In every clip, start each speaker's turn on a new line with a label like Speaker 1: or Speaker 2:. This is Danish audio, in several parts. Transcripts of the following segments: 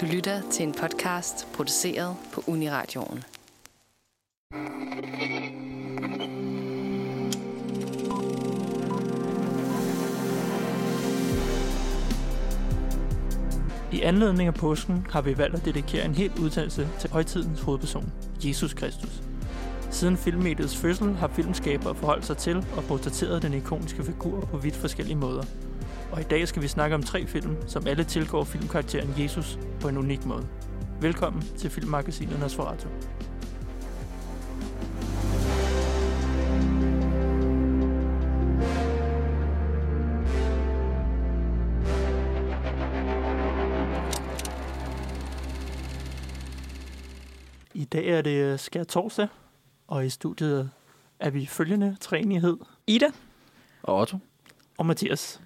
Speaker 1: Du lytter til en podcast produceret på Uniradioen.
Speaker 2: I anledning af påsken har vi valgt at dedikere en hel udtalelse til højtidens hovedperson, Jesus Kristus. Siden filmmediets fødsel har filmskabere forholdt sig til og portrætteret den ikoniske figur på vidt forskellige måder. Og i dag skal vi snakke om tre film, som alle tilgår filmkarakteren Jesus på en unik måde. Velkommen til filmmagasinet Nosferatu. I dag er det skær torsdag, og i studiet er vi følgende træenighed.
Speaker 3: Ida.
Speaker 4: Og Otto.
Speaker 2: og Mathias.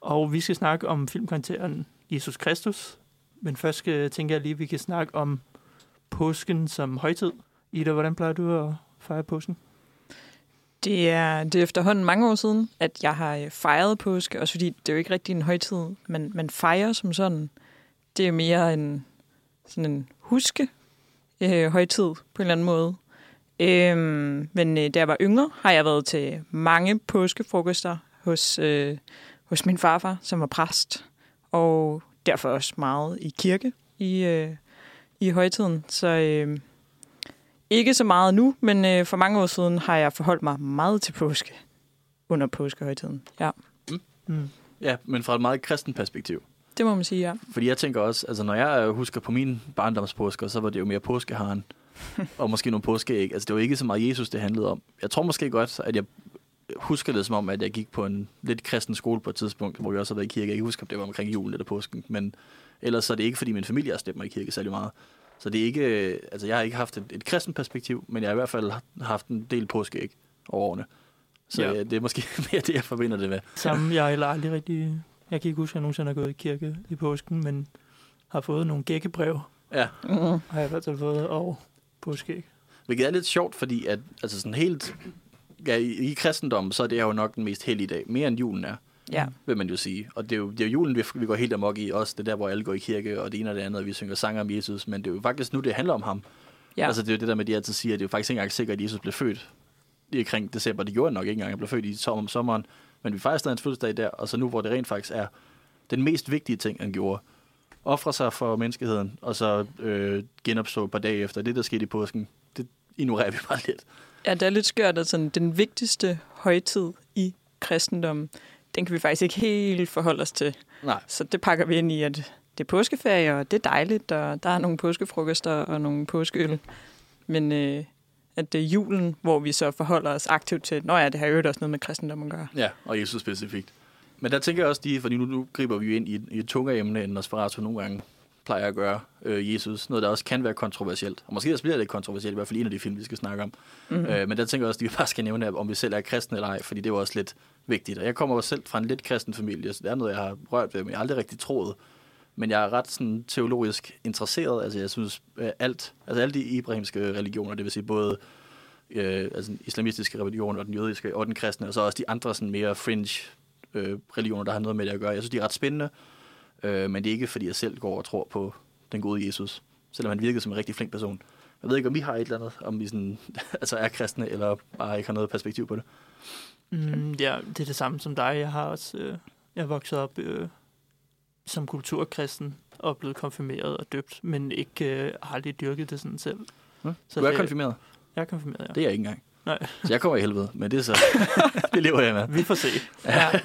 Speaker 2: Og vi skal snakke om filmkarakteren Jesus Kristus. Men først skal, tænker jeg lige, at vi kan snakke om påsken som højtid. Ida, hvordan plejer du at fejre påsken?
Speaker 3: Det er, det er efterhånden mange år siden, at jeg har øh, fejret påske, også fordi det er jo ikke rigtig en højtid, men man fejrer som sådan. Det er mere en, sådan en huske øh, højtid på en eller anden måde. Øhm, men øh, da jeg var yngre, har jeg været til mange påskefrokoster hos, øh, hos min farfar, som var præst, og derfor også meget i kirke i, øh, i højtiden. Så øh, ikke så meget nu, men øh, for mange år siden har jeg forholdt mig meget til påske under påskehøjtiden. Ja,
Speaker 2: Mm.
Speaker 4: Ja, men fra et meget kristen perspektiv.
Speaker 3: det må man sige, ja.
Speaker 4: Fordi jeg tænker også, altså når jeg øh, husker på min barndomspåsker, så var det jo mere påskeharen. og måske nogle påskeæg. Altså det var ikke så meget Jesus, det handlede om. Jeg tror måske godt, at jeg husker det som om, at jeg gik på en lidt kristen skole på et tidspunkt, hvor vi også har været i kirke. Jeg kan ikke huske, om det var omkring julen eller påsken, men ellers så er det ikke, fordi min familie har stemt mig i kirke særlig meget. Så det er ikke, øh, altså jeg har ikke haft et, et kristen perspektiv, men jeg har i hvert fald haft en del påskeæg over årene. Så
Speaker 2: Ja.
Speaker 4: ja. det er måske mere det, jeg forbinder det med.
Speaker 2: Samme, jeg har aldrig rigtig... Jeg kan ikke huske, at jeg nogensinde har gået i kirke i påsken, men har fået nogle gækkebrev,
Speaker 4: Ja,
Speaker 3: Mm.
Speaker 2: har jeg i hvert fald fået, og påskeæg.
Speaker 4: Hvilket er lidt sjovt, fordi at, altså sådan helt, ja, i, i kristendommen, så er det jo nok den mest hellige dag. Mere end julen er,
Speaker 3: Ja,
Speaker 4: vil man jo sige. Og det er jo, det er jo julen, vi, vi går helt amok i også. Det er der, hvor alle går i kirke, og det ene og det andet, og vi synger sange om Jesus. Men det er jo faktisk nu, det handler om ham.
Speaker 3: ja.
Speaker 4: Altså det er jo det der med, at de altid siger, at det er jo faktisk ikke engang sikkert, at Jesus blev født i omkring december. Det gjorde han nok ikke engang, han blev født i som om sommeren. Men vi fejrer stadig hans fødselsdag der, og så nu, hvor det rent faktisk er den mest vigtige ting, han gjorde. Offre sig for menneskeheden, og så øh, genopstå et par dage efter. Det, der skete i påsken, det ignorerer vi bare lidt.
Speaker 3: Ja, det er lidt skørt, at sådan, den vigtigste højtid i kristendommen, den kan vi faktisk ikke helt forholde os til.
Speaker 4: Nej.
Speaker 3: Så det pakker vi ind i, at det er påskeferie, og det er dejligt, og der er nogle påskefrokoster og nogle påskeøl. Men øh, at det er julen, hvor vi så forholder os aktivt til, når ja, det har jo også noget med kristendom at gøre.
Speaker 4: Ja, og Jesus specifikt. Men der tænker jeg også, de, fordi nu, nu griber vi jo ind i, i et tungere emne, end Nosferatu nogle gange plejer at gøre øh, Jesus. Noget, der også kan være kontroversielt. Og måske også bliver lidt kontroversielt, i hvert fald en af de film, vi skal snakke om.
Speaker 3: Mm.
Speaker 4: Mm. Øh, men der tænker jeg også, at vi bare skal nævne, om vi selv er kristne eller ej, fordi det er jo også lidt vigtigt. Og jeg kommer også selv fra en lidt kristen familie, så det er noget, jeg har rørt ved, men jeg har aldrig rigtig troet. Men jeg er ret sådan, teologisk interesseret. Altså jeg synes, øh, alt, altså alle de ibrahimske religioner, det vil sige både øh, altså den islamistiske religion og den jødiske og den kristne, og så også de andre sådan mere fringe øh, religioner, der har noget med det at gøre. Jeg synes, de er ret spændende, øh, men det er ikke, fordi jeg selv går og tror på den gode Jesus, selvom han virkede som en rigtig flink person. Jeg ved ikke, om vi har et eller andet, om vi sådan, altså er kristne, eller bare ikke har noget perspektiv på det.
Speaker 2: Mm, ja, det er det samme som dig. Jeg har også øh, jeg er vokset op øh, som kulturkristen og blevet konfirmeret og døbt, men ikke øh, har aldrig dyrket det sådan selv.
Speaker 4: Hm?
Speaker 2: Så
Speaker 4: Du er
Speaker 2: det-
Speaker 4: konfirmeret.
Speaker 2: Jeg er konfirmeret, ja.
Speaker 4: Det er jeg ikke engang.
Speaker 2: Nej.
Speaker 4: Så jeg kommer i helvede, men det er så, det lever jeg med.
Speaker 2: Vi får se.
Speaker 3: Ja.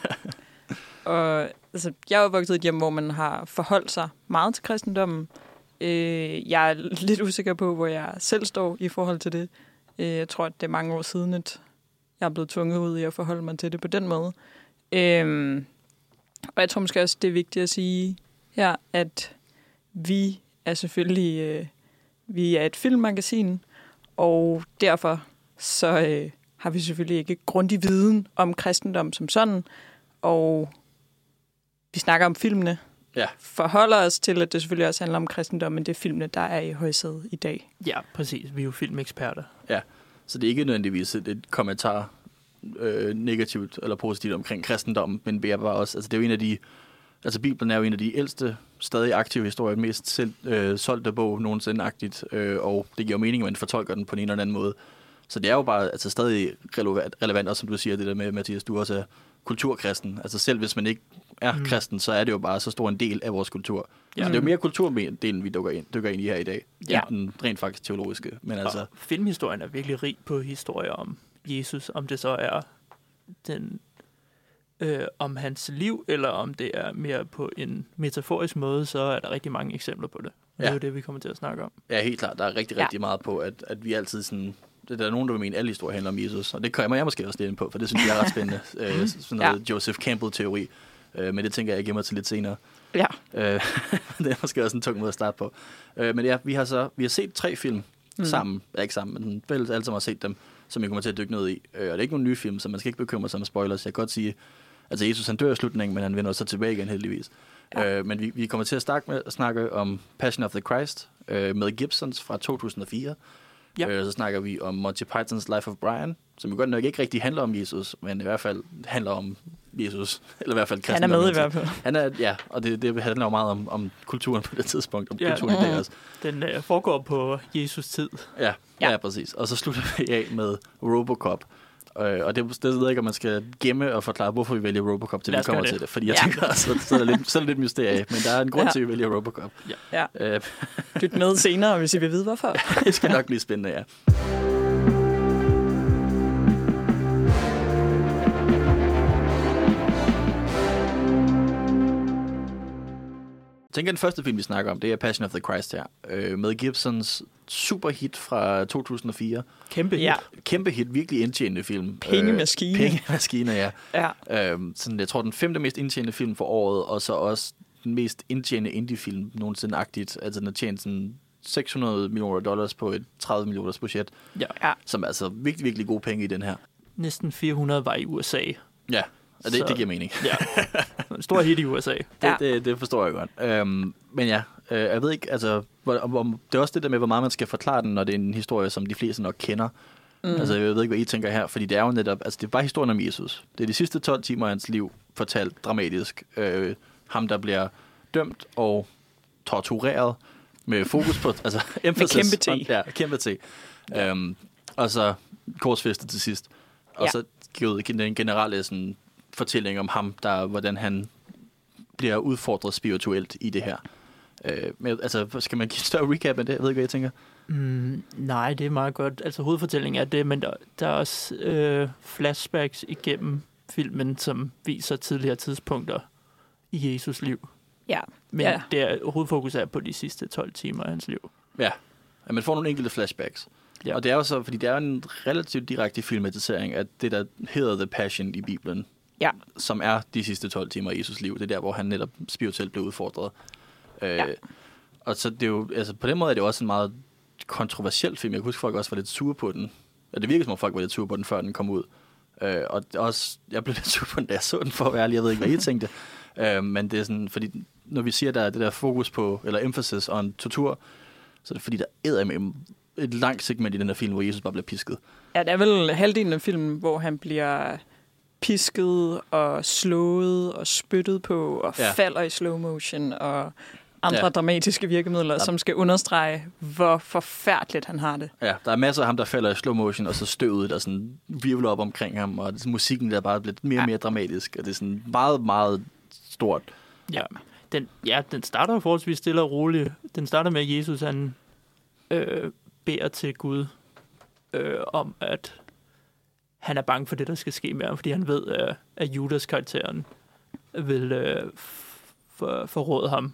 Speaker 3: og altså, jeg er opvokset i et hjem, hvor man har forholdt sig meget til kristendommen. Øh, jeg er lidt usikker på, hvor jeg selv står i forhold til det. Øh, jeg tror, at det er mange år siden, at jeg er blevet tvunget ud i at forholde mig til det på den måde. Øh, og jeg tror måske også, det er vigtigt at sige her, at vi er selvfølgelig øh, vi er et filmmagasin, og derfor så øh, har vi selvfølgelig ikke grundig viden om kristendom som sådan, og vi snakker om filmene.
Speaker 4: Ja.
Speaker 3: Forholder os til, at det selvfølgelig også handler om kristendom, men det er filmene, der er i højsædet i dag.
Speaker 2: Ja, præcis. Vi er jo filmeksperter.
Speaker 4: Så det er ikke nødvendigvis et, et kommentar øh, negativt eller positivt omkring kristendommen, men det er bare også, altså det er jo en af de Altså, Bibelen er jo en af de ældste, stadig aktive historier, mest selv, øh, solgte bog nogensinde-agtigt, øh, og det giver jo mening, at man fortolker den på en eller anden måde. Så det er jo bare altså, stadig relevant, relevant, og som du siger, det der med, Mathias, du også er kulturkristen. Altså selv hvis man ikke er mm. kristen, så er det jo bare så stor en del af vores kultur. Ja. Så det er jo mere kulturdelen, vi dykker ind, dykker ind i her i dag, ja. end den rent faktisk teologiske. Men
Speaker 2: og
Speaker 4: altså...
Speaker 2: filmhistorien er virkelig rig på historier om Jesus, om det så er den øh, om hans liv, eller om det er mere på en metaforisk måde, så er der rigtig mange eksempler på det. Og ja. det er jo det, vi kommer til at snakke om.
Speaker 4: Ja, helt klart. Der er rigtig, rigtig ja. meget på, at, at vi altid sådan... Det der er nogen, der vil mene, at alle historier handler om Jesus, og det kan jeg måske også lidt ind på, for det synes jeg er ret spændende. øh, sådan noget ja. Joseph Campbell-teori. Øh, men det tænker jeg, jeg gemmer til lidt senere.
Speaker 3: Ja.
Speaker 4: Øh, det er måske også en tung måde at starte på. Øh, men ja, vi har så vi har set tre film mm. sammen. Ja, ikke sammen, men fælles alle sammen har set dem, som vi kommer til at dykke ned i. Øh, og det er ikke nogen nye film, så man skal ikke bekymre sig om spoilers. Jeg kan godt sige, Altså Jesus han dør i slutningen, men han vender så tilbage igen heldigvis. Ja. Øh, men vi, vi kommer til at snakke, med, snakke om Passion of the Christ øh, med Gibsons fra 2004. Ja. Øh, så snakker vi om Monty Pythons Life of Brian, som jo godt nok ikke rigtig handler om Jesus, men i hvert fald handler om Jesus, eller i hvert fald
Speaker 3: kristen. Han er med i hvert fald.
Speaker 4: Han er, ja, og det, det handler jo meget om, om kulturen på det tidspunkt, om ja. kulturen i dag også.
Speaker 2: Den uh, foregår på Jesus tid.
Speaker 4: Ja, ja, ja, præcis. Og så slutter vi af med Robocop, Øh, og det, det ved jeg ikke, om man skal gemme og forklare, hvorfor vi vælger Robocop, til vi kommer det. til det. Fordi jeg ja. tænker, så, så, er det lidt, så er det lidt mysterie. Men der er en grund ja. til, at vi vælger Robocop.
Speaker 3: Ja. ja. Øh. Lyt med senere, hvis I vil vide, hvorfor.
Speaker 4: det skal nok blive spændende, ja. Tænker, den første film, vi snakker om, det er Passion of the Christ her. Øh, med Gibsons superhit fra 2004.
Speaker 2: Kæmpe hit.
Speaker 4: Ja. Kæmpe hit, virkelig indtjenende film.
Speaker 3: Pengemaskine.
Speaker 4: Øh, pengemaskine, ja. ja. Øh, sådan, jeg tror, den femte mest indtjenende film for året, og så også den mest indtjenende indie-film nogensinde-agtigt. Altså, den har tjent sådan 600 millioner dollars på et 30 millioners budget.
Speaker 3: Ja. ja.
Speaker 4: Som er altså virkelig, virkelig gode penge i den her.
Speaker 2: Næsten 400 var i USA.
Speaker 4: Ja. Ja, det, så, det giver mening.
Speaker 2: ja. Stor hit i USA. det,
Speaker 4: ja. det, det forstår jeg godt. Øhm, men ja, øh, jeg ved ikke, altså, hvor, om, det er også det der med, hvor meget man skal forklare den, når det er en historie, som de fleste nok kender. Mm. Altså, jeg ved ikke, hvad I tænker her, fordi det er jo netop, altså, det er bare historien om Jesus. Det er de sidste 12 timer af hans liv, fortalt dramatisk. Øh, ham, der bliver dømt og tortureret med fokus på, altså,
Speaker 3: emphasis. Med kæmpe T.
Speaker 4: Ja, kæmpe T. Ja. Øhm, og så korsfæstet til sidst. Og ja. så givet den generelle sådan, fortælling om ham, der, hvordan han bliver udfordret spirituelt i det her. Øh, men, altså, skal man give en større recap af det? Jeg ved ikke, hvad jeg tænker.
Speaker 2: Mm, nej, det er meget godt. Altså, hovedfortællingen er det, men der, der er også øh, flashbacks igennem filmen, som viser tidligere tidspunkter i Jesus liv.
Speaker 3: Ja.
Speaker 2: Men
Speaker 3: ja.
Speaker 2: det er, hovedfokus er på de sidste 12 timer af hans liv.
Speaker 4: Ja, ja man får nogle enkelte flashbacks. Ja. Og det er jo så, fordi det er en relativt direkte filmatisering af det, der hedder The Passion i Bibelen
Speaker 3: ja.
Speaker 4: som er de sidste 12 timer i Jesus liv. Det er der, hvor han netop spirituelt blev udfordret. Øh, ja. Og så det er jo, altså på den måde er det jo også en meget kontroversiel film. Jeg kan huske, folk også var lidt sure på den. Ja, det virker som om folk var lidt sure på den, før den kom ud. Øh, og også, jeg blev lidt sur på den, da jeg så den, for at være ærlig. Jeg ved ikke, hvad I tænkte. Øh, men det er sådan, fordi når vi siger, der er det der fokus på, eller emphasis on tortur, så er det fordi, der er med et langt segment i den her film, hvor Jesus bare bliver pisket.
Speaker 3: Ja, det er vel halvdelen af filmen, hvor han bliver pisket og slået og spyttet på og ja. falder i slow motion og andre ja. dramatiske virkemidler, ja. som skal understrege, hvor forfærdeligt han har det.
Speaker 4: Ja, der er masser af ham, der falder i slow motion, og så støvet, der sådan virvler op omkring ham, og musikken der er bare blevet mere og mere ja. dramatisk, og det er sådan meget, meget stort.
Speaker 2: Ja, den, ja, den starter forholdsvis stille og roligt. Den starter med, at Jesus han øh, beder til Gud øh, om, at han er bange for det, der skal ske med ham, fordi han ved, at, at Judas-karakteren vil øh, for, forråde ham.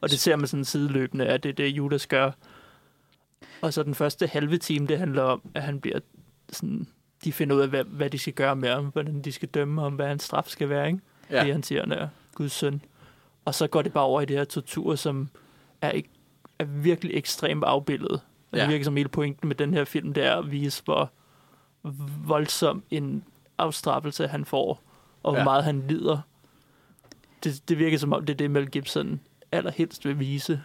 Speaker 2: Og det ser man sådan sideløbende, at det er det, Judas gør. Og så den første halve time, det handler om, at han bliver sådan, de finder ud af, hvad, hvad de skal gøre med ham, hvordan de skal dømme ham, hvad hans straf skal være, ikke? Ja. Fordi han siger, han er Guds søn. Og så går det bare over i det her tortur, som er, er virkelig ekstremt afbildet. Og ja. det virker som hele pointen med den her film, det er at vise, hvor voldsom en afstraffelse, han får, og hvor ja. meget han lider. Det, det virker som om, det er det, Mel Gibson allerhelst vil vise.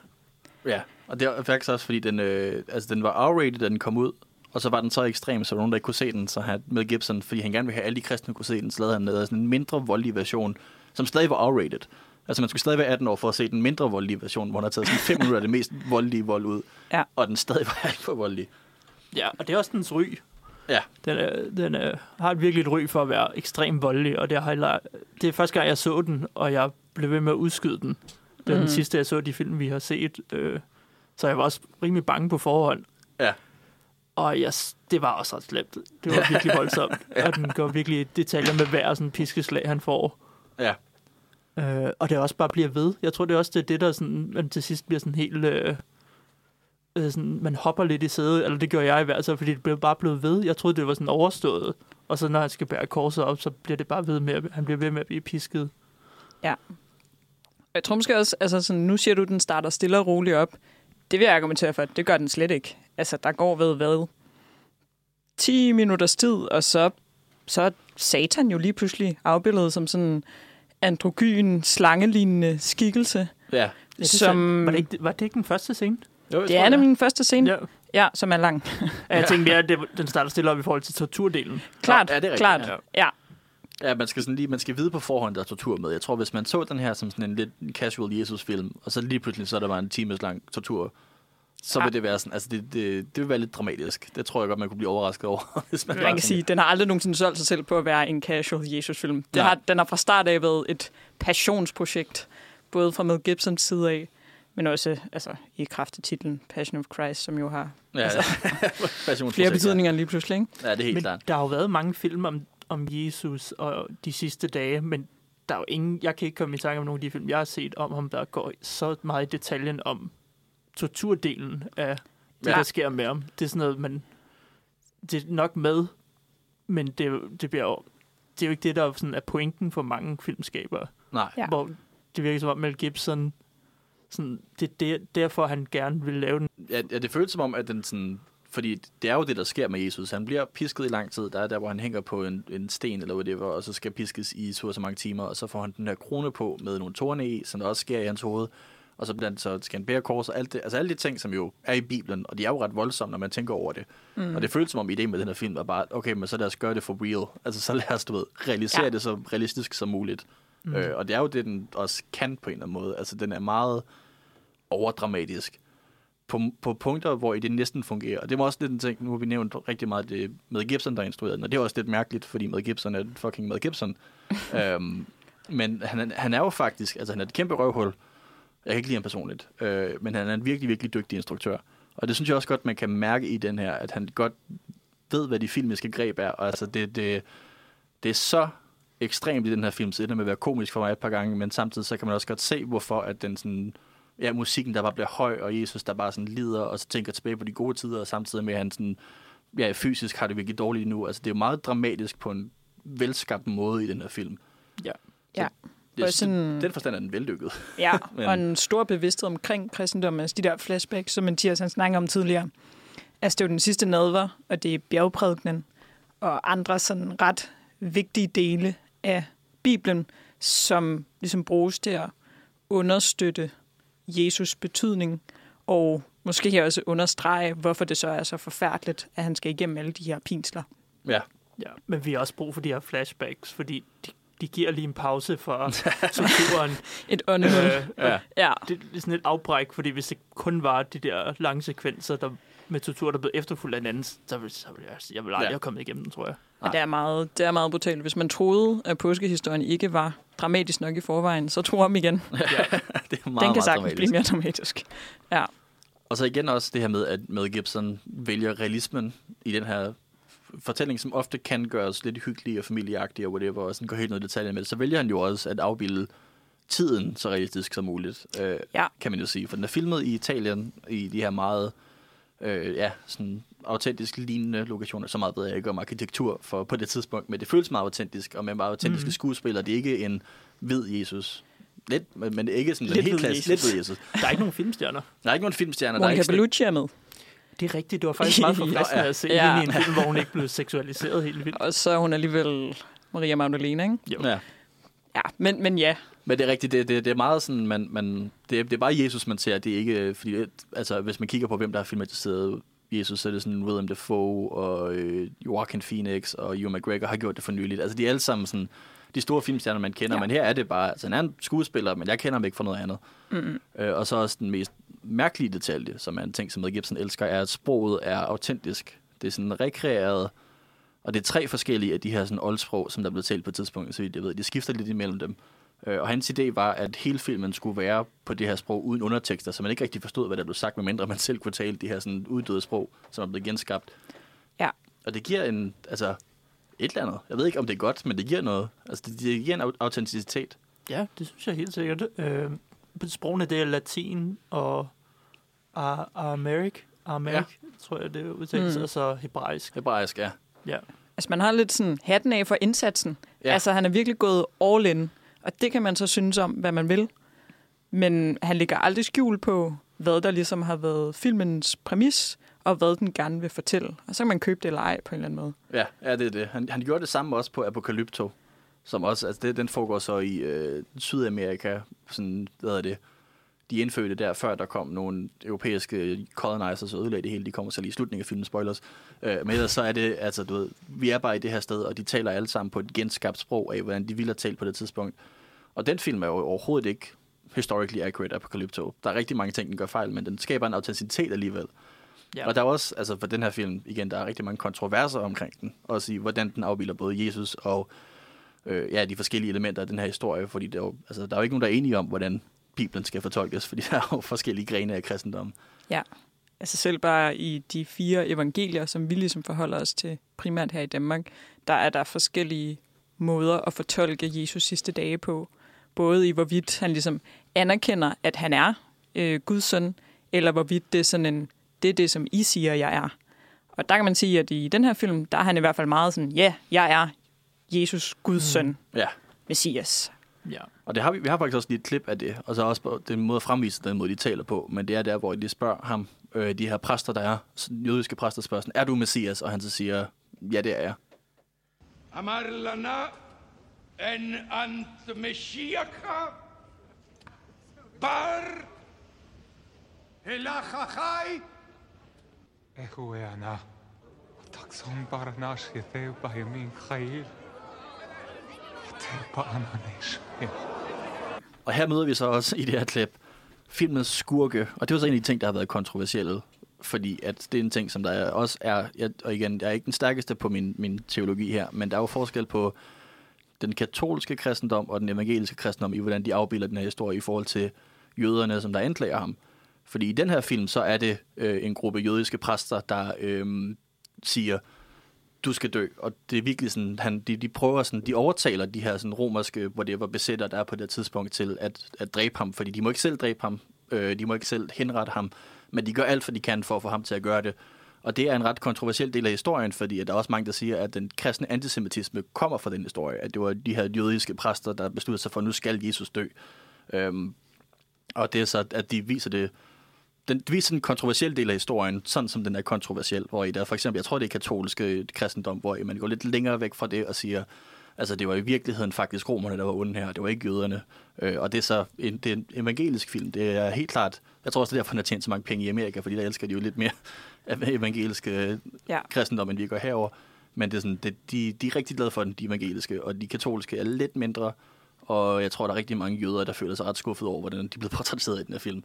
Speaker 4: Ja, og det er faktisk også, fordi den, øh, altså, den var R-rated, da den kom ud, og så var den så ekstrem, så nogen, der ikke kunne se den, så han Mel Gibson, fordi han gerne ville have alle de kristne kunne se den, så lavede han sådan en mindre voldelig version, som stadig var R-rated. Altså, man skulle stadig være 18 år for at se den mindre voldelige version, hvor han har taget sådan 5 minutter af det mest voldelige vold ud.
Speaker 3: Ja.
Speaker 4: Og den stadig var alt for voldelig.
Speaker 2: Ja, og det er også dens ry.
Speaker 4: Ja.
Speaker 2: Den, er, den er, har virkelig et ry for at være ekstremt voldelig, og det, har heller, det er første gang, jeg så den, og jeg blev ved med at udskyde den. Det er
Speaker 3: Mhm.
Speaker 2: den sidste, jeg så de film, vi har set. Øh, så jeg var også rimelig bange på forhånd.
Speaker 4: Ja.
Speaker 2: Og jeg, det var også ret slemt. Det var virkelig voldsomt. ja. Og den går virkelig i detaljer med hver sådan piskeslag, han får.
Speaker 4: Ja.
Speaker 2: Øh, og det også bare bliver ved. Jeg tror, det er også det, er det der sådan, man til sidst bliver sådan helt... Øh, øh, sådan, man hopper lidt i sædet, eller det gjorde jeg i hvert fald, fordi det blev bare blevet ved. Jeg troede, det var sådan overstået. Og så når han skal bære korset op, så bliver det bare ved med, at han bliver ved med at blive pisket.
Speaker 3: Jeg tror måske også, altså sådan, nu siger du, at den starter stille og roligt op. Det vil jeg argumentere for, at det gør den slet ikke. Altså, der går ved hvad? 10 minutters tid, og så, så er Satan jo lige pludselig afbildet som sådan en androgyn, slangelignende skikkelse.
Speaker 4: Ja.
Speaker 2: Ja, det
Speaker 3: som...
Speaker 2: var, det ikke, var det ikke den første scene?
Speaker 4: Jo,
Speaker 3: Det er nemlig den første scene,
Speaker 2: Ja.
Speaker 3: ja, som er lang.
Speaker 2: Jeg tænkte mere, at det, den starter stille op i forhold til torturdelen.
Speaker 3: Klart,
Speaker 4: ja, det er rigtigt,
Speaker 3: klart.
Speaker 2: ja.
Speaker 3: Ja.
Speaker 4: Ja, man skal, sådan lige, man skal vide på forhånd, der er tortur med. Jeg tror, hvis man så den her som sådan en lidt casual Jesus-film, og så lige pludselig så er der bare en times lang tortur, så
Speaker 3: Ja.
Speaker 4: vil det være sådan, altså det, det, det vil være lidt dramatisk. Det tror jeg godt, man kunne blive overrasket over, hvis man,
Speaker 3: Man kan sige, den har aldrig nogensinde solgt sig selv på at være en casual Jesus-film. Den har, den har fra start af været et passionsprojekt, både fra Mel Gibsons side af, men også altså, i kraft af titlen Passion of Christ, som jo har
Speaker 4: Ja, ja. Passionsprojekt,
Speaker 3: flere betydninger lige pludselig. Ikke?
Speaker 4: Ja, det er helt
Speaker 2: Men
Speaker 4: klart.
Speaker 2: der har jo været mange film om, om Jesus og de sidste dage, men der er jo ingen, jeg kan ikke komme i tanke om nogle af de film, jeg har set om ham, der går så meget i detaljen om torturdelen af det,
Speaker 3: Ja.
Speaker 2: der sker med ham. Det er sådan noget, man... Det er nok med, men det, er det bliver jo... Det er jo ikke det, der er, sådan, er pointen for mange filmskabere.
Speaker 4: Nej.
Speaker 3: Ja.
Speaker 2: Hvor det virker som om Mel Gibson... Sådan, det er der, derfor, han gerne vil lave den.
Speaker 4: Ja, ja, det føles som om, at den sådan... Fordi det er jo det, der sker med Jesus. Han bliver pisket i lang tid. Der er der, hvor han hænger på en, en sten eller whatever, og så skal piskes i så så mange timer, og så får han den her krone på med nogle torne i, som der også sker i hans hoved. Og så, han, så skal han bære kors og alt det. Altså alle de ting, som jo er i Bibelen, og de er jo ret voldsomme, når man tænker over det. Mm. Og det føles som om ideen med den her film er bare, okay, men så lad os gøre det for real. Altså så lad os, du ved, realisere
Speaker 3: ja.
Speaker 4: det så realistisk som muligt. Mm. Øh, og det er jo det, den også kan på en eller anden måde. Altså den er meget overdramatisk på, på punkter, hvor det næsten fungerer. Og det var også lidt en ting, nu har vi nævnt rigtig meget det med Gibson, der instruerede den, og det er også lidt mærkeligt, fordi med Gibson er fucking med Gibson. øhm, men han, er- han er jo faktisk, altså han er et kæmpe røvhul. Jeg kan ikke lide ham personligt, øh, men han er en virkelig, virkelig dygtig instruktør. Og det synes jeg også godt, man kan mærke i den her, at han godt ved, hvad de filmiske greb er. Og altså, det, det, det er så ekstremt i den her film, så det ender med at være komisk for mig et par gange, men samtidig så kan man også godt se, hvorfor at den sådan, ja, musikken, der bare bliver høj, og Jesus, der bare sådan lider, og så tænker tilbage på de gode tider, og samtidig med, at han sådan, ja, fysisk har det virkelig dårligt nu. Altså, det er jo meget dramatisk på en velskabt måde i den her film.
Speaker 2: Ja.
Speaker 3: Ja.
Speaker 4: Det,
Speaker 3: sådan-
Speaker 4: Den forstand er den vellykket.
Speaker 3: Ja,
Speaker 4: Men-
Speaker 3: og en stor bevidsthed omkring kristendommen, altså de der flashbacks, som Mathias han snakkede om tidligere. Altså det er jo den sidste nadver, og det er bjergprædikenen, og andre sådan ret vigtige dele af Bibelen, som ligesom bruges til at understøtte Jesus betydning, og måske her også understrege, hvorfor det så er så forfærdeligt, at han skal igennem alle de her pinsler.
Speaker 4: Ja.
Speaker 2: Ja, men vi har også brug for de her flashbacks, fordi de, de giver lige en pause for torturen.
Speaker 3: Et åndehul.
Speaker 2: øh,
Speaker 4: Ja.
Speaker 3: ja.
Speaker 2: det er sådan et afbræk, fordi hvis det kun var de der lange sekvenser der, med tortur, der blev efterfulgt af så ville, så ville jeg, jeg ville aldrig
Speaker 4: Ja.
Speaker 2: have kommet igennem den, tror jeg.
Speaker 3: Og det er, meget, det er meget brutalt. Hvis man troede, at påskehistorien ikke var dramatisk nok i forvejen, så tro om igen.
Speaker 4: det er meget,
Speaker 3: Den kan
Speaker 4: meget
Speaker 3: sagtens
Speaker 4: dramatisk.
Speaker 3: blive mere dramatisk. Ja.
Speaker 4: Og så igen også det her med, at Mel Gibson vælger realismen i den her fortælling, som ofte kan gøres lidt hyggelig og familieagtig og whatever, og sådan går helt ned i detaljer med det, så vælger han jo også at afbilde tiden så realistisk som muligt, øh,
Speaker 3: Ja.
Speaker 4: kan man jo sige. For den er filmet i Italien, i de her meget øh, ja, sådan autentisk lignende lokationer. Så meget ved jeg ikke om arkitektur for, på det tidspunkt, men det føles meget autentisk, og med meget autentiske mm. skuespillere. Det er ikke en hvid Jesus. Lidt, men, men ikke sådan
Speaker 3: Lidt
Speaker 4: en helt. Lidt hvid Jesus.
Speaker 2: Der er ikke nogen filmstjerner.
Speaker 4: Der er ikke nogen filmstjerner. der er
Speaker 3: Monica
Speaker 4: ikke sådan-
Speaker 3: Bellucci er med.
Speaker 2: Det er rigtigt. Det var faktisk meget forfriskende
Speaker 4: Ja.
Speaker 2: at se
Speaker 3: Ja.
Speaker 2: i en film, hvor hun ikke blev seksualiseret helt vildt.
Speaker 3: Og så er hun alligevel Maria Magdalena, ikke?
Speaker 2: Jo.
Speaker 4: Ja.
Speaker 3: Ja, men, men ja.
Speaker 4: Men det er rigtigt, det, det, det er meget sådan, man, man, det, er, det er bare Jesus, man ser. Det er ikke, fordi, altså, hvis man kigger på, hvem der har filmatiseret Jesus, så er det sådan William Dafoe og øh, Joaquin Phoenix og Hugh McGregor har gjort det for nyligt. Altså, de er alle sammen sådan, de store filmstjerner, man kender, ja. Men her er det bare, altså han er en skuespiller, men jeg kender ham ikke fra noget andet.
Speaker 3: Mm-hmm.
Speaker 4: Øh, og så også den mest mærkelige detalje, som er en ting, som Mel Gibson elsker, er, at sproget er autentisk. Det er sådan rekreeret, og det er tre forskellige af de her sådan oldsprog, som der er blevet talt på et tidspunkt, så vidt jeg ved. De skifter lidt imellem dem. Øh, og hans idé var, at hele filmen skulle være på det her sprog uden undertekster, så man ikke rigtig forstod, hvad der blev sagt, medmindre man selv kunne tale de her sådan uddøde sprog, som er blevet genskabt.
Speaker 3: Ja.
Speaker 4: Og det giver en, altså, et eller andet. Jeg ved ikke, om det er godt, men det giver noget. Altså, det, det giver en au- autenticitet.
Speaker 2: Ja, det synes jeg helt sikkert. Øh, sprogene, det er latin og ar- aramaic, aramaic ja. tror jeg, det udtales,
Speaker 3: Mm.
Speaker 2: altså hebraisk.
Speaker 4: Hebraisk, ja.
Speaker 2: Ja.
Speaker 3: Altså, man har lidt sådan hatten af for indsatsen.
Speaker 4: Ja.
Speaker 3: Altså, han er virkelig gået all in. Og det kan man så synes om, hvad man vil. Men han ligger aldrig skjul på, hvad der ligesom har været filmens præmis, og hvad den gerne vil fortælle. Og så kan man købe det eller ej på en eller anden måde.
Speaker 4: Ja, ja det er det. Han, han gjorde det samme også på Apocalypto, som også, altså det, den foregår så i øh, Sydamerika, sådan, hvad er det, de indfødte der, før der kom nogle europæiske colonizers og ødelagde det hele. De kommer så lige i slutningen af filmen, spoilers. Øh, men ellers så er det, altså du ved, vi er bare i det her sted, og de taler alle sammen på et genskabt sprog af, hvordan de ville have talt på det tidspunkt. Og den film er jo overhovedet ikke historically accurate Apocalypto. Der er rigtig mange ting, den gør fejl, men den skaber en autenticitet alligevel.
Speaker 2: Ja.
Speaker 4: Og der er også, altså for den her film, igen, der er rigtig mange kontroverser omkring den. Også i, hvordan den afbilder både Jesus og øh, ja, de forskellige elementer af den her historie. Fordi der er, jo, altså, der er jo ikke nogen, der er enige om, hvordan Bibelen skal fortolkes, fordi der er jo forskellige grene af kristendommen.
Speaker 3: Ja. Altså selv bare i de fire evangelier, som vi ligesom forholder os til primært her i Danmark, der er der forskellige måder at fortolke Jesus sidste dage på både i hvorvidt han ligesom anerkender, at han er øh, Guds søn, eller hvorvidt det er sådan en, det er det, som I siger, jeg er. Og der kan man sige, at i den her film, der er han i hvert fald meget sådan, ja, yeah, jeg er Jesus, Guds mm. søn,
Speaker 4: ja.
Speaker 3: Messias.
Speaker 2: Ja.
Speaker 4: Og det har vi, vi har faktisk også lige et klip af det, og så også den måde at fremvise den måde, de taler på, men det er der, hvor de spørger ham, øh, de her præster, der er, jødiske præster spørger sådan, er du Messias? Og han så siger, ja, det er jeg.
Speaker 5: Amar en ant Mashiach bar
Speaker 6: Ελάχαχάι. Έχου εανά. Ταξόν παρνάς και chayil. παϊμίν χαήλ.
Speaker 4: Og her møder vi så også i det her klip filmens skurke, og det var så en af de ting, der har været kontroversielle, fordi at det er en ting, som der også er, jeg, og igen, jeg er ikke den stærkeste på min, min teologi her, men der er jo forskel på den katolske kristendom og den evangeliske kristendom i, hvordan de afbilder den her historie i forhold til jøderne, som der anklager ham. Fordi i den her film, så er det øh, en gruppe jødiske præster, der øh, siger, du skal dø. Og det er virkelig sådan, han, de, de prøver sådan, de overtaler de her sådan romerske, hvor det var besætter, der er på det tidspunkt til at, at dræbe ham, fordi de må ikke selv dræbe ham, øh, de må ikke selv henrette ham, men de gør alt, hvad de kan for at få ham til at gøre det. Og det er en ret kontroversiel del af historien, fordi at der er også mange, der siger, at den kristne antisemitisme kommer fra den historie, at det var de her jødiske præster, der besluttede sig for, at nu skal Jesus dø. Øhm, og det er så, at de viser det, den viser en kontroversiel del af historien, sådan som den er kontroversiel, hvor i der for eksempel, jeg tror det er katolske kristendom, hvor man går lidt længere væk fra det og siger, altså det var i virkeligheden faktisk romerne, der var onde her, det var ikke jøderne. Øh, og det er så en, det er en evangelisk film, det er helt klart, jeg tror også det er derfor, den har tjent så mange penge i Amerika, fordi der elsker de jo lidt mere evangeliske
Speaker 3: Ja.
Speaker 4: kristendom, end vi gør herover. Men det er sådan, det, de, de er rigtig glade for den, de evangeliske, og de katolske er lidt mindre, og jeg tror, der er rigtig mange jøder, der føler sig ret skuffet over, hvordan de blevet portrætteret i den her film.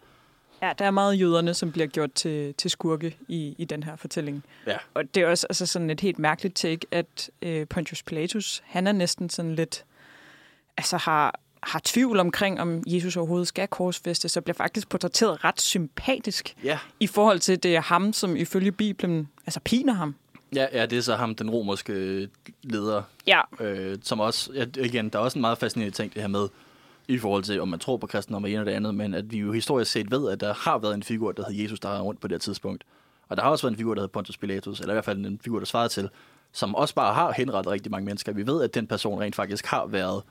Speaker 3: Ja, der er meget jøderne, som bliver gjort til, til skurke i, i den her fortælling.
Speaker 4: Ja.
Speaker 3: Og det er også altså sådan et helt mærkeligt take, at øh, Pontius Pilatus, han er næsten sådan lidt, altså har, har tvivl omkring, om Jesus overhovedet skal korsfæstes, så bliver faktisk portrætteret ret sympatisk
Speaker 4: Ja,
Speaker 3: i forhold til, det er ham, som ifølge Bibelen, altså piner ham.
Speaker 4: ja, ja det er så ham, den romerske leder,
Speaker 3: Ja,
Speaker 4: øh, som også, ja, igen, der er også en meget fascinerende ting, det her med, i forhold til, om man tror på kristendom og en og det andet, men at vi jo historisk set ved, at der har været en figur, der hed Jesus, der er rundt på det her tidspunkt. Og der har også været en figur, der hed Pontius Pilatus, eller i hvert fald en figur, der svarede til, som også bare har henrettet rigtig mange mennesker. Vi ved, at den person rent faktisk har været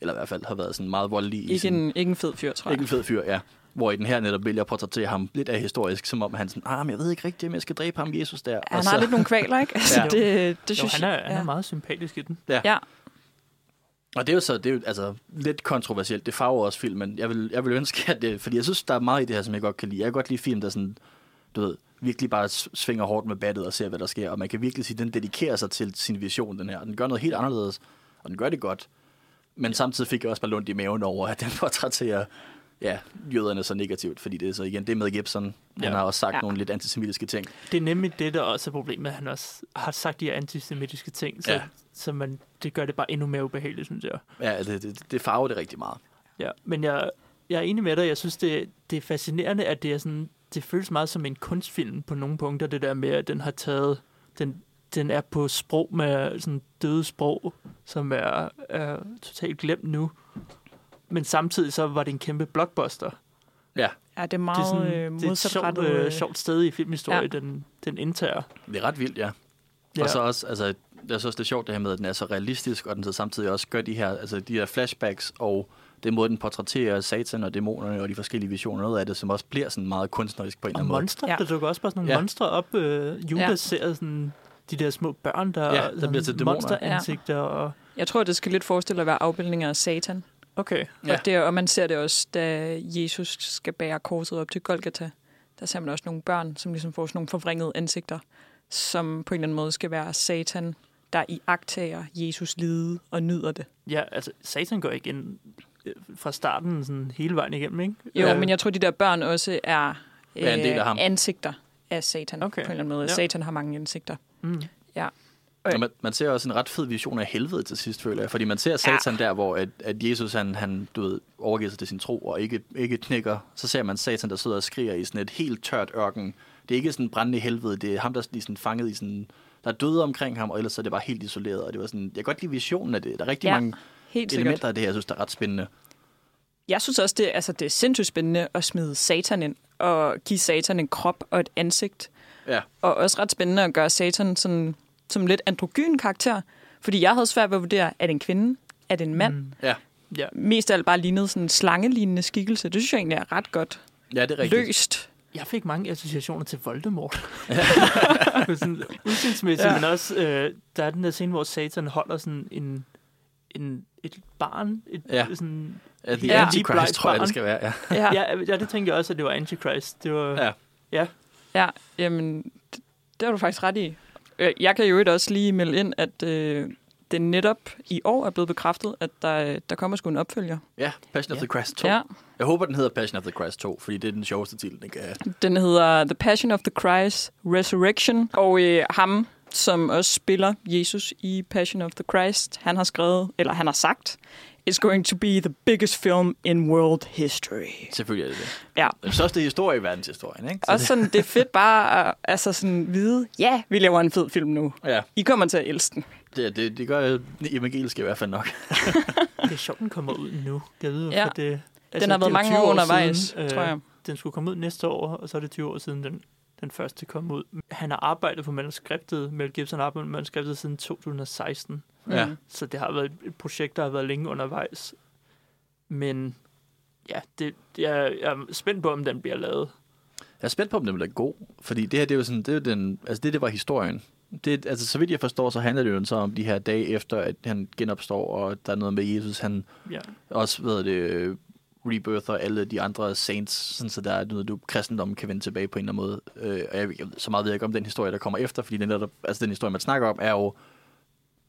Speaker 4: eller i hvert fald har været sådan meget voldelig. i
Speaker 3: ikke
Speaker 4: sin,
Speaker 3: en, ikke en fed fyr, tror jeg.
Speaker 4: ikke en fed fyr, ja. Hvor i den her netop vælger at portrættere ham lidt af historisk, som om han sådan, ah, men jeg ved ikke rigtigt, om jeg skal dræbe ham Jesus der.
Speaker 3: Han
Speaker 4: Og
Speaker 3: har
Speaker 4: så-
Speaker 3: lidt nogle kvaler, ikke? Altså,
Speaker 4: Ja.
Speaker 3: det, det
Speaker 2: Jo,
Speaker 3: synes
Speaker 2: han er,
Speaker 3: jeg.
Speaker 2: han er meget sympatisk i den.
Speaker 3: Ja,
Speaker 4: Og det er jo så det er jo, altså, lidt kontroversielt. Det farver også filmen. Jeg vil, jeg vil ønske, at det... Fordi jeg synes, der er meget i det her, som jeg godt kan lide. Jeg kan godt lide film, der sådan, du ved, virkelig bare svinger hårdt med battet og ser, hvad der sker. Og man kan virkelig sige, at den dedikerer sig til sin vision, den her. Den gør noget helt anderledes, og den gør det godt. Men samtidig fik jeg også bare lundt i maven over, at den portrætterer ja, jøderne så negativt, fordi det er så igen, det er med Gibson. Han
Speaker 2: Ja.
Speaker 4: har også sagt
Speaker 3: Ja.
Speaker 4: nogle lidt antisemitiske ting.
Speaker 2: Det er nemlig det, der også er problemet, at han også har sagt de her antisemitiske ting, så. Ja. så man, det gør det bare endnu mere ubehageligt, synes jeg.
Speaker 4: Ja, det, det, det farver det rigtig meget.
Speaker 2: Ja, men jeg, jeg er enig med dig. Jeg synes, det, det er fascinerende, at det er sådan, det føles meget som en kunstfilm på nogle punkter, det der med, at den har taget, den, den er på sprog med sådan døde sprog, som er, er totalt glemt nu. Men samtidig så var det en kæmpe blockbuster.
Speaker 4: Ja,
Speaker 3: Ja, det er
Speaker 2: Det er,
Speaker 3: meget
Speaker 2: sådan,
Speaker 3: øh,
Speaker 2: det er et sjovt, øh,
Speaker 3: øh,
Speaker 2: sjovt sted i filmhistorie,
Speaker 3: Ja.
Speaker 2: den, den indtager.
Speaker 4: det er ret vildt, ja. Ja. Og så også, altså, det er så også det sjovt det her med, at den er så realistisk, og den så samtidig også gør de her, altså de her flashbacks, og den måde, den portrætterer satan og dæmonerne og de forskellige visioner, noget af det, som også bliver sådan meget kunstnerisk på en eller
Speaker 2: Og
Speaker 4: anden måde.
Speaker 2: monstre,
Speaker 3: Ja.
Speaker 2: ja. der dukker også bare sådan nogle
Speaker 4: Ja.
Speaker 2: monstre op. Øh, Judas
Speaker 3: ja.
Speaker 2: ser sådan de der små børn, der,
Speaker 4: Ja, der bliver til dæmoner.
Speaker 2: monsteransigter. Og,
Speaker 3: Jeg tror, det skal lidt forestille at være afbildninger af satan.
Speaker 2: okay,
Speaker 3: Ja. Og, det, og man ser det også, da Jesus skal bære korset op til Golgata. Der ser man også nogle børn, som ligesom får sådan nogle forvrængede ansigter, som på en eller anden måde skal være satan, der i agtager Jesus lide og nyder det.
Speaker 2: ja, altså Satan går ikke ind øh, fra starten sådan hele vejen igennem, ikke?
Speaker 3: Jo,
Speaker 2: Øh,
Speaker 3: men jeg tror, de der børn også er, øh,
Speaker 4: Ja, en del af ham.
Speaker 3: ansigter af satan
Speaker 2: Okay.
Speaker 3: på en eller anden måde.
Speaker 2: Ja.
Speaker 3: Satan har mange ansigter.
Speaker 2: Mm.
Speaker 4: Og man, man ser også en ret fed vision af helvede til sidst, føler jeg. Fordi man ser satan ja. der, hvor at, at Jesus, han, han du ved, overgiver sig til sin tro og ikke, ikke knækker. Så ser man satan, der sidder og skriger i sådan et helt tørt ørken. Det er ikke sådan brændende helvede, det er ham, der er sådan fanget i sådan... Der er døde omkring ham, og ellers så er det bare helt isoleret. Og det var sådan, jeg kan godt lide visionen af det. Der er rigtig
Speaker 3: Ja,
Speaker 4: ja, mange
Speaker 3: Helt sikkert.
Speaker 4: elementer af det her, jeg synes, der er ret spændende.
Speaker 3: Jeg synes også, det, altså, det er sindssygt spændende at smide satan ind og give satan en krop og et ansigt.
Speaker 4: Ja,
Speaker 3: Og også ret spændende at gøre satan sådan, som lidt androgyn karakter. Fordi jeg havde svært ved at vurdere, er det en kvinde? Er det en mand? Mm.
Speaker 4: ja.
Speaker 2: Ja,
Speaker 3: Mest af alt bare lignede sådan en slangelignende skikkelse. Det synes jeg egentlig er ret godt
Speaker 4: Ja, det er rigtigt.
Speaker 3: løst.
Speaker 2: jeg fik mange associationer til Voldemort. Sådan udseendsmæssigt,
Speaker 3: Ja.
Speaker 2: ja. men også, øh, der er den der scene, hvor Satan holder sådan en, en et barn, et,
Speaker 4: Ja.
Speaker 2: sådan,
Speaker 4: Ja, The
Speaker 3: Ja.
Speaker 4: Antichrist, tror jeg,
Speaker 2: barn.
Speaker 4: det skal være. Ja.
Speaker 3: Ja, ja.
Speaker 2: Det tænkte jeg også, at det var Antichrist. Det var,
Speaker 4: Ja.
Speaker 2: ja.
Speaker 3: ja jamen, det, det har du faktisk ret i. Øh, Jeg kan jo også lige melde ind, at øh, det netop i år er blevet bekræftet, at der, der kommer sgu en opfølger.
Speaker 4: ja, Passion of
Speaker 2: Ja.
Speaker 4: the Christ 2.
Speaker 3: Ja,
Speaker 4: Jeg håber, den hedder Passion of the Christ 2, fordi det er den sjoveste titel, den kan have.
Speaker 3: Den hedder The Passion of the Christ Resurrection. Og øh, ham, som også spiller Jesus i Passion of the Christ, han har skrevet, eller han har sagt, It's going to be the biggest film in world history.
Speaker 4: Selvfølgelig er det det.
Speaker 3: Ja.
Speaker 4: Den største historie i verdenshistorien, ikke? Så
Speaker 3: Og sådan, det er fedt bare at altså sådan vide, ja, vi laver en fed film nu.
Speaker 4: ja,
Speaker 3: I kommer til at elske den.
Speaker 4: det, det, det gør det evangeliske i hvert fald nok.
Speaker 2: Det er sjovt, den kommer ud nu. Jeg ved,
Speaker 3: Ja.
Speaker 2: for det, altså,
Speaker 3: Den har været mange
Speaker 2: 20
Speaker 3: år undervejs,
Speaker 2: siden,
Speaker 3: tror jeg.
Speaker 2: Den skulle komme ud næste år, og så er det 20 år siden, den, den første kom ud. Han har arbejdet på manuskriptet, Mel Gibson har arbejdet på manuskriptet siden 2016.
Speaker 4: Ja.
Speaker 2: Så det har været et projekt, der har været længe undervejs. Men ja, det, jeg, jeg er spændt på, om den bliver lavet.
Speaker 4: Jeg er spændt på, om den bliver god, fordi det her, det er jo sådan, det er jo den, altså det, det var historien. Det, altså, så vidt jeg forstår, så handler det jo så om de her dage efter, at han genopstår, og der er noget med Jesus, han
Speaker 2: Ja.
Speaker 4: også, ved det, rebirther alle de andre saints, sådan så der er noget, du kristendommen kan vende tilbage på en eller anden måde. Øh, og jeg, jeg, så meget ved jeg ikke om den historie, der kommer efter, fordi den, der, altså den historie, man snakker om, er jo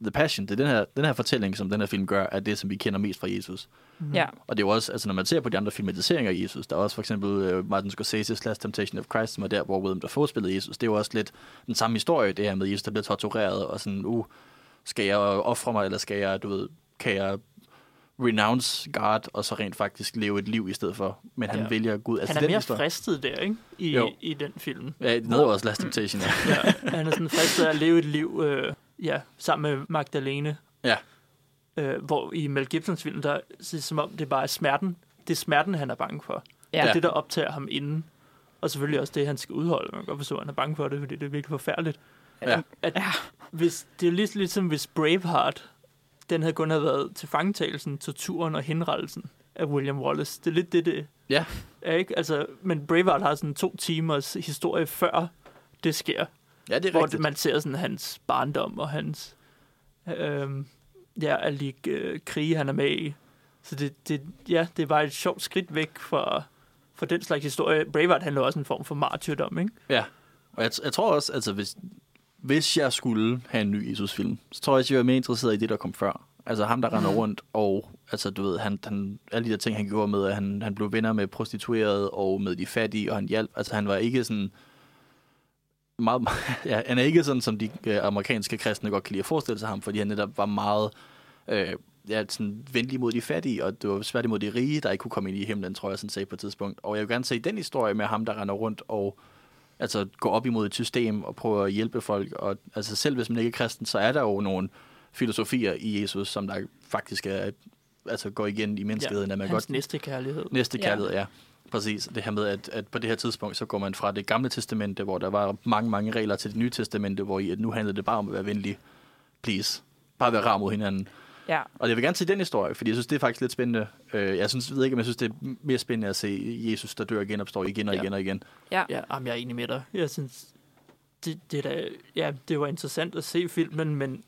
Speaker 4: The Passion. Det er den her, den her fortælling, som den her film gør, er det, som vi kender mest fra Jesus.
Speaker 3: Ja.
Speaker 4: Og det er jo også, altså når man ser på de andre filmatiseringer af Jesus, der er også for eksempel uh, Martin Scorsese's Last Temptation of Christ, som er der, hvor William Dafoe spillede Jesus. Det er jo også lidt den samme historie, det her med Jesus, der bliver tortureret, og sådan, uh, skal jeg ofre mig, eller skal jeg, du ved, kan jeg renounce God, og så rent faktisk leve et liv i stedet for. Men han
Speaker 2: Ja.
Speaker 4: vælger Gud. Altså
Speaker 2: Han er
Speaker 4: den
Speaker 2: mere
Speaker 4: historie.
Speaker 2: fristet der, ikke? I,
Speaker 4: Jo.
Speaker 2: i den film.
Speaker 4: Ja, det er jo også Last Temptation, ja.
Speaker 2: Ja, han er sådan fristet af at leve et liv øh, ja, sammen med Magdalene.
Speaker 4: Ja.
Speaker 2: Øh, hvor i Mel Gibsons film, der er som om, det bare er smerten. Det er smerten, han er bange for.
Speaker 3: Ja.
Speaker 2: Det er det, der optager ham inden. Og selvfølgelig også det, han skal udholde. Man kan godt forstå, at han er bange for det, fordi det er virkelig forfærdeligt.
Speaker 4: Ja.
Speaker 2: At, hvis, det er lidt ligesom, hvis Braveheart, den havde kun have været til fangetagelsen, torturen og henrettelsen af William Wallace. Det er lidt det, det
Speaker 4: Ja.
Speaker 2: er, ikke? Altså, men Braveheart har sådan to timers historie før det sker
Speaker 4: Ja, det er
Speaker 2: hvor
Speaker 4: rigtigt.
Speaker 2: man ser sådan hans barndom og hans øhm, ja, alle de øh, krige, han er med i. Så det, det, ja, det var et sjovt skridt væk fra, fra den slags historie. Braveheart handler også en form for martyrdom, ikke?
Speaker 4: Ja, og jeg, jeg tror også, altså hvis, hvis jeg skulle have en ny Jesus-film, så tror jeg, at jeg var mere interesseret i det, der kom før. Altså ham, der render
Speaker 3: Mhm.
Speaker 4: rundt, og altså, du ved, han, han, alle de der ting, han gjorde med, at han, han blev venner med prostituerede og med de fattige, og han hjalp. Altså han var ikke sådan meget, ja, han er ikke sådan, som de øh, amerikanske kristne godt kan lide at forestille sig ham, fordi han netop var meget øh, ja, sådan venlig mod de fattige, og det var svært imod de rige, der ikke kunne komme ind i himlen, tror jeg sådan set på et tidspunkt. Og jeg vil gerne se den historie med ham, der render rundt og altså, går op imod et system og prøver at hjælpe folk. Og altså, selv hvis man ikke er kristen, så er der jo nogle filosofier i Jesus, som der faktisk er, altså, går igen i menneskeheden, ja, at man
Speaker 2: Hans
Speaker 4: godt
Speaker 2: næste kærlighed.
Speaker 4: Næste
Speaker 3: Ja.
Speaker 4: kærlighed, ja. Præcis. Det her med, at, at på det her tidspunkt, så går man fra det gamle testamente, hvor der var mange, mange regler, til det nye testamente, hvor i, at nu handlede det bare om at være venlig. Please. Bare være rar mod hinanden.
Speaker 3: Ja.
Speaker 4: Og jeg vil gerne se den historie, fordi jeg synes, det er faktisk lidt spændende. Øh, Jeg synes, ved ikke, om jeg synes, det er mere spændende at se Jesus, der dør og genopstår igen og
Speaker 2: Ja.
Speaker 4: igen og igen.
Speaker 3: Ja.
Speaker 2: Ja, jamen, jeg er enig med dig. Jeg synes, det, det, er da, ja, det var interessant at se filmen, men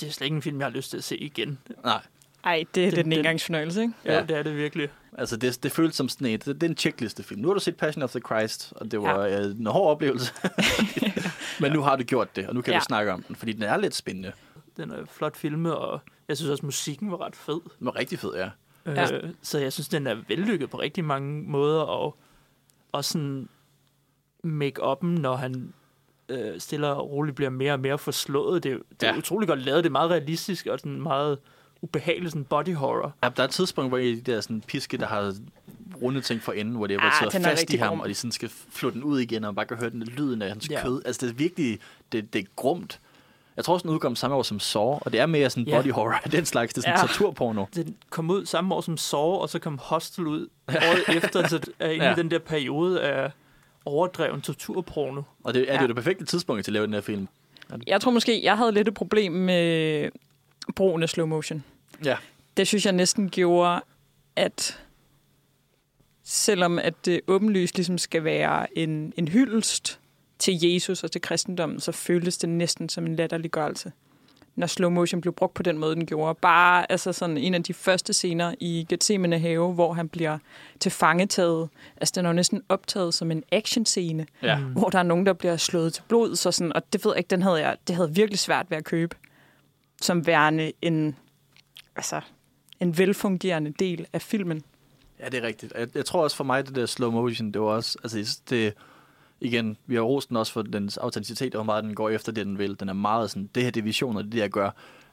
Speaker 2: det er slet ikke en film, jeg har lyst til at se igen.
Speaker 4: Nej,
Speaker 3: Ej, det er
Speaker 2: Den- den-
Speaker 3: engangsfornøjelse, ikke?
Speaker 2: Ja,
Speaker 4: Ja.
Speaker 2: ja det er det virkelig.
Speaker 4: altså det, det føles som sådan et, det, det er en checklistefilm. Nu har du set Passion of the Christ, og det var ja. en hård oplevelse. Men nu har du gjort det, og nu kan ja.
Speaker 3: Ja.
Speaker 4: du snakke om den, fordi den er lidt spændende.
Speaker 2: Den er flot filmet, og jeg synes også, musikken var ret fed.
Speaker 4: Den var rigtig fed, ja.
Speaker 3: Ja.
Speaker 2: Øh, så jeg synes, den er vellykket på rigtig mange måder, og også sådan make-up'en, når han øh, stille og roligt bliver mere og mere forslået. Det, er- det er
Speaker 4: Ja.
Speaker 2: utrolig godt lavet. Det er meget realistisk og sådan meget ubehageligt, sådan body horror.
Speaker 4: Ja, der er et tidspunkt, hvor de der sådan, piske, der har rundet ting for enden, hvor det er
Speaker 3: Ah,
Speaker 4: ah,
Speaker 3: den er
Speaker 4: fast i ham,
Speaker 3: grum.
Speaker 4: og de sådan skal flå den ud igen, og man bare kan høre den lyden af hans
Speaker 2: Ja.
Speaker 4: ja. kød. Altså, det er virkelig, det, det er grumt. Jeg tror også, den udkom samme år som Saw, og det er mere sådan
Speaker 2: Ja.
Speaker 4: body horror den slags. Det er sådan
Speaker 3: Ja.
Speaker 4: torturporno.
Speaker 2: Den kom ud samme år som Saw, og så kom Hostel ud året efter, så er inde ja. I den der periode af overdreven torturporno.
Speaker 4: Og det er ja.
Speaker 3: Ja.
Speaker 4: det, er det perfekte tidspunkt til at lave den her film.
Speaker 3: Jeg tror måske, jeg havde lidt et problem med brugen af slow motion.
Speaker 4: Ja.
Speaker 3: Det synes jeg næsten gjorde, at selvom at det åbenlyst ligesom skal være en, en hyldest til Jesus og til kristendommen, så føltes det næsten som en latterliggørelse, når slow motion blev brugt på den måde, den gjorde. Bare altså sådan en af de første scener i Gethsemane have, hvor han bliver til fangetaget. Altså den er næsten optaget som en actionscene,
Speaker 4: Ja.
Speaker 2: Mm.
Speaker 3: hvor der er nogen, der bliver slået til blod. Så sådan, og det ved jeg ikke, den havde jeg, det havde virkelig svært ved at købe, som værende en, altså, en velfungerende del af filmen.
Speaker 4: Ja, det er rigtigt. Jeg, jeg tror også for mig, det der slow motion, det var også, altså det, igen, vi har rost den også for dens autenticitet, og hvor meget den går efter det, den vil. Den er meget sådan, det her det er visioner, det er det, jeg gør.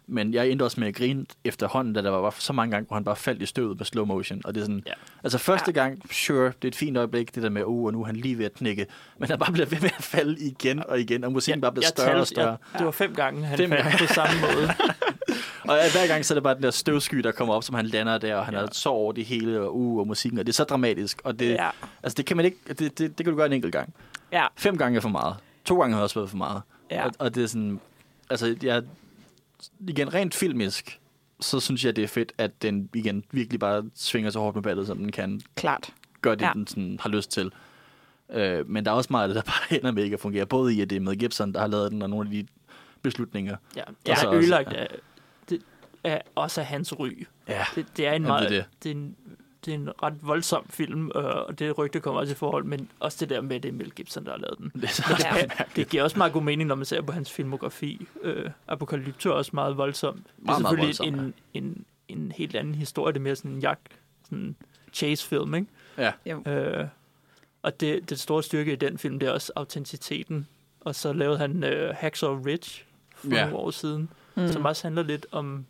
Speaker 4: Men jeg endte også med at grine efterhånden, da der var så mange gange, hvor han bare faldt i støvet med slow motion. Og det er sådan,
Speaker 2: Ja.
Speaker 4: ja. altså første ja. gang, sure, det er et fint øjeblik, det der med, uh, og nu er han lige ved at knække. Men han bare bliver ved med at falde igen og igen, og musikken bare bliver større
Speaker 2: talte-
Speaker 4: og større.
Speaker 2: Jeg, det var fem gange, han
Speaker 4: Fem
Speaker 2: faldt på samme måde.
Speaker 4: Og hver gang så er det bare den der støvsky, der kommer op, som han lander der, og han
Speaker 2: Ja.
Speaker 4: har så over det hele, og, uh, og musikken, og det er så dramatisk. Og det,
Speaker 3: Ja.
Speaker 4: Altså, det kan man ikke, det, det, det kan du gøre en enkelt gang.
Speaker 3: Ja.
Speaker 4: Fem gange er for meget. To gange har også været for meget.
Speaker 3: Ja.
Speaker 4: Og, og det er sådan, altså, jeg, igen, rent filmisk, så synes jeg, det er fedt, at den igen virkelig bare svinger så hårdt med ballet, som den kan.
Speaker 3: Klart.
Speaker 4: Gør det,
Speaker 3: Ja.
Speaker 4: den sådan, har lyst til. Øh, men der er også meget af det, der bare ender med ikke at fungere. Både i, at det er med Gibson, der har lavet den, og nogle af de beslutninger.
Speaker 2: Ja, er
Speaker 4: også-
Speaker 2: ødelagt
Speaker 4: ja.
Speaker 2: Af, også af hans ry.
Speaker 4: Ja,
Speaker 2: Det, det er en meget,
Speaker 4: det er
Speaker 2: det. Det, er en, det er en ret voldsom film, øh, og det rygte kommer også i forhold, men også det der med, at det er Mel Gibson, der har lavet den.
Speaker 4: det er så
Speaker 2: det,
Speaker 3: Ja.
Speaker 2: ja. det giver også meget god mening, når man ser på hans filmografi. Øh, Apocalypto er også meget voldsom. Det er
Speaker 4: Meget, meget
Speaker 2: selvfølgelig
Speaker 4: voldsom,
Speaker 2: en, en, en helt anden historie. Det er mere sådan en jagt, sådan en chase-film, ikke?
Speaker 4: Ja.
Speaker 2: Øh, og det, det store styrke i den film, det er også autenticiteten. Og så lavede han øh, Hacksaw Ridge for
Speaker 4: Ja.
Speaker 2: nogle år siden,
Speaker 3: mm.
Speaker 2: som også handler lidt om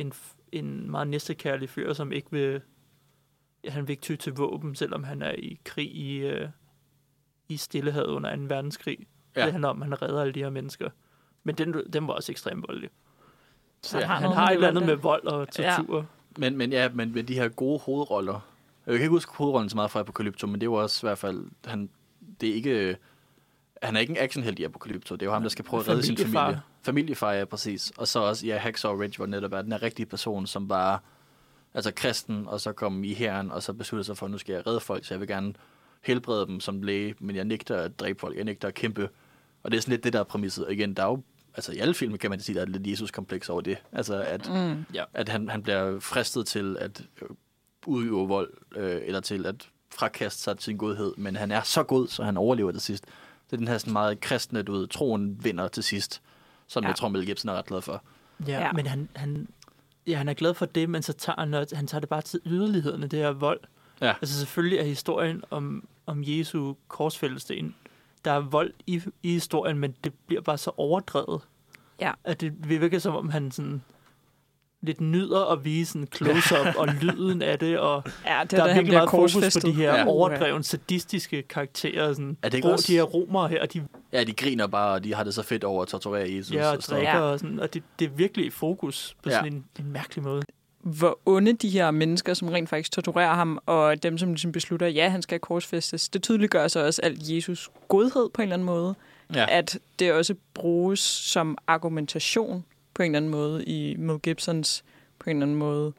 Speaker 2: en, en meget næstekærlig fyr, som ikke vil, ja, han vil ikke ty til våben, selvom han er i krig i, øh, i Stillehavet under 2. verdenskrig. Ja.
Speaker 4: Ja.
Speaker 2: Det handler om, at han redder alle de her mennesker. Men den, den var også ekstremt voldelig. Så
Speaker 3: Han
Speaker 2: han han har et eller andet med vold og
Speaker 3: Ja.
Speaker 2: tortur.
Speaker 4: Men, men ja, men med de her gode hovedroller. Jeg kan ikke huske hovedrollen så meget fra Apocalypto, men det var også i hvert fald, han, det er ikke, han er ikke en actionheld i Apocalypto. Det er jo ham, der skal prøve at redde sin familie. Familiefar, ja, præcis. Og så også, ja, Hacksaw Ridge, hvor netop er den her rigtige person, som var altså kristen, og så kom i herren, og så besluttede sig for, at nu skal jeg redde folk, så jeg vil gerne helbrede dem som læge, men jeg nægter at dræbe folk, jeg nægter at kæmpe. Og det er sådan lidt det, der er præmisset. Og igen, der er jo, altså i alle film kan man sige, der er lidt Jesus-kompleks over det. Altså at,
Speaker 3: Mm.
Speaker 4: at han, han bliver fristet til at øh, udøve vold, øh, eller til at frakaste sig til sin godhed, men han er så god, så han overlever til sidst. Det er den her sådan meget kristne, du ved, troen vinder til sidst, som
Speaker 3: Ja.
Speaker 4: jeg tror, Mel Gibson er ret glad for.
Speaker 2: Ja,
Speaker 3: Ja.
Speaker 2: men han, han, ja, han er glad for det, men så tager han, han tager det bare til yderlighederne, det her vold.
Speaker 4: Ja.
Speaker 2: Altså selvfølgelig er historien om, om Jesu korsfældesten, der er vold i, i historien, men det bliver bare så overdrevet.
Speaker 3: Ja.
Speaker 2: At det virker som om han sådan lidt nyder at vise sådan close-up og lyden af det, og
Speaker 3: Ja, det
Speaker 2: der er
Speaker 3: da han
Speaker 2: virkelig
Speaker 3: bliver
Speaker 2: meget fokus på
Speaker 3: korsfæstet.
Speaker 2: de her
Speaker 4: Ja.
Speaker 2: overdreven, sadistiske karakterer. Sådan,
Speaker 4: Er det ikke også-
Speaker 2: De her romere her, de
Speaker 4: Ja, de griner bare, og de har det så fedt over at torturere Jesus.
Speaker 2: ja, og drikker,
Speaker 3: Ja.
Speaker 2: og, sådan, og det, det er virkelig i fokus på
Speaker 4: Ja.
Speaker 2: sådan en, en mærkelig måde.
Speaker 3: hvor onde de her mennesker, som rent faktisk torturerer ham, og dem, som ligesom beslutter, ja, han skal korsfæstes, det tydeliggør så også alt Jesus godhed på en eller anden måde.
Speaker 4: Ja.
Speaker 3: At det også bruges som argumentation på en eller anden måde i Mel Gibsons på en eller anden måde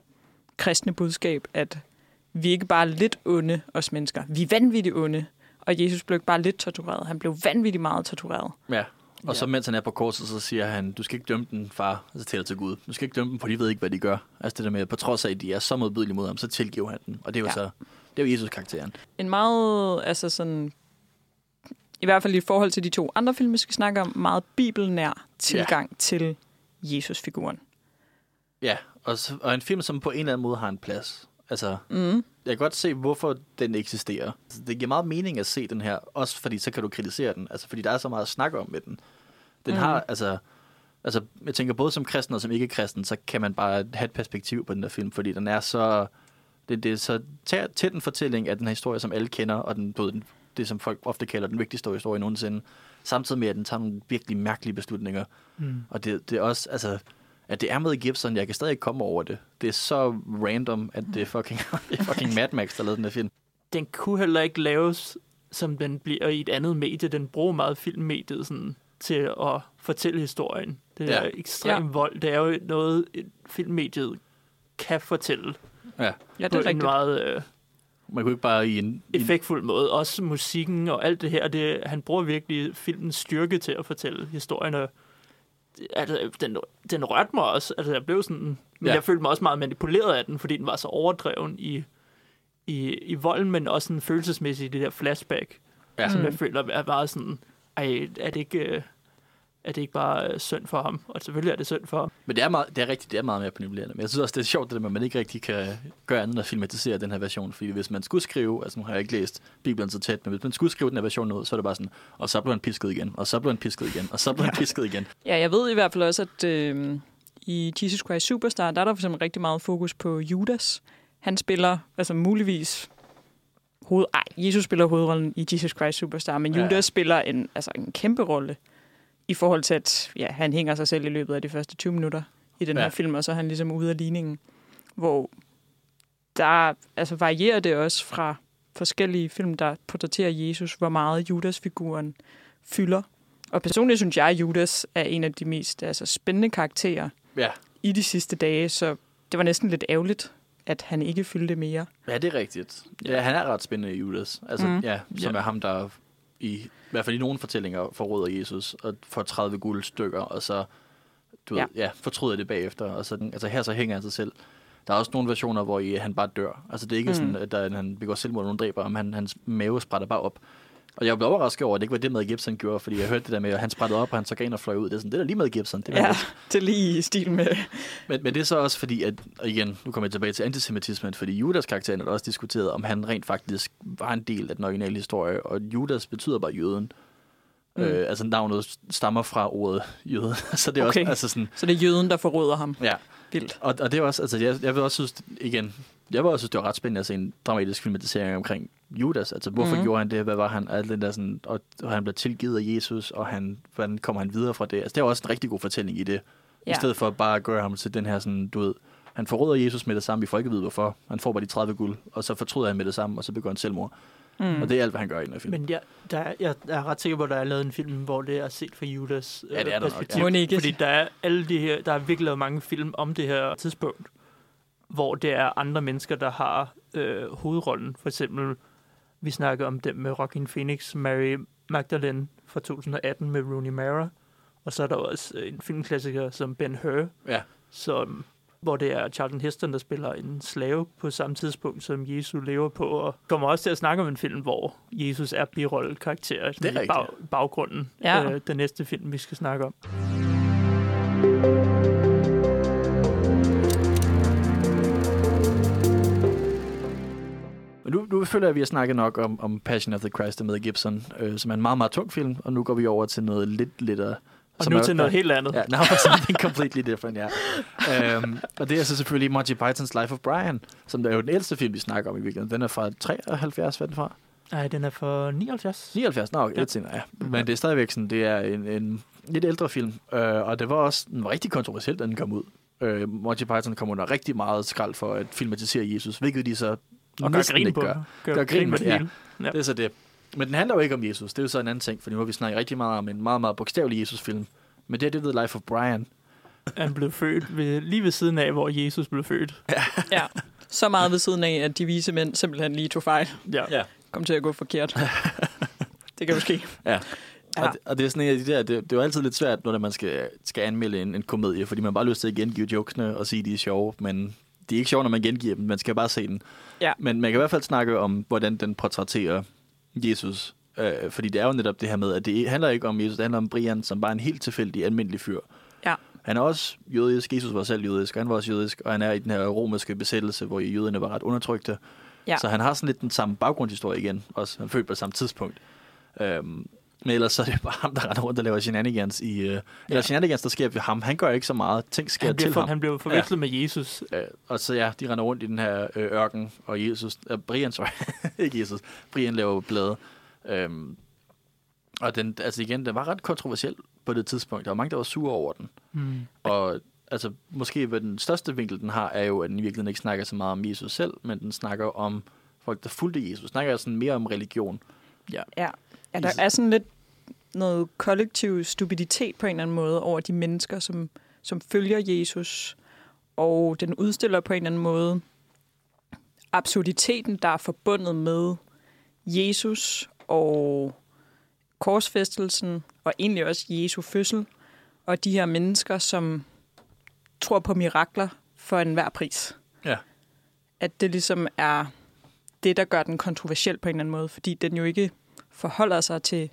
Speaker 3: kristne budskab, at vi ikke bare er lidt onde, os mennesker. Vi er vanvittigt onde. Og Jesus blev ikke bare lidt tortureret. Han blev vanvittigt meget tortureret.
Speaker 4: Ja. Og så mens han er på korset, så siger han, du skal ikke dømme den, far, og så taler til Gud. Du skal ikke dømme dem, for de ved ikke, hvad de gør. Altså det der med, at på trods af, at de er så modbydelige mod ham, så tilgiver han den. Og det er jo
Speaker 3: Ja.
Speaker 4: så, det er jo Jesus-karakteren.
Speaker 3: en meget, altså sådan, i hvert fald i forhold til de to andre film, vi skal snakke om, meget bibelnær tilgang ja. til Jesus-figuren.
Speaker 4: Ja, og, så, og en film, som på en eller anden måde har en plads. Altså,
Speaker 3: Mm.
Speaker 4: jeg kan godt se, hvorfor den eksisterer. Altså, det giver meget mening at se den her, også fordi så kan du kritisere den. Altså, fordi der er så meget at snakke om med den. Den
Speaker 3: Mm.
Speaker 4: har, altså, altså, jeg tænker både som kristen og som ikke-kristen, så kan man bare have et perspektiv på den der film, fordi den er så, det, det er så tæt, tæt en fortælling af den her historie, som alle kender, og den, du ved, den, det, som folk ofte kalder den vigtigste historie nogensinde, samtidig med, at den tager nogle virkelig mærkelige beslutninger.
Speaker 2: Mm.
Speaker 4: Og det, det er også, altså, at det er med Gibson, jeg kan stadig ikke komme over det. Det er så random, at det er fucking, det er fucking Mad Max, der lavede den her film.
Speaker 2: Den kunne heller ikke laves, som den bliver i et andet medie. Den bruger meget filmmediet sådan, til at fortælle historien. Det
Speaker 4: Ja.
Speaker 2: er ekstrem
Speaker 3: Ja.
Speaker 2: vold. Det er jo noget, et filmmediet kan fortælle
Speaker 4: Ja.
Speaker 3: Ja, det
Speaker 2: på
Speaker 3: er
Speaker 2: en
Speaker 3: rigtigt.
Speaker 2: meget øh,
Speaker 4: Man kunne ikke bare i en... i
Speaker 2: effektfuld måde. Også musikken og alt det her. Det, han bruger virkelig filmens styrke til at fortælle historien. Og, det- altså, den, den rørte mig også. Altså, jeg blev sådan, men
Speaker 4: Ja.
Speaker 2: jeg følte mig også meget manipuleret af den, fordi den var så overdreven i, i, i volden, men også sådan følelsesmæssigt i det der flashback,
Speaker 4: ja.
Speaker 2: ja. som
Speaker 3: Mm.
Speaker 2: jeg føler er bare sådan, ej, er det ikke, er det ikke bare øh, synd for ham? Og selvfølgelig er det synd for ham.
Speaker 4: Men det er, meget, det er rigtigt, det er meget mere manipulerende. Men jeg synes også, det er sjovt, det der med, at man ikke rigtig kan gøre andet end at filmatisere den her version. Fordi hvis man skulle skrive, altså nu har jeg ikke læst Bibelen så tæt, men hvis man skulle skrive den her version ud, så er det bare sådan, og så blev han pisket igen, og så blev han pisket igen, og så blev han pisket igen.
Speaker 3: Ja, jeg ved i hvert fald også, at øh, i Jesus Christ Superstar, der er der for eksempel rigtig meget fokus på Judas. Han spiller, altså muligvis, hoved... Ej, Jesus spiller hovedrollen i Jesus Christ Superstar, men
Speaker 4: Ja.
Speaker 3: Judas spiller en, altså en kæmpe rolle i forhold til, at ja, han hænger sig selv i løbet af de første 20 minutter i den
Speaker 4: Ja.
Speaker 3: her film, og så er han ligesom ude af ligningen, hvor der altså varierer det også fra forskellige film, der portrætterer Jesus, hvor meget Judas-figuren fylder. Og personligt synes jeg, at Judas er en af de mest altså, spændende karakterer
Speaker 4: Ja,
Speaker 3: i de sidste dage, så det var næsten lidt ærgerligt, at han ikke fyldte mere.
Speaker 4: ja det er rigtigt. Ja, han er ret spændende, Judas. Altså,
Speaker 3: Mm.
Speaker 4: ja, som
Speaker 2: Ja.
Speaker 4: er ham, der i, i hvert fald i nogle fortællinger forråder Jesus og får 30 guldstykker, og så du
Speaker 3: Ja.
Speaker 4: Ved, ja, fortryder det bagefter. Og så, altså her så hænger han sig selv. Der er også nogle versioner, hvor i, han bare dør. Altså det er ikke
Speaker 3: Mm.
Speaker 4: sådan, at der, han begår selvmord, og nogen dræber ham. Han, hans mave sprætter bare op. Og jeg blev overrasket over, at det ikke var det, med Gibson gjorde, fordi jeg hørte det der med, at han sprættede op, og han så gav og fløj ud. Det er sådan, det er da lige med Gibson. Det var
Speaker 3: Ja, det er lige i stil med...
Speaker 4: men, men det er så også fordi, at og igen, nu kommer jeg tilbage til antisemitismen, fordi Judas karakteren er der også diskuteret, om han rent faktisk var en del af den originale historie, og Judas betyder bare jøden.
Speaker 3: Mm.
Speaker 4: Øh, altså navnet stammer fra ordet jøde, så det er
Speaker 3: Okay.
Speaker 4: også altså sådan,
Speaker 3: Så det er jøden, der forråder ham.
Speaker 4: ja.
Speaker 3: Vildt.
Speaker 4: Og, og det er også, altså jeg, jeg vil også synes, igen, jeg vil også synes, det var ret spændende at se en dramatisk filmatisering omkring Judas. Altså, hvorfor mm. gjorde han det? Hvad var han? Alt det der sådan, og, og han blev tilgivet af Jesus, og han, hvordan kommer han videre fra det? Altså, det er også en rigtig god fortælling i det. Ja.
Speaker 3: Ja.
Speaker 4: I stedet for bare at gøre ham til den her sådan, du ved, han forråder Jesus med det samme, vi får ikke vide hvorfor. Han får bare de 30 guld, og så fortryder han med det samme, og så begår han selvmord.
Speaker 3: Mm.
Speaker 4: Og det er alt, hvad han gør i den her film.
Speaker 2: Men jeg, der, er- jeg, jeg er ret sikker på, at der er lavet en film, hvor det er set fra Judas øh,
Speaker 4: Ja, det er der nok,
Speaker 2: perspektiv.
Speaker 3: ja. Må ikke.
Speaker 2: Fordi der er alle de her, der er virkelig lavet mange film om det her tidspunkt, hvor det er andre mennesker, der har øh, hovedrollen. For eksempel, vi snakkede om dem med Rockin' Phoenix, Mary Magdalene fra 2018 med Rooney Mara. Og så er der også øh, en filmklassiker som Ben Hur,
Speaker 4: Ja.
Speaker 2: som, hvor det er Charlton Heston, der spiller en slave på samme tidspunkt, som Jesus lever på. Og kommer også til at snakke om en film, hvor Jesus er birolle-karakter
Speaker 4: er
Speaker 2: i bag, baggrunden.
Speaker 3: Ja.
Speaker 2: Øh, den næste film, vi skal snakke om.
Speaker 4: Men nu, nu føler jeg, at vi har snakket nok om, om Passion of the Christ Mel Gibson, øh, som er en meget, meget tung film, og nu går vi over til noget lidt lidt
Speaker 2: Og
Speaker 4: som
Speaker 2: nu
Speaker 4: er-
Speaker 2: til noget helt andet.
Speaker 4: Ja, now for something completely different, ja. um, og det er så selvfølgelig Monty Python's Life of Brian, som er jo den ældste film, vi snakker om i virkeligheden. Den er fra 73, hvad er den fra?
Speaker 2: Nej, den er for 79.
Speaker 4: 79, nå, okay,
Speaker 2: Ja.
Speaker 4: lidt senere, ja. Men det er stadigvæk sådan, det er en, en lidt ældre film, øh, og det var også den var rigtig kontroversiel, da den kom ud. Øh, Monty Python kom under rigtig meget skrald for at filmatisere Jesus, hvilket de så
Speaker 2: Og gør grin på.
Speaker 4: gør.
Speaker 2: Gør,
Speaker 4: Gør grin med
Speaker 2: det
Speaker 4: ja.
Speaker 2: hele. Ja.
Speaker 4: Det er så det. Men den handler jo ikke om Jesus. Det er jo så en anden ting, for nu har vi snakket rigtig meget om en meget, meget bogstavelig Jesus-film. Men det er det, der Life of Brian.
Speaker 2: Han blev født ved, lige ved siden af, hvor Jesus blev født.
Speaker 3: Ja. Så meget ved siden af, at de vise mænd simpelthen lige tog fejl.
Speaker 2: Ja.
Speaker 4: Ja.
Speaker 3: Kom til at gå forkert. det kan jo ske.
Speaker 4: Ja.
Speaker 3: Ja.
Speaker 4: Ja. Og, det, og det er sådan en af de der, det, det er jo altid lidt svært, når man skal, skal anmelde en, en komedie, fordi man har bare lyst til at gengive jokesene og sige, at de er sjove, men de er ikke sjove, når man gengiver dem. Man skal bare se den.
Speaker 3: Ja.
Speaker 4: Men man kan i hvert fald snakke om, hvordan den portrætterer Jesus. Øh, fordi det er jo netop det her med, at det handler ikke om Jesus, det handler om Brian, som bare er en helt tilfældig, almindelig fyr.
Speaker 3: Ja.
Speaker 4: Han er også jødisk, Jesus var selv jødisk, og han var også jødisk, og han er i den her romerske besættelse, hvor jøderne var ret undertrykte.
Speaker 3: Ja.
Speaker 4: Så han har sådan lidt den samme baggrundshistorie igen, også han født på samme tidspunkt. Øhm, men ellers så er det bare ham, der render rundt og laver shenanigans i... Øh, eller shenanigans, der sker ved ham. Han gør ikke så meget. Ting sker
Speaker 2: Han, bliver
Speaker 4: til
Speaker 2: for,
Speaker 4: ham.
Speaker 2: han blev forvekslet ja. med Jesus.
Speaker 4: Øh, og så ja, de render rundt i den her øh, ørken, og Jesus... Øh, Brian, sorry. ikke Jesus. Brian laver blade. Øhm, og den, altså igen, den var ret kontroversiel på det tidspunkt. Der var mange, der var sure over den.
Speaker 2: Hmm.
Speaker 4: Og altså, måske hvad den største vinkel, den har, er jo, at den i virkeligheden ikke snakker så meget om Jesus selv, men den snakker om folk, der fulgte Jesus. Snakker sådan mere om religion.
Speaker 3: Ja. ja, der er sådan lidt noget kollektiv stupiditet på en eller anden måde over de mennesker, som, som følger Jesus. Og den udstiller på en eller anden måde absurditeten, der er forbundet med Jesus og korsfæstelsen, og egentlig også Jesu fødsel, og de her mennesker, som tror på mirakler for enhver pris.
Speaker 4: Ja.
Speaker 3: At det ligesom er det, der gør den kontroversiel på en eller anden måde, fordi den jo ikke forholder sig til,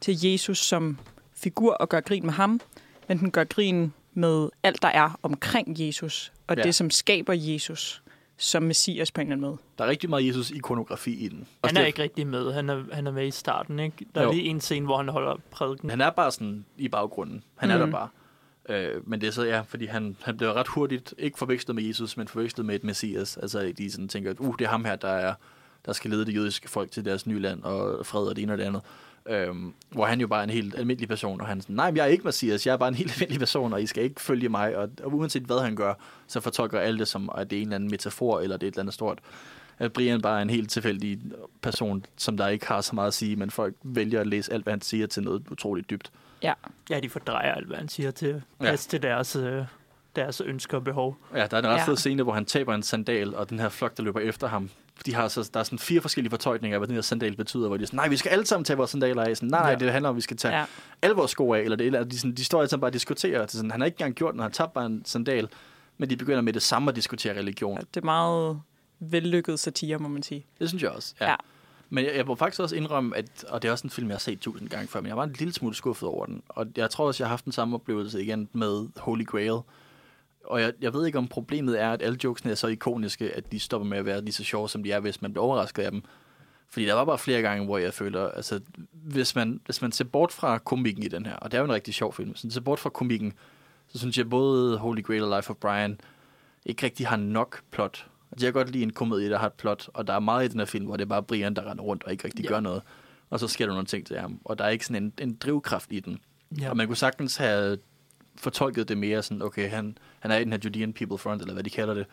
Speaker 3: til Jesus som figur og gør grin med ham, men den gør grin med alt, der er omkring Jesus, og
Speaker 4: Ja.
Speaker 3: det, som skaber Jesus som messias på en eller anden måde.
Speaker 4: Der er rigtig meget Jesus-ikonografi i den.
Speaker 2: Han
Speaker 4: Også
Speaker 2: er
Speaker 4: det-
Speaker 2: ikke rigtig med. Han er, han er med i starten, ikke? Der er
Speaker 4: Jo.
Speaker 2: lige en scene, hvor han holder prædiken.
Speaker 4: Han er bare sådan i baggrunden. Han mm. er der
Speaker 3: Mhm.
Speaker 4: bare. Øh, men det er så, ja, fordi han, han bliver ret hurtigt, ikke forvekslet med Jesus, men forvekslet med et messias. Altså, de sådan tænker, at uh, det er ham her, der, er, der skal lede det jødiske folk til deres nye land, og fred og det ene og det andet. Øhm, hvor han jo bare er en helt almindelig person, og han er sådan, nej, men jeg er ikke messias, jeg er bare en helt almindelig person, og I skal ikke følge mig. Og, og uanset hvad han gør, så fortolker alle det som, at det er en eller anden metafor, eller det er et eller andet stort. At Brian bare er en helt tilfældig person, som der ikke har så meget at sige, men folk vælger at læse alt, hvad han siger til noget utroligt dybt.
Speaker 3: Ja,
Speaker 2: Ja, de fordrejer alt, hvad han siger til
Speaker 4: Ja.
Speaker 2: plads til deres, øh, deres ønsker og behov.
Speaker 4: Ja, der er en ret
Speaker 3: Ja.
Speaker 4: fed scene, hvor han taber en sandal, og den her flok, der løber efter ham, de har så, der er sådan fire forskellige fortolkninger af, hvad den her sandal betyder, hvor de er sådan, nej, vi skal alle sammen tage vores sandaler af. Sådan, nej, nej,
Speaker 2: Ja.
Speaker 4: det handler om, at vi skal tage ja. alle vores sko af, eller det, eller de, sådan, de står sammen bare og diskuterer. Det er sådan, han har ikke engang gjort noget, han tabte bare en sandal, men de begynder med det samme at diskutere religion.
Speaker 3: ja. Det er meget vellykket satire, må man sige.
Speaker 4: Det synes jeg også. Ja.
Speaker 3: Ja.
Speaker 4: Men jeg, jeg må faktisk også indrømme, at, og det er også en film, jeg har set tusind gange før, men jeg var en lille smule skuffet over den. Og jeg tror også, jeg har haft den samme oplevelse igen med Holy Grail. Og jeg, jeg ved ikke, om problemet er, at alle jokesene er så ikoniske, at de stopper med at være lige så sjove, som de er, hvis man bliver overrasket af dem. Fordi der var bare flere gange, hvor jeg føler, altså, hvis man, hvis man ser bort fra komikken i den her, og det er jo en rigtig sjov film, hvis man ser bort fra komikken, så synes jeg både Holy Grail og Life of Brian ikke rigtig har nok plot. Altså, jeg kan godt lide en komedie, der har et plot, og der er meget i den her film, hvor det er bare Brian, der render rundt og ikke rigtig
Speaker 2: Ja.
Speaker 4: ja. gør noget. Og så sker der nogle ting til ham, og der er ikke sådan en, en drivkraft i den.
Speaker 2: Ja.
Speaker 4: Og man kunne sagtens have fortolket det mere sådan, okay, han, han er i den her Judean People Front, eller hvad de kalder det,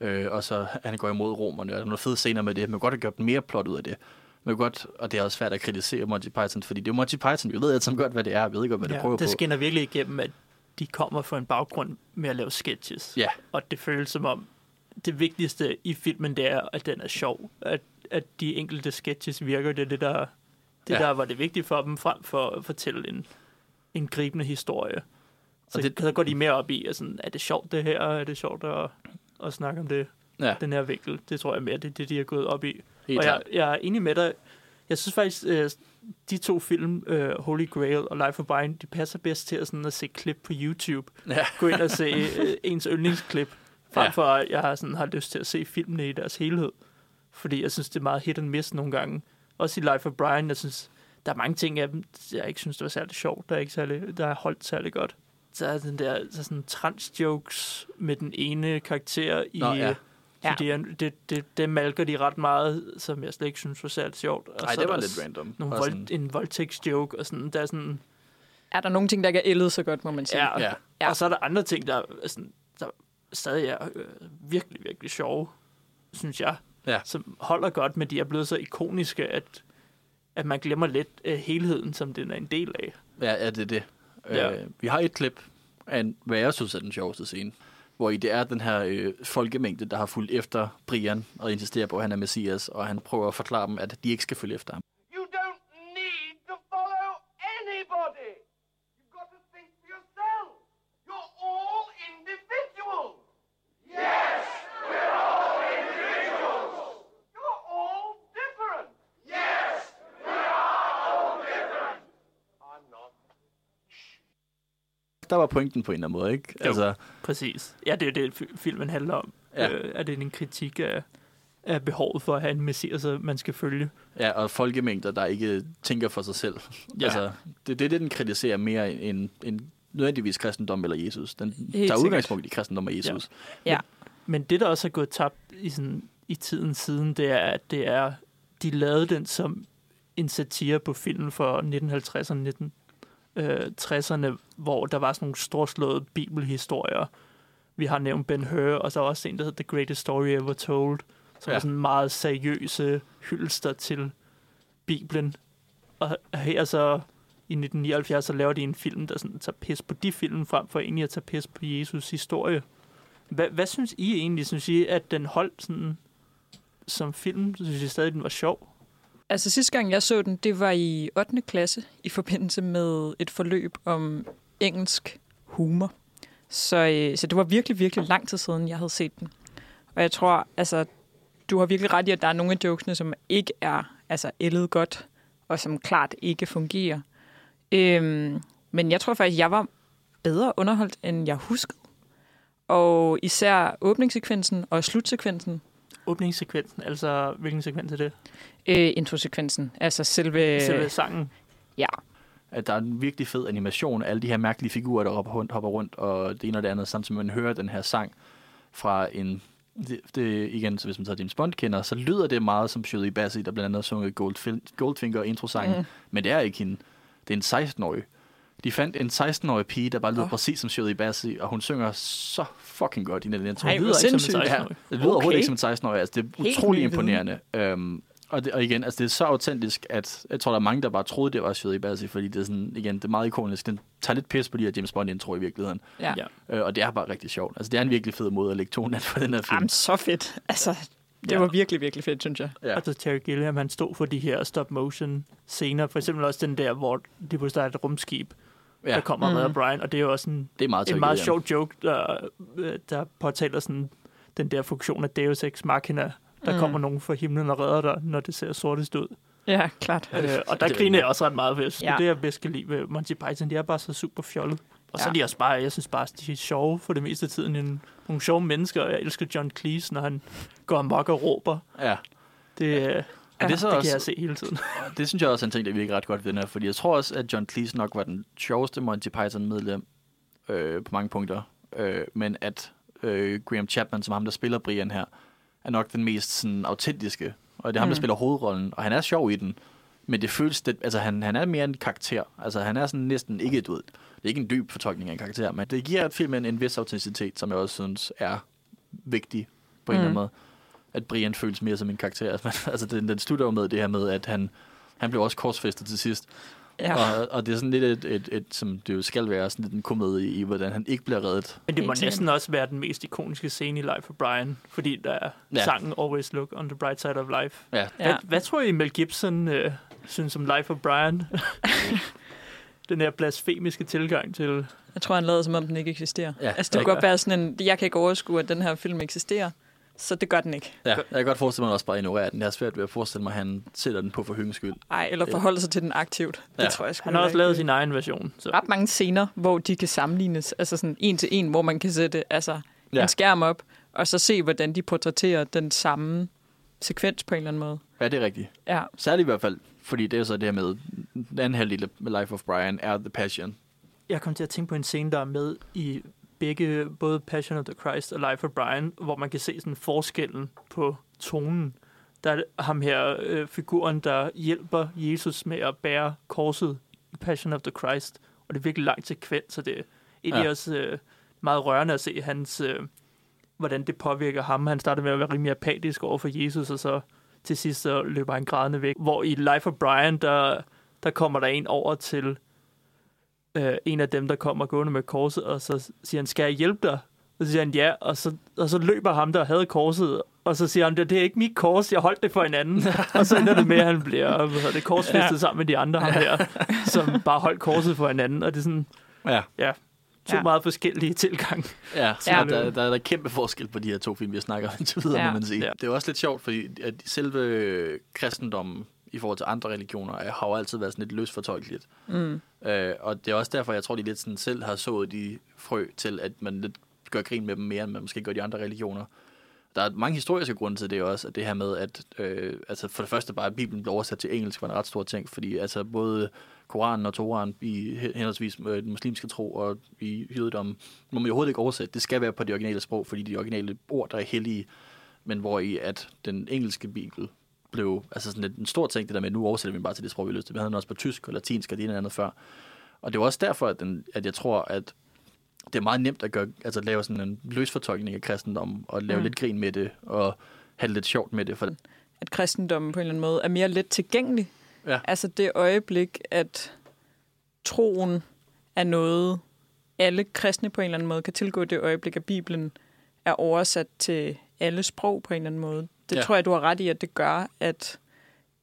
Speaker 4: øh, og så han går imod romerne, og der er nogle fede scener med det. Man kunne godt have gjort mere plot ud af det. Man kunne godt, og det er også svært at kritisere Monty Python, fordi det er Monty Python, vi ved alt sammen godt, hvad det er, vi ved godt, hvad det
Speaker 2: ja,
Speaker 4: prøver
Speaker 2: det
Speaker 4: på.
Speaker 2: skinner virkelig igennem, at de kommer fra en baggrund med at lave sketches.
Speaker 4: Ja,
Speaker 2: Og det føles som om, det vigtigste i filmen, det er, at den er sjov. At, at de enkelte sketches virker, det er det, der, det
Speaker 4: Ja.
Speaker 2: der var det vigtige for dem, frem for at fortælle en, en gribende historie. Så det, så går de mere op i, at sådan, er det sjovt det her, er det sjovt at, at snakke om det,
Speaker 4: ja,
Speaker 2: den her vinkel. Det tror jeg mere, det er det, de er gået op i.
Speaker 4: helt
Speaker 2: og jeg, jeg er enig med dig. Jeg synes faktisk, øh, de to film, øh, Holy Grail og Life of Brian, de passer bedst til at, sådan, at se klip på YouTube.
Speaker 4: Ja.
Speaker 2: Gå ind og se øh, ens yndlingsklip, frem
Speaker 4: Ja.
Speaker 2: for at jeg har, sådan, har lyst til at se filmene i deres helhed. fordi jeg synes, det er meget hit and miss nogle gange. Også i Life of Brian, jeg synes, der er mange ting af dem, jeg ikke synes, det var særlig sjovt, der er ikke særlig, der er holdt særlig godt. Så er den der, der er sådan trans-jokes med den ene karakter i...
Speaker 4: Nå, ja.
Speaker 2: Ja. Det, det, det, det malker de ret meget, som jeg slet ikke synes var særlig sjovt. Og
Speaker 4: Nej,
Speaker 2: så
Speaker 4: det
Speaker 2: er
Speaker 4: var
Speaker 2: der
Speaker 4: lidt random.
Speaker 2: Nogle
Speaker 4: Og
Speaker 2: vold,
Speaker 4: sådan-
Speaker 2: en voldtægtsjoke, og sådan, der er sådan...
Speaker 3: Er der nogle ting, der ikke er ældet så godt, må man sige?
Speaker 2: Ja,
Speaker 4: Ja.
Speaker 2: ja.
Speaker 3: Ja.
Speaker 2: Og så er der andre ting, der, er sådan, der stadig er øh, virkelig, virkelig sjove, synes jeg.
Speaker 4: Ja.
Speaker 2: Som holder godt, men de er blevet så ikoniske, at, at man glemmer lidt øh, helheden, som den er en del af.
Speaker 4: Ja, ja, det er det.
Speaker 2: Ja.
Speaker 4: Øh, vi har et klip af, en, hvad jeg synes er den sjoveste scene, hvor i det er den her øh, folkemængde, der har fulgt efter Brian og insisterer på, at han er messias, og han prøver at forklare dem, at de ikke skal følge efter ham. Der var pointen på en eller anden måde, ikke?
Speaker 2: Jo.
Speaker 4: Altså,
Speaker 2: Præcis. Ja, det er jo det, fi- filmen handler om.
Speaker 4: Ja.
Speaker 2: Øh, er det en kritik af, af behovet for at have en messias, man skal følge.
Speaker 4: ja, og folkemængder, der ikke tænker for sig selv.
Speaker 2: Ja.
Speaker 4: Altså, det, det er det, den kritiserer mere end, end nødvendigvis kristendom eller Jesus. Den tager
Speaker 3: sikkert.
Speaker 4: udgangspunkt i kristendom og Jesus.
Speaker 3: Ja.
Speaker 2: Men det, der også er gået tabt i, sådan, i tiden siden, det er, at det er, de lavede den som en satire på film for 1950'erne, 1960'erne, hvor der var sådan nogle storslåede bibelhistorier. Vi har nævnt Ben Hur, og så er også en, der hedder The Greatest Story Ever Told, som
Speaker 4: Ja.
Speaker 2: er sådan meget seriøse hyldester til Bibelen. Og her så i 1979, så laver de en film, der sådan tager pis på de film, frem for egentlig at tage pis på Jesus historie. Hvad, hvad synes I egentlig? Synes I, at den holdt sådan som film? Synes I stadig, den var sjov?
Speaker 3: Altså sidste gang, jeg så den, det var i 8. klasse i forbindelse med et forløb om engelsk humor. Så, øh, så det var virkelig, virkelig lang tid siden, jeg havde set den. Og jeg tror, altså, du har virkelig ret i, at der er nogle af jokesene, som ikke er altså, ældet godt, og som klart ikke fungerer. Øhm, men jeg tror faktisk, jeg var bedre underholdt, end jeg huskede. Og især åbningssekvensen og slutsekvensen,
Speaker 2: Åbningssekvensen, altså hvilken sekvens er det?
Speaker 3: Øh, introsekvensen, altså selve...
Speaker 2: Selve sangen.
Speaker 3: Ja,
Speaker 4: At der er en virkelig fed animation af alle de her mærkelige figurer, der hopper rundt, hopper rundt og det ene og det andet, samtidig med at man hører den her sang fra en... Det, det, igen, så hvis man tager James Bond kender, så lyder det meget som Shirley Bassey, der blandt andet har sunget Goldfin- Goldfinger introsangen, mm. men det er ikke hende. Det er en 16-årig. De fandt en 16-årig pige, der bare lyder oh. Præcis som Shirley Bassey, og hun synger så fucking godt i den intro.
Speaker 3: Ej,
Speaker 2: lyder ikke som en
Speaker 4: Ja,
Speaker 2: 16-årig.
Speaker 4: det lyder okay. Overhovedet ikke som en 16-årig. Altså, det er
Speaker 3: Helt
Speaker 4: utrolig imponerende. Øhm, og, det, og igen, altså, det er så autentisk, at jeg tror, der er mange, der bare troede, det var Shirley Bassey, fordi det er sådan, igen, det er meget ikonisk. Den tager lidt pis på de her James Bond intro i virkeligheden.
Speaker 3: ja.
Speaker 2: Ja.
Speaker 4: Øh, og det er bare rigtig sjovt. Altså, det er en virkelig fed måde at lægge tonen for den her film.
Speaker 3: Jamen, så fedt. Altså, det
Speaker 2: Ja.
Speaker 3: var virkelig, virkelig fedt, synes jeg.
Speaker 4: Ja.
Speaker 2: Altså Terry Gilliam, han stod for de her stop-motion scener. For eksempel også den der, hvor de pludselig er et rumskib, ja. der kommer
Speaker 3: Mm.
Speaker 2: med Brian. Og det er jo også en,
Speaker 4: det er meget
Speaker 2: en meget sjov joke, der, øh, der påtaler sådan den der funktion af Deus Ex Machina. Der
Speaker 3: Mm.
Speaker 2: kommer nogen fra himlen og redder dig, når det ser sortest ud.
Speaker 3: Ja, klart.
Speaker 2: Øh, og der
Speaker 4: det er
Speaker 2: griner jeg også ret meget ved. Ja.
Speaker 3: Ja.
Speaker 2: Det, jeg bedst kan lide ved Monty Python, de er bare så super fjollet. Og så
Speaker 3: Ja.
Speaker 2: er de også bare, jeg synes bare, de er sjove for det meste af tiden. En, nogle sjove mennesker, og jeg elsker John Cleese, når han går amok og råber.
Speaker 4: Ja.
Speaker 2: Det, øh,
Speaker 4: Er det, så
Speaker 2: det
Speaker 4: også,
Speaker 2: kan jeg se hele tiden.
Speaker 4: Det synes jeg også er en ting, der virker ret godt ved den her, fordi jeg tror også, at John Cleese nok var den sjoveste Monty Python-medlem øh, på mange punkter, øh, men at øh, Graham Chapman, som ham, der spiller Brian her, er nok den mest sådan, autentiske, og det er ham, der
Speaker 3: Mm.
Speaker 4: spiller hovedrollen, og han er sjov i den, men det føles, det, altså han, han er mere en karakter, altså han er sådan næsten ikke et ud. Det er ikke en dyb fortolkning af en karakter, men det giver filmen en vis autenticitet, som jeg også synes er vigtig på en
Speaker 3: Mm.
Speaker 4: eller anden måde. At Brian føles mere som en karakter. Altså, altså den, den slutter jo med det her med, at han, han blev også korsfæstet til sidst.
Speaker 3: Ja.
Speaker 4: Og, og det er sådan lidt et, et, et, som det jo skal være, sådan lidt en komedie i, hvordan han ikke bliver reddet.
Speaker 2: Men det må næsten også være den mest ikoniske scene i Life of Brian, fordi der er
Speaker 4: Ja.
Speaker 2: sangen Always Look on the Bright Side of Life.
Speaker 4: Ja,
Speaker 3: Ja.
Speaker 2: Hvad, hvad tror I, Mel Gibson øh, synes om Life of Brian? den her blasfemiske tilgang til...
Speaker 3: Jeg tror, han lavede, som om den ikke eksisterer.
Speaker 4: Ja,
Speaker 3: altså, det kunne godt være sådan en, jeg kan ikke overskue, at den her film eksisterer, så det gør den ikke.
Speaker 4: ja. Jeg kan godt forestille mig, at også bare ignorerer den. Jeg har svært ved at forestille mig, at han sætter den på for hyggens skyld.
Speaker 3: Ej, eller
Speaker 4: Ja.
Speaker 3: forholde sig til den aktivt. Det
Speaker 4: Ja.
Speaker 3: tror jeg sgu
Speaker 2: Han har også lavet
Speaker 3: ikke.
Speaker 2: sin egen version. Så.
Speaker 3: ret mange scener, hvor de kan sammenlignes, altså sådan en til en, hvor man kan sætte altså,
Speaker 4: Ja.
Speaker 3: en skærm op, og så se, hvordan de portrætterer den samme sekvens på en eller anden måde.
Speaker 4: Ja, det er rigtigt.
Speaker 3: Ja,
Speaker 4: Særligt i hvert fald, fordi det er så det her med, den anden halvdel med Life of Brian er The Passion.
Speaker 2: Jeg kom til at tænke på en scene, der er med i begge, både Passion of the Christ og Life of Brian, hvor man kan se sådan forskellen på tonen. Der er ham her, øh, figuren, der hjælper Jesus med at bære korset i Passion of the Christ. Og det er virkelig langt sekvens, så det er egentlig
Speaker 4: ja.
Speaker 2: også øh, meget rørende at se hans, øh, hvordan det påvirker ham. Han starter med at være rimelig apatisk over for Jesus, og så til sidst så løber han grædende væk. Hvor i Life of Brian, der, der kommer der en over til øh, en af dem, der kommer gående med korset, og så siger han, skal jeg hjælpe dig? Og så siger han ja, og så, og så løber ham, der havde korset, og så siger han, det er ikke mit kors, jeg holdt det for en anden. og så ender det med, at han bliver det, korsfæstet ja. sammen med de andre ham her, som bare holdt korset for en anden. Og det er sådan
Speaker 4: Ja,
Speaker 2: to
Speaker 3: Ja.
Speaker 2: ja. meget forskellige tilgang.
Speaker 4: ja, så
Speaker 3: Ja.
Speaker 4: ja. Der, der, er der kæmpe forskel på de her to film, vi snakker om indtil videre,
Speaker 3: Ja.
Speaker 4: ja. må man sige.
Speaker 2: Ja.
Speaker 4: Ja. Det er også lidt sjovt, fordi at selve kristendommen i forhold til andre religioner er- har jo altid været sådan lidt løsfortolkeligt.
Speaker 3: mm.
Speaker 4: Øh, og det er også derfor, jeg tror, de lidt sådan selv har sået de frø til, at man lidt gør grin med dem mere, end man måske gør de andre religioner. Der er mange historiske grunde til det også, at det her med, at øh, altså for det første bare, at Bibelen blev oversat til engelsk, var en ret stor ting, fordi altså både Koranen og Toranen i he- henholdsvis øh, den muslimske tro og i jødedommen, må man jo overhovedet ikke oversætte. Det skal være på det originale sprog, fordi de originale ord, der er hellige, men hvor i at den engelske bibel blev altså sådan en stor ting, det der med, at nu oversætter vi bare til det sprog, vi lyst til. Vi havde den også på tysk og latinsk og det ene og andet før. Og det var også derfor, at, den, at jeg tror, at det er meget nemt at gøre, altså at lave sådan en løsfortolkning af kristendom, og lave
Speaker 3: Mm.
Speaker 4: mm. lidt grin med det, og have det lidt sjovt med det. For,
Speaker 3: At kristendommen på en eller anden måde er mere let tilgængelig.
Speaker 4: Ja.
Speaker 3: Altså det øjeblik, at troen er noget, alle kristne på en eller anden måde kan tilgå det øjeblik, at Bibelen er oversat til alle sprog på en eller anden måde. Det
Speaker 4: Ja.
Speaker 3: tror jeg, du har ret i, at det gør, at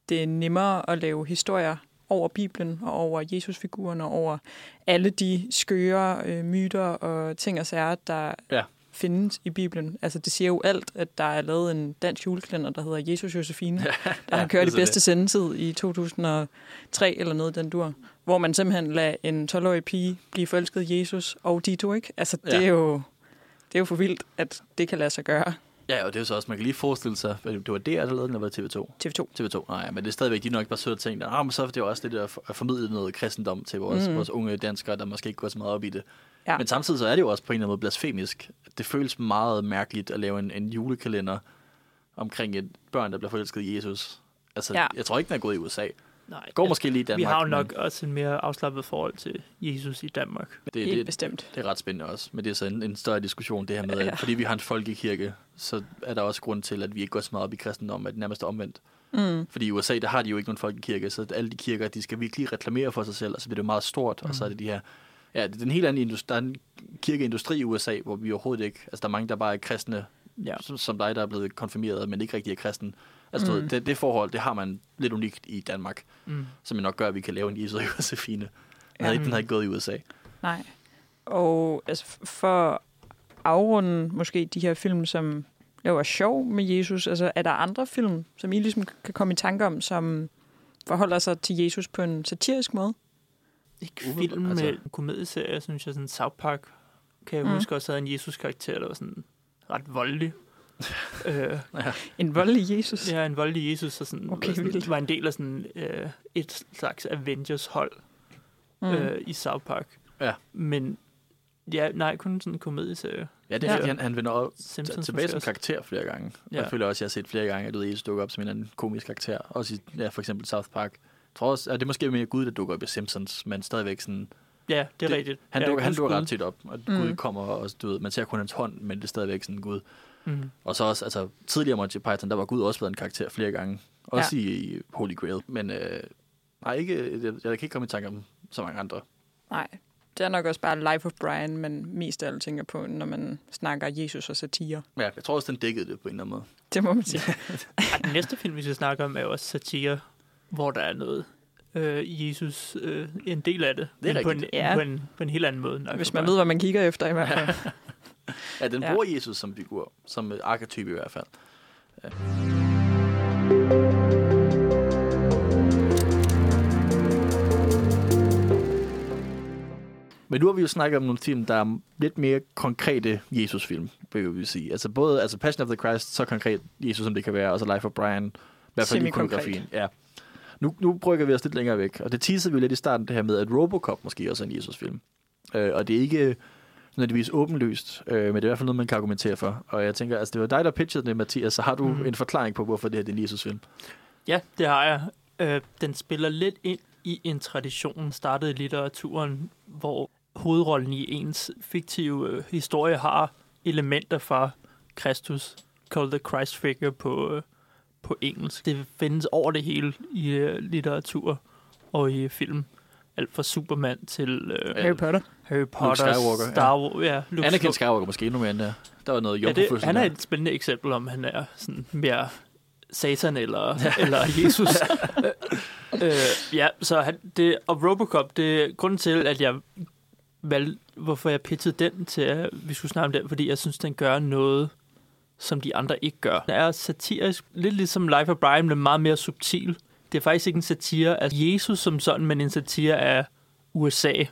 Speaker 3: det er nemmere at lave historier over Bibelen og over Jesusfiguren og over alle de skøre øh, myter og ting og sager, der
Speaker 4: Ja.
Speaker 3: findes i Bibelen. Altså det siger jo alt, at der er lavet en dansk julekalender, der hedder Jesus Josefine, der har kørt i bedste
Speaker 4: det.
Speaker 3: sendetid i 2003 eller noget den dur, hvor man simpelthen lader en 12-årig pige blive forelsket Jesus og de to, ikke? Altså det
Speaker 4: Ja.
Speaker 3: er jo det er jo for vildt, at det kan lade sig gøre.
Speaker 4: Ja, og det er jo så også, man kan lige forestille sig, at det var DR, der lavede den, eller var det TV2?
Speaker 3: TV2.
Speaker 4: TV2, nej, men det er stadigvæk, de nok bare sødt tænkt, ah, men så er det jo også det der at formidle noget kristendom til vores,
Speaker 3: Mm.
Speaker 4: vores unge danskere, der måske ikke går så meget op i det.
Speaker 3: Ja.
Speaker 4: Men samtidig så er det jo også på en eller anden måde blasfemisk. Det føles meget mærkeligt at lave en, en julekalender omkring et børn, der bliver forelsket i Jesus. Altså,
Speaker 3: Ja.
Speaker 4: jeg tror ikke, den er gået i USA.
Speaker 2: Nej,
Speaker 4: Går
Speaker 2: altså,
Speaker 4: måske lige i Danmark.
Speaker 2: vi har jo
Speaker 4: men
Speaker 2: nok også en mere afslappet forhold til Jesus i Danmark.
Speaker 4: det,
Speaker 3: Helt
Speaker 4: det,
Speaker 3: bestemt.
Speaker 4: det er ret spændende også. Men det er så en, en større diskussion, det her med,
Speaker 3: Ja.
Speaker 4: at fordi vi har en folkekirke, så er der også grund til, at vi ikke går så meget op i kristendom, at det nærmest er omvendt.
Speaker 3: Mm.
Speaker 4: Fordi i USA, der har de jo ikke nogen folkekirke, så alle de kirker, de skal virkelig reklamere for sig selv, og så bliver det meget stort, mm. og så er det de her... Ja, det er en helt anden industri, der er en kirkeindustri i USA, hvor vi overhovedet ikke... Altså, der er mange, der bare er kristne,
Speaker 2: Ja.
Speaker 4: som, som dig, der er blevet konfirmeret, men ikke rigtig er kristen. Altså,
Speaker 3: Mm.
Speaker 4: mm. det, det forhold, det har man lidt unikt i Danmark,
Speaker 2: Mm.
Speaker 4: som nok gør, at vi kan lave en Jesus og Josefine. Den,
Speaker 3: Ja.
Speaker 4: havde, ikke- den havde ikke gået i USA.
Speaker 3: Nej. Og altså, for afrunde måske de her film, som laver sjov med Jesus, altså er der andre film, som I ligesom kan komme i tanke om, som forholder sig til Jesus på en satirisk måde?
Speaker 2: Ikke film
Speaker 4: altså-
Speaker 2: med komedieserie, synes jeg, sådan South Park, kan jeg
Speaker 3: Mm.
Speaker 2: huske også havde en Jesus-karakter, der var sådan ret voldelig. øh,
Speaker 3: En voldelig Jesus?
Speaker 2: ja, en voldelig Jesus, og sådan,
Speaker 3: Okay,
Speaker 2: var, sådan,
Speaker 3: vildt.
Speaker 2: var en del af sådan øh, et slags Avengers-hold
Speaker 3: mm.
Speaker 2: øh, i South Park.
Speaker 4: Ja.
Speaker 2: Men ja, nej, kun sådan en komedieserie.
Speaker 4: Ja, det er
Speaker 3: Ja.
Speaker 4: fordi, han, han vender op,
Speaker 2: Simpsons
Speaker 4: tilbage som karakter flere gange. Ja.
Speaker 2: Ja.
Speaker 4: Jeg føler også, at jeg har set flere gange, at du ved, Jesus dukker op som en anden komisk karakter. Også i, ja, for eksempel South Park. Jeg tror også, at det er måske mere Gud, der dukker op i Simpsons, men stadigvæk sådan...
Speaker 2: Ja, det er
Speaker 4: Det-
Speaker 2: rigtigt.
Speaker 4: Han
Speaker 2: ja,
Speaker 4: dukker, han dukker ret tit op, og
Speaker 3: Mm.
Speaker 4: Gud kommer også, du ved, man ser kun hans hånd, men det er stadigvæk sådan Gud.
Speaker 2: Mm.
Speaker 4: Og så også, altså tidligere Monty Python, der var Gud også været en karakter flere gange. Også ja. i, i Holy Grail. Men øh, nej, ikke, jeg, jeg kan ikke komme i tanke om så mange andre.
Speaker 3: Nej. Det er nok også bare Life of Brian, man mest af alt tænker på, når man snakker Jesus og satire.
Speaker 4: Ja, jeg tror også, den dækkede det på en eller anden måde.
Speaker 3: Det må man sige.
Speaker 2: Den næste film, vi skal snakke om, er også satire, hvor der er noget øh, Jesus, øh, en del af det,
Speaker 4: Det er
Speaker 2: men på en.
Speaker 3: Ja.
Speaker 2: på, en, på en helt anden måde.
Speaker 3: Hvis man
Speaker 2: Brian.
Speaker 3: ved, hvad man kigger efter i hvert fald.
Speaker 4: Ja, den
Speaker 3: Ja.
Speaker 4: bruger Jesus som figur, som arketype i hvert fald. Men nu har vi jo snakket om nogle film, der er lidt mere konkrete Jesus-film, vil vi sige. Altså både altså Passion of the Christ, så konkret Jesus, som det kan være, og så Life of Brian, i hvert fald i koreografien. Ja. Nu, nu brygger vi os lidt længere væk, og det teasede vi jo lidt i starten, det her med, at Robocop måske også er en Jesus-film. Øh, og det er ikke nødvendigvis åbenlyst, øh, men det er i hvert fald noget, man kan argumentere for. Og jeg tænker, altså det var dig, der pitchede det, Mathias, så har du mm. en forklaring på, hvorfor det her det er en Jesus-film?
Speaker 2: Ja, det har jeg. Øh, den spiller lidt ind i en tradition, startet i litteraturen, hvor hovedrollen i ens fiktive øh, historie har elementer fra Kristus, called the Christ figure på, øh, på engelsk. Det findes over det hele i øh, litteratur og i film. Alt fra Superman til øh,
Speaker 3: Harry Potter.
Speaker 2: Harry Potter,
Speaker 4: Skywalker, ja.
Speaker 2: Star Wars. Ja, Luke
Speaker 4: Anakin Skywalker måske endnu mere end der. Der var noget
Speaker 2: Ja, det, han er
Speaker 4: der.
Speaker 2: et spændende eksempel om, han er sådan mere satan eller, eller Jesus. øh, ja, så han, det, og Robocop, det er grunden til, at jeg valgte, hvorfor jeg pitchede den til, at vi skulle snakke om den, fordi jeg synes, den gør noget, som de andre ikke gør. Den er satirisk, lidt ligesom Life of Brian, men meget mere subtil. Det er faktisk ikke en satire af Jesus som sådan, men en satire af USA i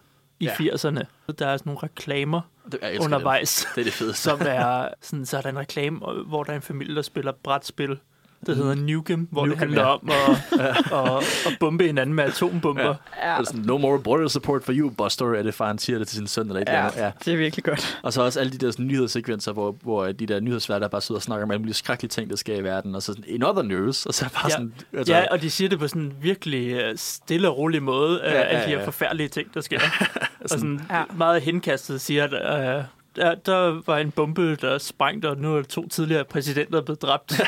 Speaker 4: Ja.
Speaker 2: 80'erne. Der er sådan nogle reklamer
Speaker 4: Det-
Speaker 2: undervejs
Speaker 4: Det. det er det fedeste.
Speaker 2: som er sådan, så er der en reklame, hvor der er en familie, der spiller brætspil, der hedder Nukem, hvor
Speaker 4: Nukem,
Speaker 2: det handler
Speaker 4: ja.
Speaker 2: om at, at, at bombe hinanden med atombomber.
Speaker 4: Ja.
Speaker 3: Ja,
Speaker 4: Sådan, no more border support for you, Buster, er det far, han siger det til sin søn eller et eller
Speaker 3: ja,
Speaker 4: andet. Ja.
Speaker 3: det er virkelig godt.
Speaker 4: Og så også alle de der sådan, nyhedssekvenser, hvor, hvor de der nyhedsværter bare sidder og snakker om alle mulige skrækkelige ting, der sker i verden, og så sådan, in other news, og så bare
Speaker 2: Ja.
Speaker 4: sådan, altså,
Speaker 2: Ja, og de siger det på sådan en virkelig øh, stille og rolig måde, ja,
Speaker 4: Ja,
Speaker 2: ja,
Speaker 4: ja,
Speaker 2: alle de her forfærdelige ting, der sker. og sådan
Speaker 3: Ja.
Speaker 2: meget henkastet siger, at øh, der, der var en bombe, der sprængte, og nu er to tidligere præsidenter blevet dræbt.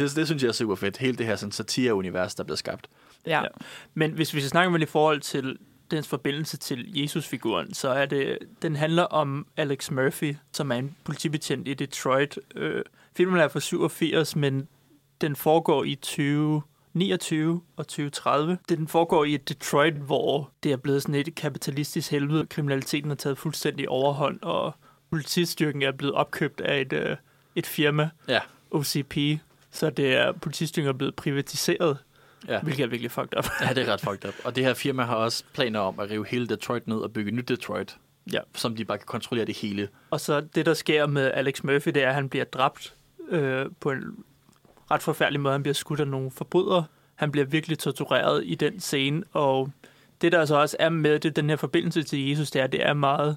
Speaker 4: det, det, synes jeg er super fedt. Hele det her sådan, satire-univers, der bliver skabt.
Speaker 3: Ja.
Speaker 2: Ja. Men hvis vi skal snakke det i forhold til dens forbindelse til Jesus-figuren, så er det, den handler om Alex Murphy, som er en politibetjent i Detroit. Øh, filmen er fra 87, men den foregår i 2029 og 2030. Den foregår i et Detroit, hvor det er blevet sådan et kapitalistisk helvede. Kriminaliteten har taget fuldstændig overhånd, og politistyrken er blevet opkøbt af et, øh, et firma,
Speaker 4: Ja.
Speaker 2: OCP. Så det er, politistyrken er blevet privatiseret,
Speaker 4: Ja.
Speaker 2: hvilket er virkelig fucked up.
Speaker 4: ja, det er ret fucked up. Og det her firma har også planer om at rive hele Detroit ned og bygge nyt Detroit,
Speaker 2: Ja.
Speaker 4: som de bare kan kontrollere det hele.
Speaker 2: Og så det, der sker med Alex Murphy, det er, at han bliver dræbt øh, på en ret forfærdelig måde. Han bliver skudt af nogle forbrydere. Han bliver virkelig tortureret i den scene. Og det, der så også er med det, den her forbindelse til Jesus, det er, det er meget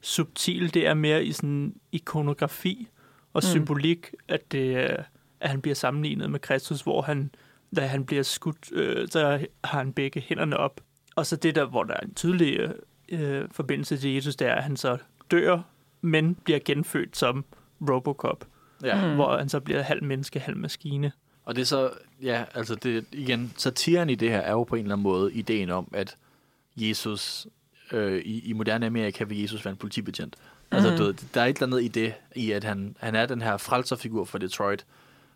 Speaker 2: subtil. Det er mere i sådan ikonografi og
Speaker 3: Mm.
Speaker 2: symbolik, at, det, er- at han bliver sammenlignet med Kristus, hvor han, da han bliver skudt, øh, så har han begge hænderne op. Og så det der, hvor der er en tydelig øh, øh, forbindelse til Jesus, det er, at han så dør, men bliver genfødt som Robocop,
Speaker 4: Ja.
Speaker 2: mm. hvor han så bliver halv menneske, halv maskine.
Speaker 4: Og det er så, ja, altså det, igen, satiren i det her er jo på en eller anden måde ideen om, at Jesus, øh, i, i moderne Amerika vil Jesus være en politibetjent. Altså,
Speaker 3: Mhm.
Speaker 4: du ved, der er et eller andet i det, i at han, han er den her frelserfigur for Detroit,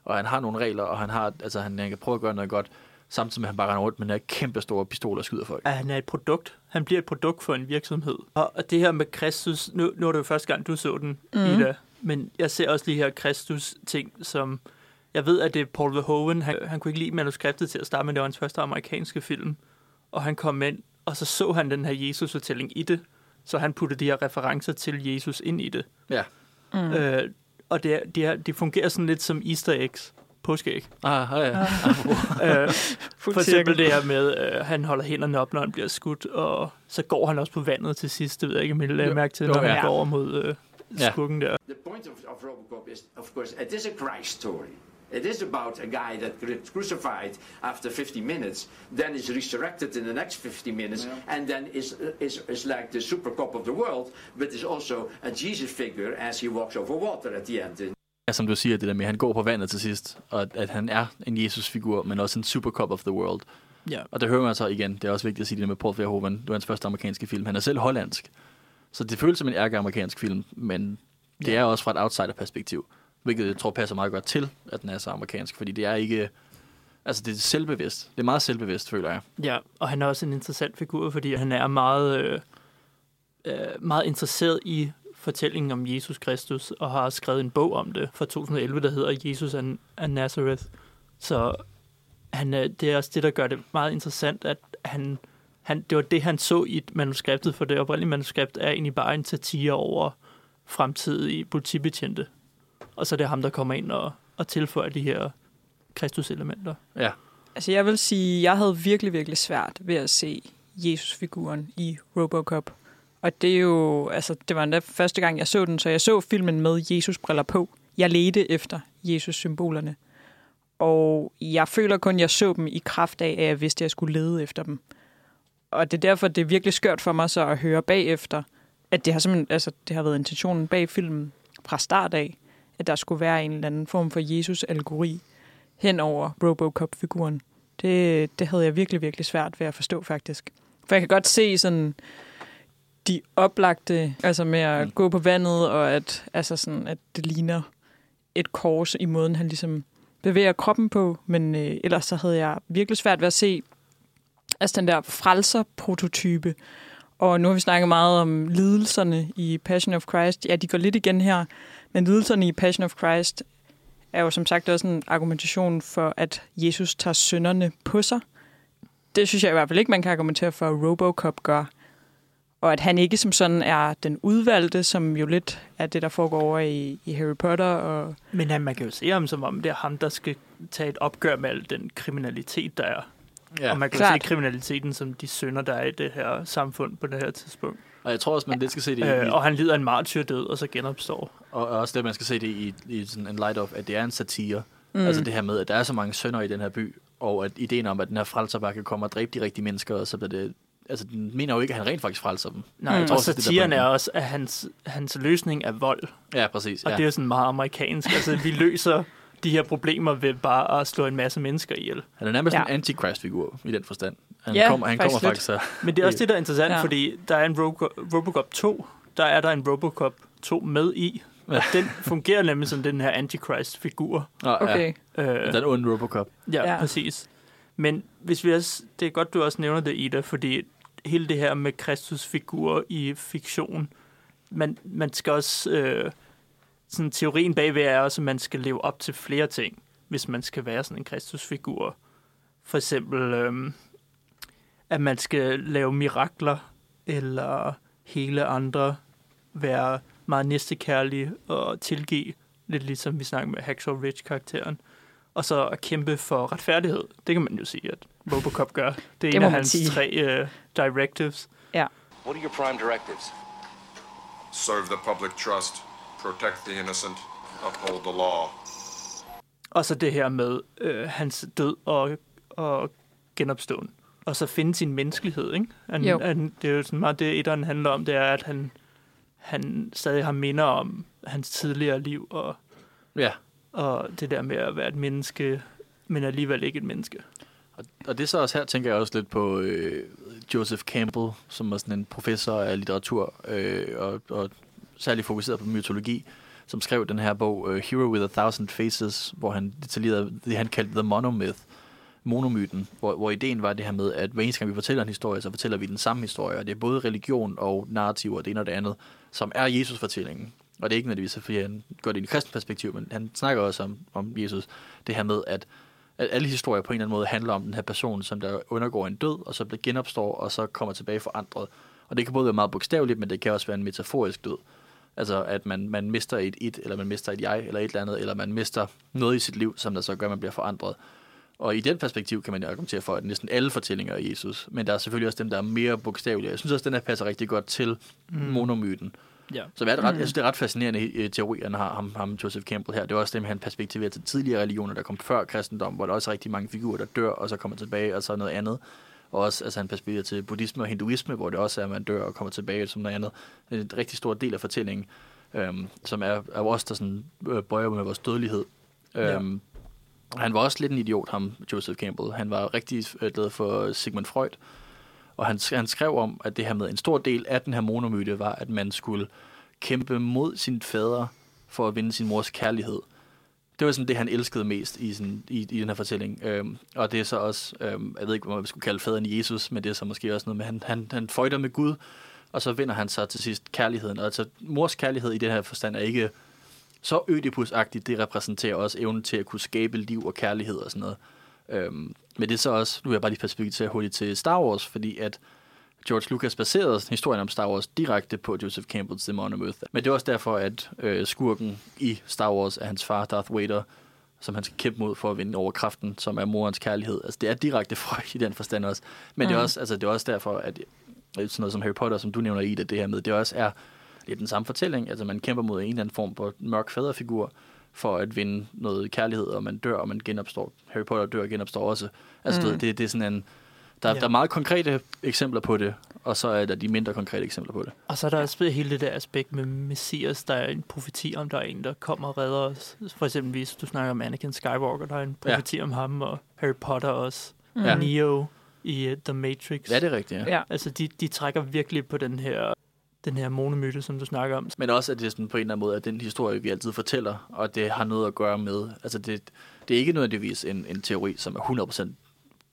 Speaker 4: og han har nogle regler, og han har, altså han, han kan prøve at gøre noget godt, samtidig med, at han bare render rundt med den her kæmpe store pistol og skyder folk.
Speaker 2: At han er et produkt. Han bliver et produkt for en virksomhed. Og, og det her med Kristus, nu, nu er det jo første gang, du så den, mm. Ida, men jeg ser også de her Kristus-ting, som... Jeg ved, at det er Paul Verhoeven. Han, han kunne ikke lide manuskriptet til at starte med, det var hans første amerikanske film. Og han kom ind, og så så han den her Jesus-fortælling i det. Så han puttede de her referencer til Jesus ind i det.
Speaker 4: Ja.
Speaker 2: Mm. Øh, og det, er, de, er, de fungerer sådan lidt som easter eggs. Påskeæg.
Speaker 4: Ah, ja, ja.
Speaker 2: Øh,
Speaker 3: Fuld
Speaker 2: for eksempel det her med, at øh, han holder hænderne op, når han bliver skudt, og så går han også på vandet til sidst. Det ved jeg ikke, om I lagde mærke til,
Speaker 4: Jo,
Speaker 2: når han
Speaker 4: ja.
Speaker 2: går over mod øh,
Speaker 4: Ja.
Speaker 2: skurken der.
Speaker 7: The point of, of Robocop is, of course, it is a Christ story. It is about a guy that gets crucified after 50 minutes, then is resurrected in the next 50 minutes, and then is, is, is like the super cop of the world, but is also a Jesus figure as he walks over water at the end.
Speaker 4: Ja, som du siger, det der med, at han går på vandet til sidst, og at, han er en Jesus-figur, men også en super cop of the world.
Speaker 2: Ja.
Speaker 4: Og det hører man så igen, det er også vigtigt at sige det med Paul Verhoeven, det var hans første amerikanske film. Han er selv hollandsk, så det føles som en ærke-amerikansk film, men det er også fra et outsider-perspektiv, hvilket jeg tror passer meget godt til, at den er så amerikansk, fordi det er ikke, altså det er selvbevidst. Det er meget selvbevidst, føler jeg.
Speaker 2: Ja, og han er også en interessant figur, fordi han er meget, øh, øh, meget interesseret i fortællingen om Jesus Kristus, og har skrevet en bog om det fra 2011, der hedder Jesus and, and Nazareth. Så han, øh, det er også det, der gør det meget interessant, at han han, det var det, han så i manuskriptet, for det oprindelige manuskript er egentlig bare en satire over fremtidige politibetjente. Og så er det ham, der kommer ind og, og tilføjer de her Kristus-elementer.
Speaker 4: Ja.
Speaker 3: Altså jeg vil sige, jeg havde virkelig, virkelig svært ved at se Jesus-figuren i Robocop. Og det er jo, altså det var endda første gang, jeg så den, så jeg så filmen med Jesus-briller på. Jeg ledte efter Jesus-symbolerne. Og jeg føler kun, jeg så dem i kraft af, at jeg vidste, at jeg skulle lede efter dem. Og det er derfor, det er virkelig skørt for mig så at høre bagefter, at det har, simpelthen, altså, det har været intentionen bag filmen fra start af, at der skulle være en eller anden form for Jesus-algori hen over Robocop-figuren. Det, det havde jeg virkelig, virkelig svært ved at forstå, faktisk. For jeg kan godt se sådan de oplagte, altså med at mm. gå på vandet, og at, altså sådan, at det ligner et kors i måden, han ligesom bevæger kroppen på. Men øh, ellers så havde jeg virkelig svært ved at se altså den der frelser-prototype. Og nu har vi snakket meget om lidelserne i Passion of Christ. Ja, de går lidt igen her. Men lidelserne i Passion of Christ er jo som sagt også en argumentation for, at Jesus tager synderne på sig. Det synes jeg i hvert fald ikke, man kan argumentere for, at Robocop gør. Og at han ikke som sådan er den udvalgte, som jo lidt er det, der foregår over i, i Harry Potter. Og
Speaker 2: Men han, man kan jo se ham som om, det er ham, der skal tage et opgør med al den kriminalitet, der er
Speaker 4: ja.
Speaker 2: Og man kan
Speaker 3: Klart.
Speaker 2: se kriminaliteten som de synder, der er i det her samfund på det her tidspunkt.
Speaker 4: Og jeg tror også, man lidt skal se det i,
Speaker 2: Øh, og han lider en martyrdød, og så genopstår.
Speaker 4: og også det, man skal se det i, i sådan en light of, at det er en satire. Mm. Altså det her med, at der er så mange sønder i den her by, og at ideen om, at den her frelser bare kan komme og dræbe de rigtige mennesker, og så bliver det... Altså, den mener jo ikke, at han rent faktisk frelser dem.
Speaker 2: Nej,
Speaker 4: Jeg
Speaker 2: mm.
Speaker 4: tror
Speaker 2: og
Speaker 4: også, det er
Speaker 2: satiren er også, at hans, hans løsning er vold.
Speaker 4: Ja, præcis.
Speaker 2: Og
Speaker 4: ja.
Speaker 2: det er jo sådan meget amerikansk. Altså, vi løser de her problemer ved bare at slå en masse mennesker ihjel.
Speaker 4: Han er nærmest
Speaker 3: Ja.
Speaker 4: en antichrist-figur i den forstand. Han
Speaker 3: Ja,
Speaker 4: kommer, han
Speaker 3: faktisk
Speaker 4: kommer
Speaker 3: lidt.
Speaker 4: faktisk så...
Speaker 2: Men det er også det, der er interessant,
Speaker 3: Ja.
Speaker 2: fordi der er en Robo- Robocop 2. Der er der en Robocop 2 med i. Og
Speaker 4: Ja.
Speaker 2: den fungerer nemlig som den her Antichrist-figur.
Speaker 3: Okay.
Speaker 2: Øh.
Speaker 4: Den onde Robocop.
Speaker 2: Ja,
Speaker 3: Ja.
Speaker 2: ja, præcis. Men hvis vi også, det er godt, du også nævner det, Ida, fordi hele det her med Kristus-figurer i fiktion, man, man skal også, øh, sådan teorien bagved er også, at man skal leve op til flere ting, hvis man skal være sådan en Kristus-figur. For eksempel, øh, at man skal lave mirakler, eller hele andre være meget næstekærlige og tilgive, lidt ligesom vi snakker med Hacksaw Ridge-karakteren og så at kæmpe for retfærdighed. Det kan man jo sige, at Robocop gør. Det er
Speaker 3: Det
Speaker 2: en af hans
Speaker 3: sige.
Speaker 2: tre uh, directives.
Speaker 8: What are your prime directives?
Speaker 9: Serve the public trust, protect the innocent, uphold the law.
Speaker 2: Og så det her med øh, hans død og, og genopståen. Og så finde sin menneskelighed, ikke? Han,
Speaker 3: Jo.
Speaker 2: han, det er jo sådan meget det, etteren handler om, det er, at han, han stadig har minder om hans tidligere liv, og,
Speaker 4: Ja.
Speaker 2: og det der med at være et menneske, men alligevel ikke et menneske.
Speaker 4: Og, og det er så også her, tænker jeg også lidt på øh, Joseph Campbell, som er sådan en professor af litteratur, øh, og, og særligt fokuseret på mytologi, som skrev den her bog, uh, Hero with a Thousand Faces, hvor han detaljerede det, han kaldte The Monomyth, monomyten, hvor, hvor ideen var det her med, at hver eneste gang vi fortæller en historie, så fortæller vi den samme historie, og det er både religion og narrativ og det ene og det andet, som er Jesus-fortællingen. Og det er ikke nødvendigvis, fordi han gør det i et kristent perspektiv, men han snakker også om, om Jesus. Det her med, at at alle historier på en eller anden måde handler om den her person, som der undergår en død, og så bliver genopstår, og så kommer tilbage forandret. Og det kan både være meget bogstaveligt, men det kan også være en metaforisk død. Altså, at man, man mister et it, eller man mister et jeg, eller et eller andet, eller man mister noget i sit liv, som der så gør, at man bliver forandret. Og i den perspektiv kan man jo argumentere for, at næsten alle fortællinger er Jesus. Men der er selvfølgelig også dem, der er mere bogstavelige. Jeg synes også, at den her passer rigtig godt til mm. monomyten.
Speaker 2: Ja.
Speaker 4: Så det er ret, jeg synes, det er ret fascinerende teori, han har ham, ham Joseph Campbell her. Det er også dem, han perspektiverer til tidligere religioner, der kom før kristendom, hvor der også er rigtig mange figurer, der dør, og så kommer tilbage, og så noget andet. Og også altså, han perspektiverer til buddhisme og hinduisme, hvor det også er, at man dør og kommer tilbage som noget andet. Det er en rigtig stor del af fortællingen, øhm, som er, er også der sådan, øh, bøjer med vores dødelighed.
Speaker 2: Ja.
Speaker 4: Øhm, han var også lidt en idiot, ham Joseph Campbell. Han var rigtig øh, glad for Sigmund Freud, og han, han skrev om, at det her med en stor del af den her monomyte var, at man skulle kæmpe mod sin fader for at vinde sin mors kærlighed. Det var sådan det, han elskede mest i, sådan, i, i den her fortælling. Øhm, og det er så også, øhm, jeg ved ikke, hvad man skulle kalde faderen Jesus, men det er så måske også noget med, han, han, han føjter med Gud, og så vinder han så til sidst kærligheden. Og altså, mors kærlighed i den her forstand er ikke så ødipusagtigt, det repræsenterer også evnen til at kunne skabe liv og kærlighed og sådan noget. Øhm, Men det er så også, nu vil jeg bare lige perspektivere hurtigt til Star Wars, fordi at George Lucas baserede historien om Star Wars direkte på Joseph Campbells The Monomyth. Men det er også derfor, at øh, skurken i Star Wars er hans far, Darth Vader, som han skal kæmpe mod for at vinde over kraften, som er morens kærlighed. Altså, det er direkte fra i den forstand også. Men det, er
Speaker 3: Mm.
Speaker 4: også, altså, det er også derfor, at øh, sådan noget som Harry Potter, som du nævner i det, det her med, det også er lidt den samme fortælling. Altså, man kæmper mod en eller anden form for mørk faderfigur for at vinde noget kærlighed, og man dør, og man genopstår. Harry Potter dør og genopstår også. Altså,
Speaker 3: Mm.
Speaker 4: mm. det, det er sådan en... Der,
Speaker 2: Ja.
Speaker 4: ja. der er meget konkrete eksempler på det, og så er der de mindre konkrete eksempler på det.
Speaker 2: Og så er der også hele det der aspekt med Messias, der er en profeti om, der er en, der kommer og redder os. For eksempel, hvis du snakker om Anakin Skywalker, der er en
Speaker 4: Ja.
Speaker 2: profeti om ham, og Harry Potter også.
Speaker 3: Mm.
Speaker 4: Ja.
Speaker 2: Neo i uh, The Matrix.
Speaker 4: Ja, det er rigtigt, ja.
Speaker 3: Ja.
Speaker 2: Altså, de, de trækker virkelig på den her, den her monomyte, som du snakker om.
Speaker 4: Men også, at det er sådan på en eller anden måde, at den historie, vi altid fortæller, og det har noget at gøre med, altså det, det er ikke nødvendigvis en, en teori, som er 100%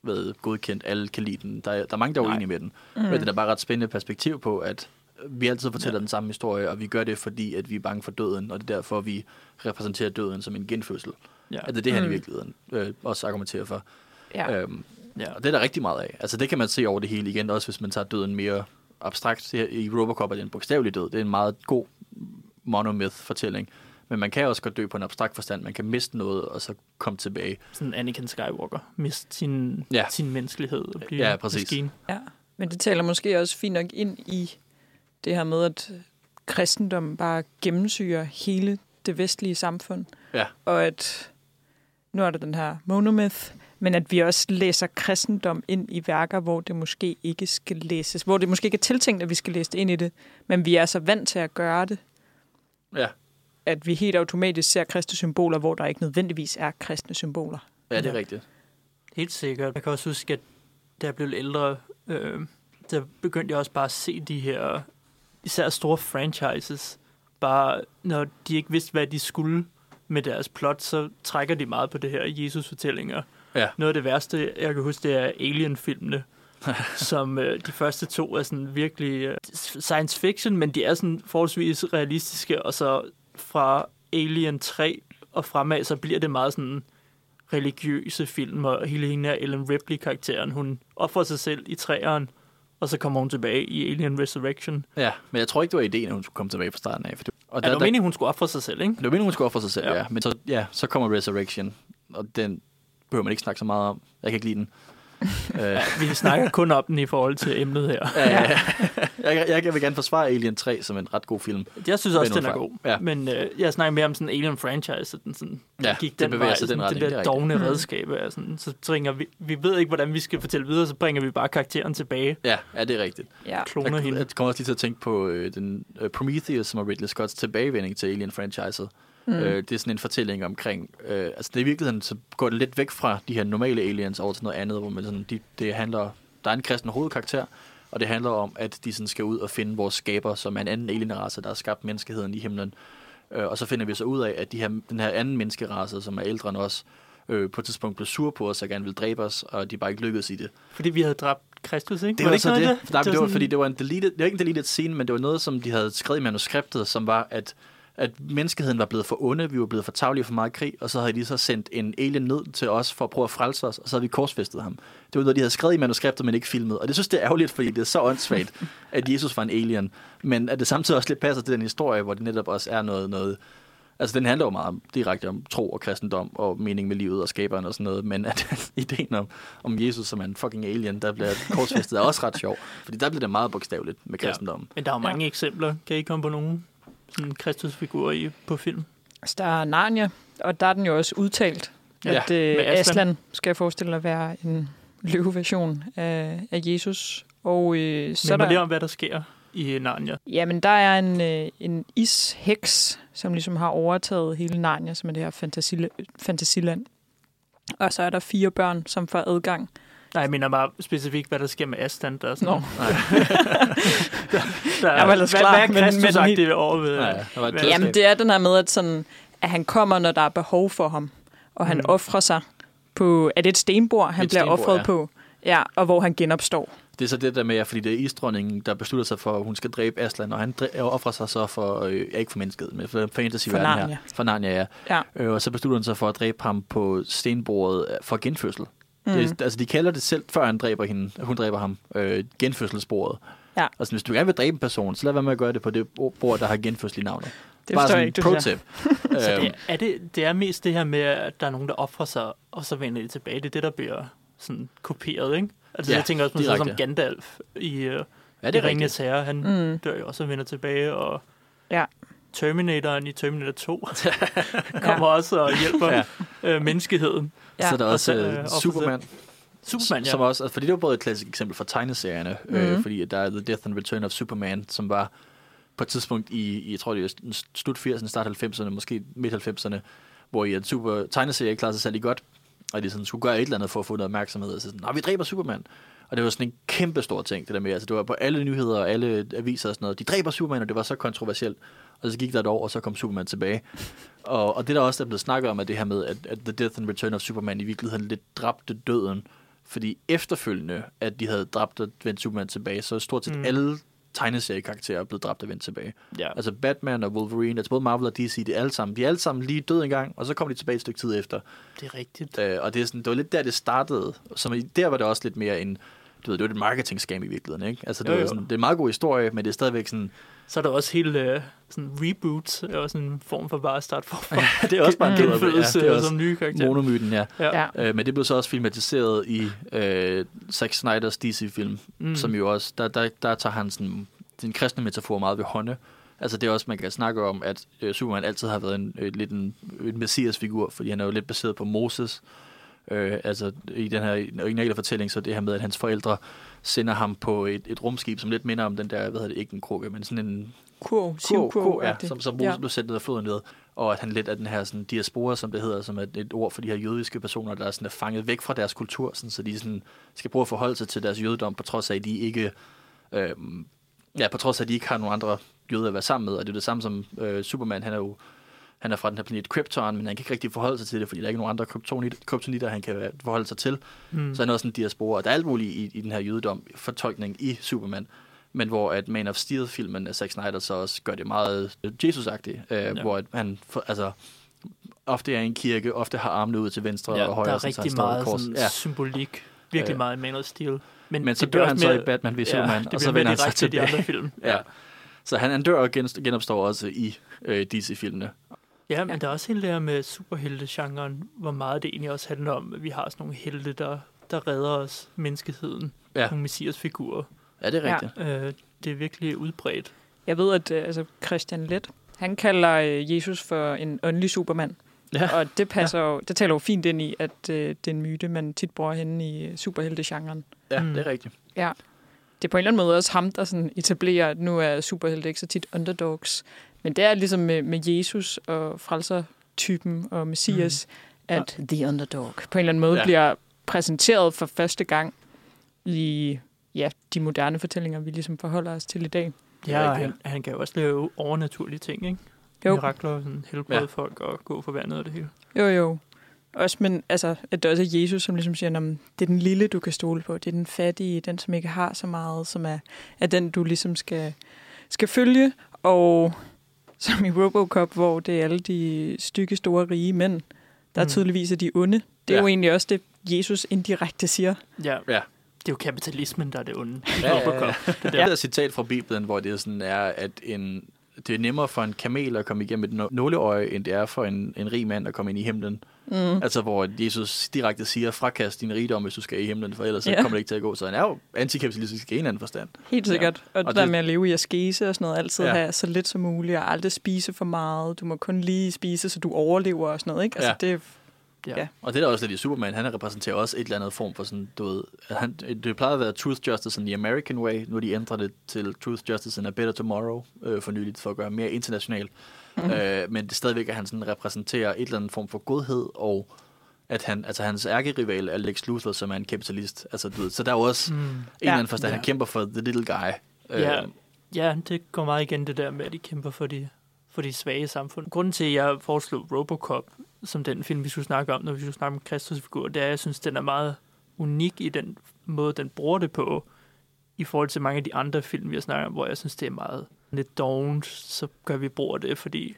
Speaker 4: ved godkendt, alle kan lide den. Der er, der er mange, der er uenige med den.
Speaker 3: Mm.
Speaker 4: Men det er bare ret spændende perspektiv på, at vi altid fortæller ja. den samme historie, og vi gør det, fordi at vi er bange for døden, og det er derfor, vi repræsenterer døden som en genfødsel.
Speaker 2: Ja.
Speaker 4: At det er det, han
Speaker 3: Mm.
Speaker 4: i virkeligheden øh, også argumenterer for.
Speaker 3: Ja.
Speaker 4: Øhm,
Speaker 2: Ja.
Speaker 4: og det er der rigtig meget af. Altså det kan man se over det hele igen, også hvis man tager døden mere abstrakt. I Robocop er det en bogstavelig død. Det er en meget god monomyth-fortælling. Men man kan også godt dø på en abstrakt forstand. Man kan miste noget, og så komme tilbage.
Speaker 2: Sådan Anakin Skywalker. Mist sin,
Speaker 4: Ja.
Speaker 2: sin menneskelighed og blive
Speaker 4: Ja, præcis.
Speaker 2: maskine.
Speaker 3: Ja, men det taler måske også fint nok ind i det her med, at kristendom bare gennemsyrer hele det vestlige samfund.
Speaker 4: Ja.
Speaker 3: Og at nu er der den her monomyth, men at vi også læser kristendom ind i værker, hvor det måske ikke skal læses, hvor det måske ikke er tiltænkt, at vi skal læse det ind i det, men vi er så vant til at gøre det,
Speaker 4: Ja,
Speaker 3: at vi helt automatisk ser kristne symboler, hvor der ikke nødvendigvis er kristne symboler.
Speaker 4: ja det er rigtigt.
Speaker 2: Helt sikkert. Jeg kan også huske, at da jeg blev ældre, øh, der begyndte jeg også bare at se de her, især store franchises. Bare når de ikke vidste, hvad de skulle med deres plot, så trækker de meget på det her Jesus-fortællinger.
Speaker 4: Ja.
Speaker 2: Noget af det værste, jeg kan huske, det er Alien-filmene. som øh, de første to er sådan virkelig øh, science fiction, men de er sådan forholdsvis realistiske, og så fra Alien 3 og fremad, så bliver det meget sådan religiøse film, og hele hende her Ellen Ripley-karakteren, hun offrer sig selv i træeren, og så kommer hun tilbage i Alien Resurrection.
Speaker 4: Ja, men jeg tror ikke, det var ideen, at hun skulle komme tilbage fra starten af. For det, og
Speaker 2: Ja, det var meningen, hun skulle ofre sig selv, ikke?
Speaker 4: det var meningen, hun skulle ofre sig selv,
Speaker 2: ja.
Speaker 4: ja. Men så, ja, så kommer Resurrection, og den behøver man ikke snakke så meget om. Jeg kan ikke lide den. Øh,
Speaker 2: Vi snakker kun om den i forhold til emnet her.
Speaker 4: ja, ja, ja. jeg, jeg, jeg vil gerne forsvare Alien 3 som en ret god film.
Speaker 2: Jeg synes også, den er god.
Speaker 4: Ja.
Speaker 2: Men øh, jeg snakker mere om sådan en Alien franchise, så den sådan
Speaker 4: Ja,
Speaker 2: gik
Speaker 4: det
Speaker 2: den
Speaker 4: bevæger
Speaker 2: vej,
Speaker 4: sig den
Speaker 2: sådan, det
Speaker 4: er
Speaker 2: der dogne
Speaker 3: Mm.
Speaker 2: redskab er sådan, så bringer vi, vi ved ikke, hvordan vi skal fortælle videre, så bringer vi bare karakteren tilbage,
Speaker 4: Ja, ja det er rigtigt.
Speaker 3: Ja.
Speaker 2: kloner
Speaker 4: Jeg,
Speaker 2: hende.
Speaker 4: jeg kommer også lige til at tænke på øh, den øh, Prometheus, som er Ridley Scotts tilbagevending til Alien-franchiset. Mm. Øh, det er sådan en fortælling omkring... Øh, altså, det er i virkeligheden, så går det lidt væk fra de her normale aliens over til noget andet, hvor man sådan, de, det handler... Der er en kristen hovedkarakter, og det handler om, at de sådan skal ud og finde vores skaber, som er en anden alienrace, der har skabt menneskeheden i himlen. Øh, og så finder vi så ud af, at de her, den her anden menneskerace, som er ældre end os, øh, på et tidspunkt blev sur på os og gerne ville dræbe os, og de bare ikke lykkedes i det.
Speaker 2: Fordi vi havde dræbt Kristus, ikke?
Speaker 4: Det var,
Speaker 2: ikke
Speaker 4: så
Speaker 2: noget
Speaker 4: det. det, Nej, det, det var,
Speaker 2: sådan-
Speaker 4: fordi det var en deleted, det var ikke en deleted scene, men det var noget, som de havde skrevet i manuskriptet, som var, at, at menneskeheden var blevet for onde, vi var blevet for tavlige for meget krig, og så havde de så sendt en alien ned til os for at prøve at frelse os, og så havde vi korsfæstet ham. Det var noget, de havde skrevet i manuskriptet, men ikke filmet. Og det synes det er ærgerligt, fordi det er så åndssvagt, at Jesus var en alien. Men at det samtidig også lidt passer til den historie, hvor det netop også er noget, noget Altså, den handler jo meget direkte om tro og kristendom og mening med livet og skaberen og sådan noget, men at ideen om, om Jesus som er en fucking alien, der bliver korsfæstet, er også ret sjov. Fordi der bliver det meget bogstaveligt med
Speaker 2: Ja.
Speaker 4: kristendommen.
Speaker 2: Men der er jo mange eksempler. Kan I komme på nogen sådan Kristusfigurer i, på film?
Speaker 3: Altså, der er Narnia, og der er den jo også udtalt,
Speaker 4: Ja,
Speaker 3: at øh,
Speaker 2: Aslan.
Speaker 3: Aslan skal jeg forestille at være en løveversion af, af Jesus. Og øh, så
Speaker 2: Men lige
Speaker 3: der,
Speaker 2: om, hvad der sker i Narnia.
Speaker 3: jamen, der er en, øh, en isheks, som ligesom har overtaget hele Narnia, som er det her fantasi, fantasiland. Og så er der fire børn, som får adgang.
Speaker 2: Nej, jeg mener bare specifikt, hvad der sker med Aslan. Der er sådan,
Speaker 3: Nå.
Speaker 2: der,
Speaker 3: Jeg var ellers
Speaker 2: hvad,
Speaker 3: klar,
Speaker 2: hvad er
Speaker 3: men- men
Speaker 2: Kristus-agtigt
Speaker 3: helt-
Speaker 2: over ved?
Speaker 4: Nej, der var et
Speaker 2: hvad-
Speaker 4: budskab.
Speaker 3: Jamen, det er den her med, at, sådan, at han kommer, når der er behov for ham. Og han
Speaker 2: Mm.
Speaker 3: offrer sig på... Er det et stenbord, han
Speaker 4: Et
Speaker 3: bliver
Speaker 4: stenbord,
Speaker 3: offret
Speaker 4: ja.
Speaker 3: på? Ja, og hvor han genopstår.
Speaker 4: Det er så det der med, at fordi det er isdronningen, der beslutter sig for, at hun skal dræbe Aslan, og han offrer sig så for, øh, ja, ikke for mennesket, men for fantasy
Speaker 3: For Narnia.
Speaker 4: her. For Narnia, ja.
Speaker 3: Ja.
Speaker 4: Øh, og så beslutter han sig for at dræbe ham på stenbordet øh, for genfødsel.
Speaker 3: Mm.
Speaker 4: Det, altså, de kalder det selv, før han dræber hende, hun dræber ham, øh, genfødselsbordet.
Speaker 3: Ja.
Speaker 4: Altså, hvis du gerne vil dræbe en person, så lad være med at gøre det på det bord, der har genfødsel i navnet.
Speaker 3: Det
Speaker 4: Bare sådan
Speaker 3: jeg
Speaker 4: en
Speaker 3: ikke, du
Speaker 4: pro
Speaker 3: siger.
Speaker 4: tip.
Speaker 2: Så
Speaker 4: Øhm,
Speaker 2: det, er det, det er mest det her med, at der er nogen, der offrer sig, og så vender de tilbage. Det er det, der bliver sådan kopieret, ikke? Altså,
Speaker 4: Ja,
Speaker 2: jeg tænker også på sådan som. Gandalf i, uh,
Speaker 4: ja, det
Speaker 2: i
Speaker 4: er
Speaker 2: Ringens Herre. Han
Speaker 3: mm.
Speaker 2: dør jo også og vender tilbage, og
Speaker 3: Ja.
Speaker 2: Terminatoren i Terminator 2 kommer også og hjælper
Speaker 4: Ja.
Speaker 2: ja. øh, menneskeheden.
Speaker 3: Ja.
Speaker 4: Så er der
Speaker 2: Og
Speaker 4: også
Speaker 2: så,
Speaker 4: øh,
Speaker 2: øh, sig.
Speaker 4: Superman,
Speaker 2: Superman, ja.
Speaker 4: som også, altså, fordi det var både et klassisk eksempel fra tegneserierne, mm-hmm. øh,
Speaker 3: Mhm.
Speaker 4: fordi der er The Death and Return of Superman, som var på et tidspunkt i, i jeg tror det er slut 80'erne, start 90'erne, måske midt 90'erne, hvor i en super tegneserie ikke klarede sig særlig godt, og de sådan skulle gøre et eller andet for at få noget opmærksomhed, og så sådan, "Nå, vi dræber Superman. Og det var sådan en kæmpe stor ting, det der med, altså det var på alle nyheder og alle aviser og sådan noget, de dræber Superman, og det var så kontroversielt. Og så gik der et år, og så kom Superman tilbage. Og, og det der også er blevet snakket om, er det her med, at, at The Death and Return of Superman i virkeligheden lidt dræbte døden. Fordi efterfølgende, at de havde dræbt og vendt Superman tilbage, så stort set mm. Alle tegneseriekarakterer er blevet dræbt og vendt tilbage.
Speaker 2: ja.
Speaker 4: Altså Batman og Wolverine, altså både Marvel og DC, de er alle sammen, de er alle sammen lige døde engang, og så kommer de tilbage et stykke tid efter.
Speaker 2: det er rigtigt.
Speaker 4: Øh, og det, er sådan, det var lidt der, det startede. Som der var det også lidt mere en, du ved, det var et marketing scam i virkeligheden, ikke? Altså, det,
Speaker 2: Jo,
Speaker 4: var
Speaker 2: jo.
Speaker 4: sådan, det er en meget god historie, men det er stadigvæk sådan,
Speaker 2: Så er der også hele øh, sådan reboot, er også en form for bare at starte forfra.
Speaker 4: det er også bare en
Speaker 2: Genfødelse
Speaker 4: ja, det er
Speaker 2: ja,
Speaker 4: også
Speaker 2: som nye karakterer.
Speaker 4: monomyten, ja.
Speaker 2: Ja.
Speaker 3: Ja.
Speaker 4: Øh, men det blev så også filmatiseret i øh, Zack Snyders DC-film, mm. som jo også, der, der, der tager han sådan, den kristne metafor meget ved hånde. Altså det er også, man kan snakke om, at øh, Superman altid har været en, øh, lidt en, en messias-figur, fordi han er jo lidt baseret på Moses. Øh, altså i den her originale fortælling, så det her med, at hans forældre sender ham på et, et rumskib, som lidt minder om den der, hvad hedder det, ikke en krukke, men sådan en
Speaker 3: Kurv,
Speaker 4: K,
Speaker 3: sivkurv.
Speaker 4: K, ja, som, som ja. blev sendt ned af floden ved, og at han lidt af den her sådan, diaspora, som det hedder, som er et ord for de her jødiske personer, der er, sådan, er fanget væk fra deres kultur, sådan, så de sådan, skal prøve at forholde sig til deres jødedom, på trods af, at de ikke, øh, ja, på trods af, at de ikke har nogen andre jøder at være sammen med, og det er det samme som øh, Superman, han er jo han er fra den her planet Krypton, men han kan ikke rigtig forholde sig til det, fordi der er ikke nogen andre kryptonit- kryptonitter, han kan forholde sig til.
Speaker 2: Mm.
Speaker 4: Så han er også en diaspora. Og der er alt muligt i, i den her jødedom fortolkning i Superman. Men hvor at Man of Steel-filmen af Zack Snyder så også gør det meget Jesus-agtigt. Øh, ja. Hvor at han for, altså, ofte er i en kirke, ofte har armene ud til venstre
Speaker 2: Ja,
Speaker 4: og højre.
Speaker 2: der er
Speaker 4: sådan,
Speaker 2: rigtig
Speaker 4: i
Speaker 2: meget
Speaker 4: kors.
Speaker 2: sådan,
Speaker 4: Ja.
Speaker 2: symbolik. Virkelig
Speaker 4: Øh.
Speaker 2: meget Man of Steel. Men,
Speaker 4: Men så dør han
Speaker 2: også
Speaker 4: så
Speaker 2: mere-
Speaker 4: i Batman
Speaker 2: ja,
Speaker 4: Superman,
Speaker 2: det
Speaker 4: og så vender
Speaker 2: mere
Speaker 4: han sig
Speaker 2: direkte til de andre film.
Speaker 4: Ja. Så han, han dør og gen, genopstår også i øh, DC-filmene.
Speaker 2: Ja, men der er også hele det her med superhelte-genren, hvor meget det egentlig også handler om, at vi har sådan nogle helte, der, der redder os, menneskeheden,
Speaker 4: Ja.
Speaker 2: nogle messias-figurer.
Speaker 4: Ja, det er
Speaker 3: Ja.
Speaker 4: rigtigt.
Speaker 2: Øh, det er virkelig udbredt.
Speaker 3: Jeg ved, at øh, altså, Christian Let, han kalder øh, Jesus for en åndelig supermand.
Speaker 4: Ja.
Speaker 3: Og det passer jo, det taler jo fint ind i, at øh, det er en myte, man tit bruger henne i øh, superhelte-genren.
Speaker 4: Ja,
Speaker 2: Mm.
Speaker 4: det er rigtigt.
Speaker 3: Ja. Det er på en eller anden måde også ham, der sådan etablerer, at nu er superhelte ikke så tit underdogs. Men det er ligesom med, med Jesus og frelser-typen og Messias, mm. at the underdog på en eller anden måde
Speaker 4: Ja.
Speaker 3: bliver præsenteret for første gang i ja, de moderne fortællinger, vi ligesom forholder os til i dag.
Speaker 2: Ja, og han, han kan jo også lave overnaturlige ting, ikke?
Speaker 3: Jo.
Speaker 2: Mirakler, sådan helbrede
Speaker 4: ja.
Speaker 2: folk og gå for vandet og det hele.
Speaker 3: Jo, jo. Også, men altså, at det også er Jesus, som ligesom siger, at det er den lille, du kan stole på. Det er den fattige, den, som ikke har så meget, som er, er den, du ligesom skal, skal følge. Og som i Robocop, hvor det er alle de stykke, store, rige mænd, der mm. Tydeligvis er de onde. Det er
Speaker 4: Ja.
Speaker 3: jo egentlig også det, Jesus indirekte siger.
Speaker 2: Ja,
Speaker 4: Ja.
Speaker 2: det er jo kapitalismen, der er det onde.
Speaker 4: Ja, ja, ja.
Speaker 2: Robocop. Det
Speaker 4: Det
Speaker 2: der.
Speaker 4: er et citat fra Bibelen, hvor det er sådan er, at en, det er nemmere for en kamel at komme igennem et nå- nåleøje, end det er for en, en rig mand at komme ind i himlen.
Speaker 3: Mm.
Speaker 4: Altså, hvor Jesus direkte siger, frakast din rigdom, hvis du skal i himlen, for ellers så
Speaker 3: Ja.
Speaker 4: kommer det ikke til at gå. Så han er jo antikapitalistisk i en eller anden forstand.
Speaker 3: Helt sikkert. Ja. Og,
Speaker 4: Og
Speaker 3: det der
Speaker 4: det-
Speaker 3: med at leve i askese og sådan noget, altid
Speaker 4: ja.
Speaker 3: have så lidt som muligt, og aldrig spise for meget. Du må kun lige spise, så du overlever og sådan noget, ikke? Altså,
Speaker 4: Ja.
Speaker 3: det,
Speaker 2: Ja.
Speaker 3: Ja.
Speaker 4: Og det er der også lidt i Superman, han repræsenterer også et eller andet form for sådan, du ved, han, det plejede at være Truth, Justice and the American Way, nu har de ændret det til Truth, Justice and a Better Tomorrow øh, for nyligt, for at gøre mere internationalt. Mm. Øh, men det er stadigvæk, at han sådan repræsenterer et eller andet form for godhed, og at han, altså hans ærkerival er Lex Luthor, som er en kapitalist. Altså, du ved, så der er jo også mm. En eller anden forstand,
Speaker 2: Ja.
Speaker 4: han kæmper for the little guy.
Speaker 2: Ja,
Speaker 4: Øh,
Speaker 2: ja, det går meget igen det der med, at de kæmper for de, for de svage i samfundet. Grunden til, at jeg foreslog Robocop som den film, vi skulle snakke om, når vi skulle snakke om Kristus figur, det er, at jeg synes, den er meget unik i den måde, den bruger det på, i forhold til mange af de andre film, vi har snakket om, hvor jeg synes, det er meget lidt dovent, så gør vi brug af det, fordi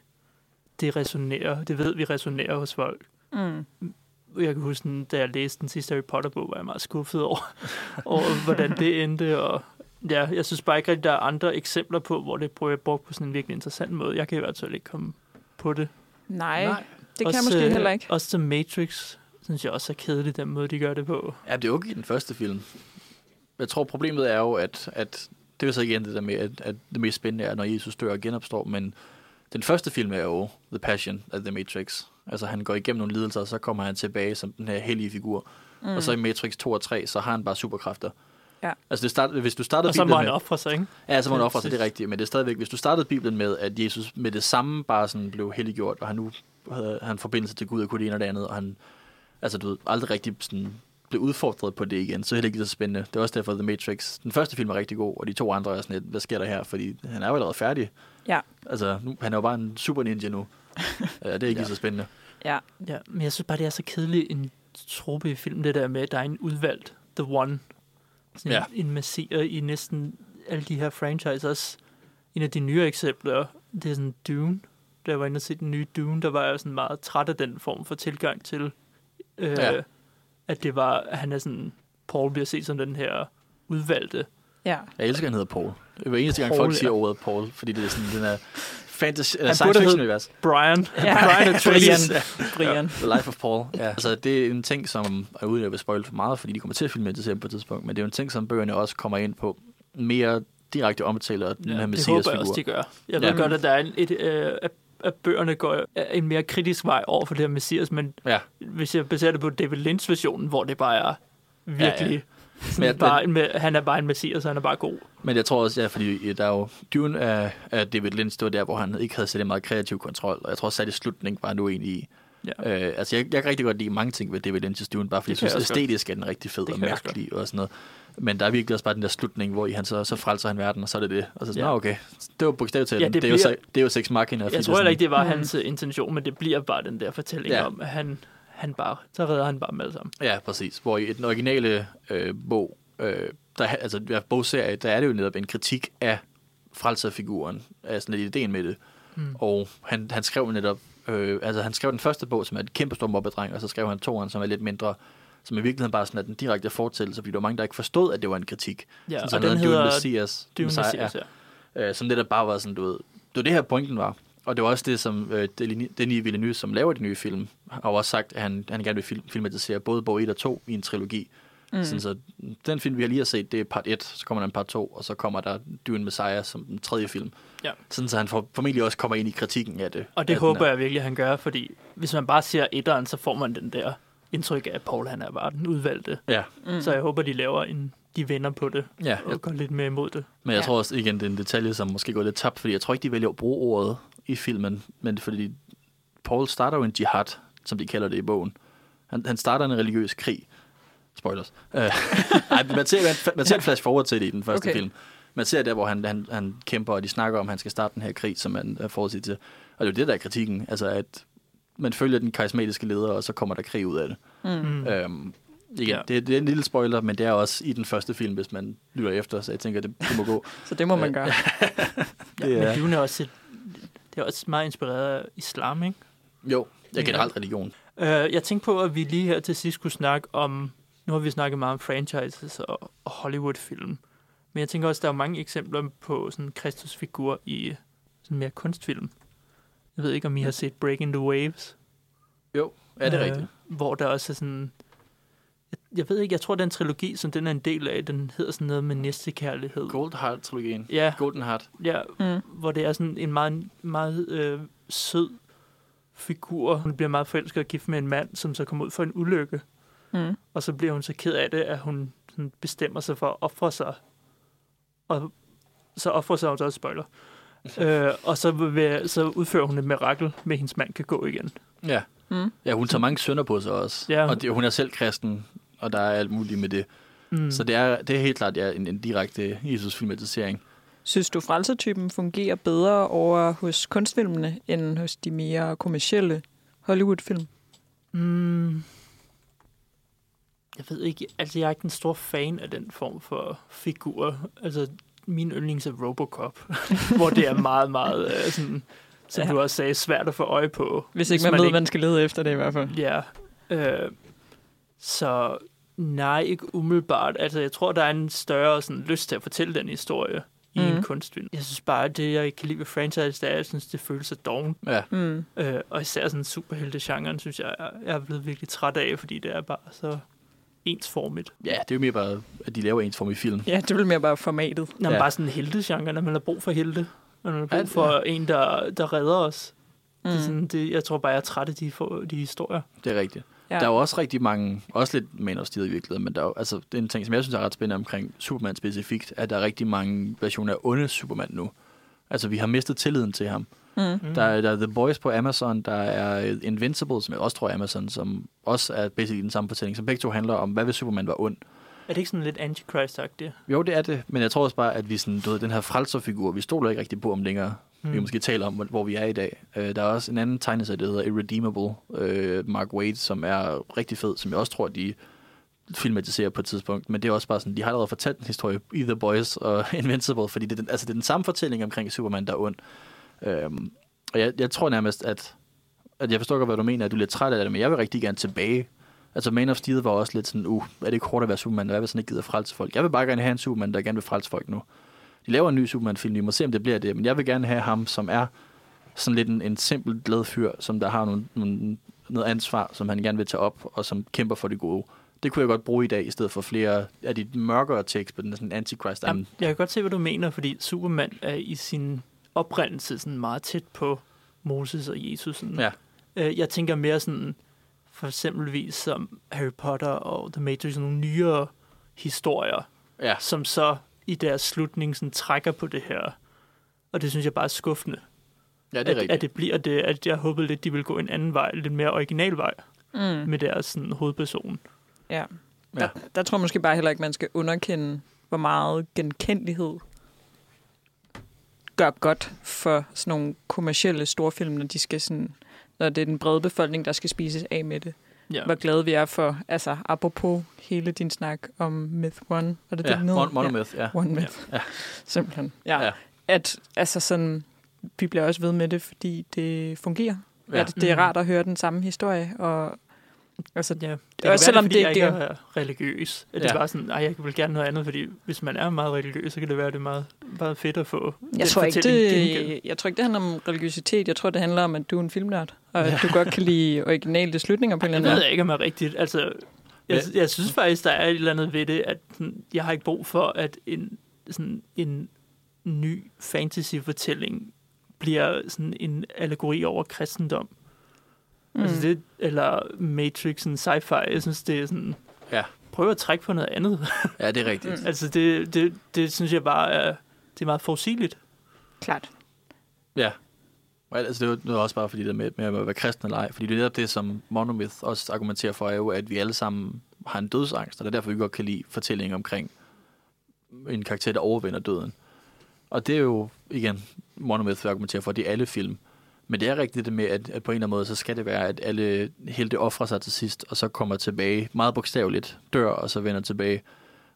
Speaker 2: det resonerer, det ved vi resonerer hos folk.
Speaker 3: mm.
Speaker 2: jeg kan huske, da jeg læste den sidste Harry Potter-bog, var jeg meget skuffet over, over hvordan det endte. Og ja, jeg synes bare ikke rigtig, der er andre eksempler på, hvor det prøver brugt på sådan en virkelig interessant måde. Jeg kan i hvert fald ikke komme på det.
Speaker 3: Nej, Nej. Det kan
Speaker 2: også,
Speaker 3: jeg måske
Speaker 2: øh,
Speaker 3: heller ikke.
Speaker 2: Også The Matrix, synes jeg også er kedeligt, den måde, de gør det på.
Speaker 4: Ja, det er okay i den første film. Jeg tror, problemet er jo, at, at det er jo så igen det der med, at, at det mest spændende er, når Jesus dør og genopstår, men den første film er jo The Passion af The Matrix. Altså han går igennem nogle lidelser, og så kommer han tilbage som den her hellige figur. Mm. Og så i Matrix 2 og 3, så har han bare superkræfter.
Speaker 3: Ja.
Speaker 4: Altså det start, hvis du startede
Speaker 2: Og så må han
Speaker 4: med,
Speaker 2: ofre sig, ikke?
Speaker 4: Ja, så må han ofre sig, det er rigtigt. Men det er stadigvæk, hvis du startede Bibelen med, at Jesus med det samme bare sådan blev helliggjort, og han nu havde han forbindelse til Gud og kunne det ene og det andet, og han altså, du ved, aldrig rigtig sådan, blev udfordret på det igen, så er det ikke lige så spændende. Det er også derfor, The Matrix, den første film er rigtig god, og de to andre er sådan lidt, hvad sker der her? Fordi han er jo allerede færdig.
Speaker 3: Ja.
Speaker 4: Altså, nu, han er jo bare en super ninja nu. ja, det er ikke lige så spændende.
Speaker 3: Ja.
Speaker 2: Ja, men jeg synes bare, det er så kedeligt en trope i film, det der med, at der er en udvalgt, The One. Sådan
Speaker 4: Ja.
Speaker 2: en, en massier i næsten alle de her franchises. En af de nye eksempler, det er sådan Dune. Da jeg var inde og se den nye Dune, der var jeg sådan meget træt af den form for tilgang til, øh,
Speaker 4: Ja.
Speaker 2: at det var, at han er sådan, Paul bliver set som den her udvalgte.
Speaker 3: Ja.
Speaker 4: Jeg elsker, at han hedder Paul. Det er hver eneste gang,
Speaker 2: Paul,
Speaker 4: folk siger
Speaker 2: ja.
Speaker 4: ordet Paul, fordi det er sådan den her fantasy, eller
Speaker 2: Han
Speaker 4: science
Speaker 2: burde
Speaker 4: fiction univers.
Speaker 2: Brian.
Speaker 3: Ja.
Speaker 2: Brian Tracy.
Speaker 3: Brian. Brian.
Speaker 4: The Life of Paul. Ja. Altså, det er en ting, som er uden at vil spoil for meget, fordi de kommer til at filme det på et tidspunkt, men det er jo en ting, som bøgerne også kommer ind på mere direkte omtaler den her
Speaker 2: Ja, det
Speaker 4: messias
Speaker 2: håber jeg også,
Speaker 4: figur.
Speaker 2: de gør. Jeg ved
Speaker 4: Ja.
Speaker 2: godt, at der er en, et, øh, at, bøgerne går en mere kritisk vej over for det her Messias, men
Speaker 4: Ja.
Speaker 2: hvis jeg baserer det på David Lynch-versionen, hvor det bare er virkelig...
Speaker 4: Ja, ja.
Speaker 2: Sådan
Speaker 4: Men
Speaker 2: bare, en, han er bare en messias, han er bare god.
Speaker 4: Men jeg tror også, ja, fordi der er jo Dune af, af David Lynch, det var der, hvor han ikke havde særlig meget kreativ kontrol, og jeg tror også, at i slutningen var nu egentlig i.
Speaker 2: Ja.
Speaker 4: Øh, altså, jeg, jeg kan rigtig godt lide mange ting ved David Lynch's Dune, bare fordi
Speaker 2: Det
Speaker 4: jeg synes, æstetisk er den rigtig fed og mærkelig og sådan noget. Men der er virkelig også bare den der slutning, hvor i han så, så frelser han verden, og så er det det. Og så sådan,
Speaker 2: Ja.
Speaker 4: okay, det var bogstaveligt talt.
Speaker 2: Ja, det
Speaker 4: det, det, er jo,
Speaker 2: bliver-
Speaker 4: det er jo Sex Machina.
Speaker 2: Jeg tror
Speaker 4: er
Speaker 2: heller ikke, det var hans intention, men det bliver bare den der fortælling
Speaker 4: Ja.
Speaker 2: om, at han, han bare, så redder han bare med alle sammen.
Speaker 4: Ja, præcis. Hvor i den originale øh, bog, øh, der, altså ja, bogserie, der er det jo netop en kritik af frelserfiguren, af sådan lidt ideen med det.
Speaker 2: Mm.
Speaker 4: Og han, han skrev netop, øh, altså han skrev den første bog, som er et kæmpe stor mobbedreng, og så skrev han toeren, som er lidt mindre, som i virkeligheden bare sådan er den direkte fortællelse, fordi der var mange, der ikke forstod, at det var en kritik.
Speaker 2: Ja,
Speaker 4: Sådan
Speaker 2: og den
Speaker 4: Dune
Speaker 2: hedder
Speaker 4: Messias.
Speaker 2: Dune
Speaker 4: Messiah,
Speaker 2: Messias, ja.
Speaker 4: øh, som netop bare var sådan, du ved, det var det her pointen var. Og det var også det, som øh, Denis Villeneuve, som laver de nye film, har også sagt, at han, han gerne vil film, filmatisere både bog 1 og 2 i en trilogi. Mm. Sådan, så den film, vi har lige har set, det er part 1, så kommer der en part 2, og så kommer der Dune Messiah som den tredje film.
Speaker 2: Ja.
Speaker 4: Sådan, så han for, formentlig også kommer ind i kritikken af det.
Speaker 2: Og det håber jeg virkelig, han gør, fordi hvis man bare ser etteren, så får man den der indtryk af, at Paul han er bare den udvalgte.
Speaker 4: Ja,
Speaker 2: Mm. Så jeg håber, de laver en, de vender på det,
Speaker 4: ja.
Speaker 2: og går lidt mere imod det.
Speaker 4: Men jeg
Speaker 3: Ja.
Speaker 4: tror også, igen, det er en detalje, som måske går lidt tabt, fordi jeg tror ikke, de vælger at bruge ordet i filmen, men fordi Paul starter jo en jihad, som de kalder det i bogen. Han, han starter en religiøs krig. Spoilers. Øh, ej, man ser, man ser et flash forward til det i den første
Speaker 3: okay.
Speaker 4: film. Man ser der, hvor han, han, han kæmper, og de snakker om, at han skal starte den her krig, som man er forudset til. Og det er jo det, der er kritikken. Altså, at man følger den karismatiske leder, og så kommer der krig ud af det.
Speaker 2: Mm.
Speaker 4: Øhm, igen,
Speaker 2: Ja.
Speaker 4: ja. det, det er en lille spoiler, men det er også i den første film, hvis man lytter efter, så jeg tænker, det, det må gå.
Speaker 3: Så det må man
Speaker 4: Øh,
Speaker 3: gøre.
Speaker 2: Ja,
Speaker 4: det er-
Speaker 2: men Dune er også, et, det er også meget inspireret af islam, ikke?
Speaker 4: Jo, det er generelt religion.
Speaker 2: Uh, jeg tænkte på, at vi lige her til sidst skulle snakke om, nu har vi snakket meget om franchises og, og Hollywood-film, men jeg tænker også, at der er mange eksempler på sådan en Kristusfigur i sådan mere kunstfilm. Jeg ved ikke, om I har set Breaking the Waves.
Speaker 4: Jo, er det
Speaker 2: Øh,
Speaker 4: rigtigt?
Speaker 2: Hvor der også er sådan... Jeg, jeg ved ikke, jeg tror, den trilogi, som den er en del af, den hedder sådan noget med næstekærlighed.
Speaker 4: Gold Heart-trilogien.
Speaker 2: Ja,
Speaker 4: Golden Heart.
Speaker 2: ja
Speaker 3: Mm.
Speaker 2: hvor det er sådan en meget, meget øh, sød figur. Hun bliver meget forelsket og gift med en mand, som så kommer ud for en ulykke.
Speaker 3: Mm.
Speaker 2: Og så bliver hun så ked af det, at hun sådan bestemmer sig for at ofre sig. Og så offrer sig også spoiler. øh, og så, vil, så udfører hun et mirakel med, at hendes mand kan gå igen.
Speaker 4: Ja.
Speaker 3: Mm.
Speaker 4: Ja, hun tager mange sønder på sig også.
Speaker 2: Ja.
Speaker 4: Og det, hun er selv kristen, og der er alt muligt med det.
Speaker 2: Mm.
Speaker 4: Mm. Så det er, det er helt klart ja, en, en direkte Jesus-filmatisering.
Speaker 3: Synes du, frelsertypen fungerer bedre over hos kunstfilmene, end hos de mere kommercielle Hollywood-film?
Speaker 2: Mm. Jeg ved ikke, altså jeg er ikke en stor fan af den form for figur. Altså min yndlings er Robocop, hvor det er meget, meget øh, sådan, som
Speaker 3: Ja.
Speaker 2: du også sagde, svært at få øje på.
Speaker 3: Hvis ikke man,
Speaker 2: man
Speaker 3: ved,
Speaker 2: ikke-
Speaker 3: man skal lede efter det i hvert fald.
Speaker 2: Ja, Øh, så nej, ikke umiddelbart. Altså, jeg tror, der er en større sådan, lyst til at fortælle den historie i
Speaker 3: Mhm.
Speaker 2: en kunstfilm. Jeg synes bare, at det, jeg ikke kan lide ved franchise, det er, at jeg synes, det føles så dovent.
Speaker 4: Ja.
Speaker 3: Mm.
Speaker 2: Øh, og især sådan superhelte-genren, synes jeg, jeg jeg er blevet virkelig træt af, fordi det er bare så ensformigt.
Speaker 4: Ja, det er jo mere bare, at de laver ensformige film.
Speaker 3: Ja, det vil mere bare formatet.
Speaker 2: Når
Speaker 4: Ja.
Speaker 2: ja. bare sådan helte-genre, når man har brug for helte. Når man har brug
Speaker 4: Ja,
Speaker 2: for en, der, der redder os. Mm. Det er
Speaker 3: Mm.
Speaker 2: sådan, det, jeg tror bare, jeg er træt af de, for, de historier.
Speaker 4: Det er rigtigt. Ja.
Speaker 3: Ja.
Speaker 4: Der er jo også rigtig mange, også lidt Man of Steel i virkeligheden, men der er jo, altså, det er en ting, som jeg synes er ret spændende omkring Superman specifikt, at der er rigtig mange versioner af onde Superman nu. Altså, vi har mistet tilliden til ham.
Speaker 3: Mm.
Speaker 4: Der, er, der er The Boys på Amazon, der er Invincible, som jeg også tror er Amazon, som også er basically den samme fortælling, som begge to handler om, hvad hvis Superman var ond.
Speaker 2: Er det ikke sådan lidt antichrist-agtigt?
Speaker 4: Jo, det er det, men jeg tror også bare, at vi sådan, du ved, den her frelserfigur, vi stoler ikke rigtig på om længere. Mm. Vi kan måske tale om, hvor- vi er i dag. Uh, der er også en anden tegneserie, der hedder Irredeemable, uh, Mark Waid, som er rigtig fed, som jeg også tror, de filmatiserer på et tidspunkt. Men det er også bare sådan, de har allerede fortalt en historie i The Boys og Invincible, fordi det er, den, altså, det er den samme fortælling omkring Superman, der er ond. Øhm, og jeg, jeg tror nærmest, at, at jeg forstår godt, hvad du mener, at du er lidt træt af det, men jeg vil rigtig gerne tilbage. Altså Man of Steel var også lidt sådan, uh, er det ikke hårdt at være Superman, hvad hvis han ikke gider frelse folk? Jeg vil bare gerne have en Superman, der gerne vil frelse folk nu. De laver en ny Superman-film, vi må se, om det bliver det, men jeg vil gerne have ham, som er sådan lidt en, en simpel, glad fyr, som der har nogle, nogle, noget ansvar, som han gerne vil tage op, og som kæmper for det gode. Det kunne jeg godt bruge i dag, i stedet for flere af de mørkere tekst på den sådan antichrist.
Speaker 2: Jamen, jeg kan godt se, hvad du mener, fordi Superman er i sin oprindelse sådan meget tæt på Moses og Jesus. Sådan.
Speaker 4: Ja.
Speaker 2: Øh, Jeg tænker mere sådan, for eksempelvis som Harry Potter og The Matrix, sådan nogle nyere historier,
Speaker 4: Ja,
Speaker 2: som så i deres slutning sådan trækker på det her. Og det synes jeg bare er skuffende.
Speaker 4: ja det er
Speaker 2: at,
Speaker 4: rigtigt.
Speaker 2: at det bliver det, at jeg håbede lidt, de vil gå en anden vej, lidt mere original vej,
Speaker 3: Mm.
Speaker 2: med deres sådan, hovedperson.
Speaker 3: Ja.
Speaker 4: Ja.
Speaker 3: Der, der tror jeg måske bare heller ikke, man skal underkende, hvor meget genkendelighed gør godt for sådan nogle kommercielle storfilm, når de skal sådan, når det er den brede befolkning, der skal spises af med det.
Speaker 2: Ja.
Speaker 3: Hvor glade vi er for, altså apropos hele din snak om Myth One, var det
Speaker 4: Ja,
Speaker 3: det, den hed?
Speaker 4: Mon- Monomyth, ja.
Speaker 3: Ja. One Myth.
Speaker 4: Ja.
Speaker 3: Simpelthen. Ja.
Speaker 4: Ja.
Speaker 3: ja. At, altså sådan, vi bliver også ved med det, fordi det fungerer.
Speaker 4: Ja.
Speaker 3: Ja. At det er
Speaker 2: Mhm.
Speaker 3: rart at høre den samme historie, og altså,
Speaker 2: Ja, det
Speaker 3: også selvom
Speaker 2: det, er, fordi
Speaker 3: det
Speaker 2: jeg
Speaker 3: ikke
Speaker 2: ikke er religiøs. At det
Speaker 4: Ja.
Speaker 2: er bare sådan, ej, jeg vil gerne noget andet, fordi hvis man er meget religiøs, så kan det være, det er meget, meget fedt at få
Speaker 3: Jeg tror, ikke, det, jeg tror ikke, det handler om religiøsitet. Jeg tror, det handler om, at du er en filmnørd, og at du godt kan lide originale slutninger på en eller
Speaker 2: Jeg
Speaker 3: anden
Speaker 2: ved
Speaker 3: måde.
Speaker 2: jeg ikke, om det er rigtigt. Altså, jeg, jeg synes faktisk, der er et eller andet ved det, at sådan, jeg har ikke brug for, at en, sådan, en ny fantasy-fortælling bliver sådan en allegori over kristendom. Mm. Altså det, eller Matrix, sådan sci-fi. Jeg synes, det er sådan...
Speaker 4: Ja.
Speaker 2: Prøv at trække på noget andet.
Speaker 4: ja, det er rigtigt.
Speaker 3: Mm.
Speaker 2: altså det, det, det synes jeg bare er... Det er meget forudsigeligt.
Speaker 3: Klart.
Speaker 4: Ja. Og altså, det er jo noget også bare fordi det med, med at være kristen eller ej. Fordi det er netop det, som Monomyth også argumenterer for, er jo, at vi alle sammen har en dødsangst, og det er derfor, vi godt kan lide fortællingen omkring en karakter, der overvinder døden. Og det er jo, igen, Monomyth vil argumentere for, at det er alle film. Men det er rigtigt det med, at, at på en eller anden måde, så skal det være, at alle helte offrer sig til sidst, og så kommer tilbage, meget bogstaveligt, dør, og så vender tilbage.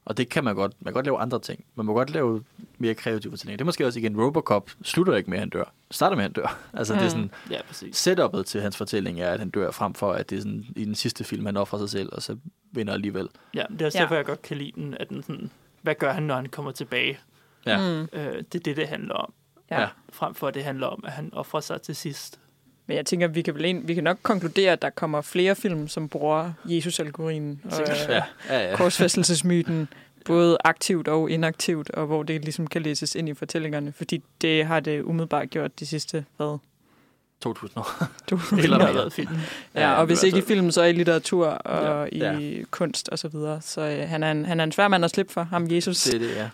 Speaker 4: Og det kan man godt. Man kan godt lave andre ting. Man må godt lave mere kreative fortællinger. Det er måske også igen, Robocop slutter ikke med, at han dør. Starter med, at han dør. Altså, mm. det er sådan,
Speaker 2: Ja, præcis.
Speaker 4: setupet til hans fortælling er, at han dør frem for, at det er sådan, i den sidste film, han offrer sig selv, og så vinder alligevel.
Speaker 2: Ja, det er også
Speaker 3: Ja.
Speaker 2: derfor, jeg godt kan lide den, at den sådan, hvad gør han, når han kommer tilbage?
Speaker 4: Ja.
Speaker 3: Mm.
Speaker 2: Øh, det er det, det handler om.
Speaker 3: Ja.
Speaker 4: Ja.
Speaker 2: Frem for, at det handler om, at han offrer sig til sidst.
Speaker 3: Men jeg tænker, vi kan, vel en, vi kan nok konkludere, at der kommer flere film, som bruger Jesus-algorien og øh,
Speaker 4: Ja, ja, ja.
Speaker 3: korsfæstelsesmyten, både aktivt og inaktivt, og hvor det ligesom kan læses ind i fortællingerne, fordi det har det umiddelbart gjort de sidste, hvad?
Speaker 4: 2000 år.
Speaker 3: Du,
Speaker 2: Eller
Speaker 4: mere.
Speaker 2: har været film.
Speaker 3: ja, og hvis ikke i film, så i litteratur og
Speaker 4: Ja.
Speaker 3: i kunst og så videre. Så øh, han, er en, han er en svær mand at slippe for, ham Jesus.
Speaker 4: Det er det, ja.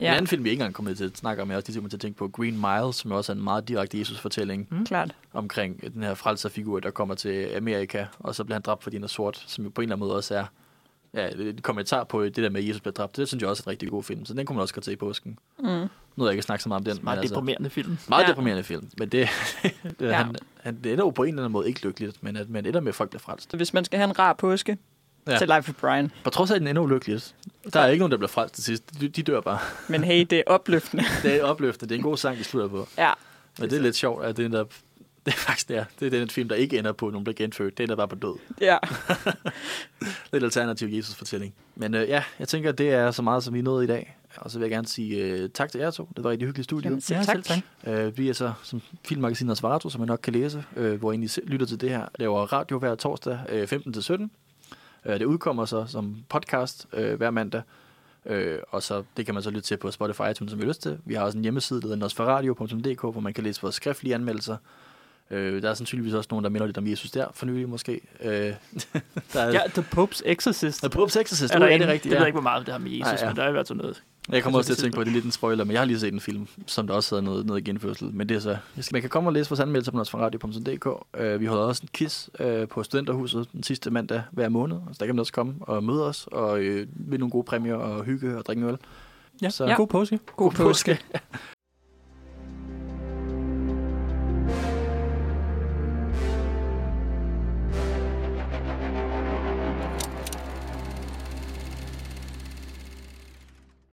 Speaker 4: En
Speaker 3: ja,
Speaker 4: anden film, vi ikke engang kommet til at snakke om, jeg også lige kommer til at tænke på Green Mile, som også er en meget direkte Jesus-fortælling
Speaker 2: Mm.
Speaker 3: klart.
Speaker 4: omkring den her frelserfigur, der kommer til Amerika, og så bliver han dræbt, fordi han er sort, som jo på en eller anden måde også er ja, et kommentar på det der med, at Jesus bliver dræbt. Det synes jeg også er en rigtig god film, så den kunne man også godt se i påsken.
Speaker 3: Mm.
Speaker 4: Nu jeg ikke snakket så meget om den.
Speaker 2: Meget
Speaker 4: men altså,
Speaker 2: deprimerende film.
Speaker 4: meget
Speaker 3: Ja.
Speaker 4: deprimerende film, men det, det
Speaker 3: Ja.
Speaker 4: han, han, det ender jo på en eller anden måde ikke lykkeligt, men at man ender med, at folk bliver frelst.
Speaker 3: Hvis man skal have en rar påske,
Speaker 4: Ja.
Speaker 3: til Life of Brian.
Speaker 4: På trods af, at den ender ulykkeligt. Der er ikke nogen, der bliver frelst til sidst. De, de dør bare.
Speaker 3: Men hey, det er opløftende.
Speaker 4: Det er opløftende. Det er en god sang, de slutter på.
Speaker 3: ja.
Speaker 4: Men det er lidt sjovt, at det der Det er faktisk det, er. det er den film, der ikke ender på, at nogen bliver genfødt. Det ender bare på død.
Speaker 3: Ja.
Speaker 4: Et alternativ Jesus-fortælling. Men øh, ja, jeg tænker, at det er så meget, som vi nået i dag. Og så vil jeg gerne sige øh, tak til jer to. Det var et rigtig hyggeligt studie.
Speaker 3: Jamen, selv
Speaker 2: Ja,
Speaker 3: tak.
Speaker 2: selv tak.
Speaker 4: Øh, vi er så som filmmagasinet Osvarato, som man nok kan læse, øh, hvor I lytter til det her, laver radio hver torsdag øh, 15-17. Øh, det udkommer så som podcast øh, hver mandag. Øh, og så det kan man så lytte til på Spotify iTunes, som vi har lyst til. Vi har også en hjemmeside, der hedder nosferadio.dk, hvor man kan læse vores skriftlige anmeldelser. Øh, der er sandsynligvis også nogen, der minder lidt om Jesus der, for nylig måske. Øh, der er,
Speaker 2: Ja, The Pope's Exorcist.
Speaker 4: The Pope's Exorcist,
Speaker 2: er
Speaker 4: er
Speaker 2: der
Speaker 4: det
Speaker 2: inde.
Speaker 4: rigtigt?
Speaker 2: Ved
Speaker 4: ja.
Speaker 2: jeg ikke, hvor meget det har med Jesus,
Speaker 4: Nej, ja.
Speaker 2: men der er i hvert fald noget.
Speaker 4: Jeg kommer også til at
Speaker 2: Altså,
Speaker 4: tænke på, at det er lidt en spoiler, men jeg har lige set en film, som der også hedder noget, noget genfødsel. Men det er så... Man kan komme og læse vores anmeldelser på nosferadio.dk. Uh, vi holder også en quiz uh, på Studenterhuset den sidste mandag hver måned. Så der kan man også komme og møde os og uh, vinde nogle gode præmier og hygge og drikke øl.
Speaker 2: Ja,
Speaker 4: Så-
Speaker 2: så. god påske.
Speaker 3: God påske.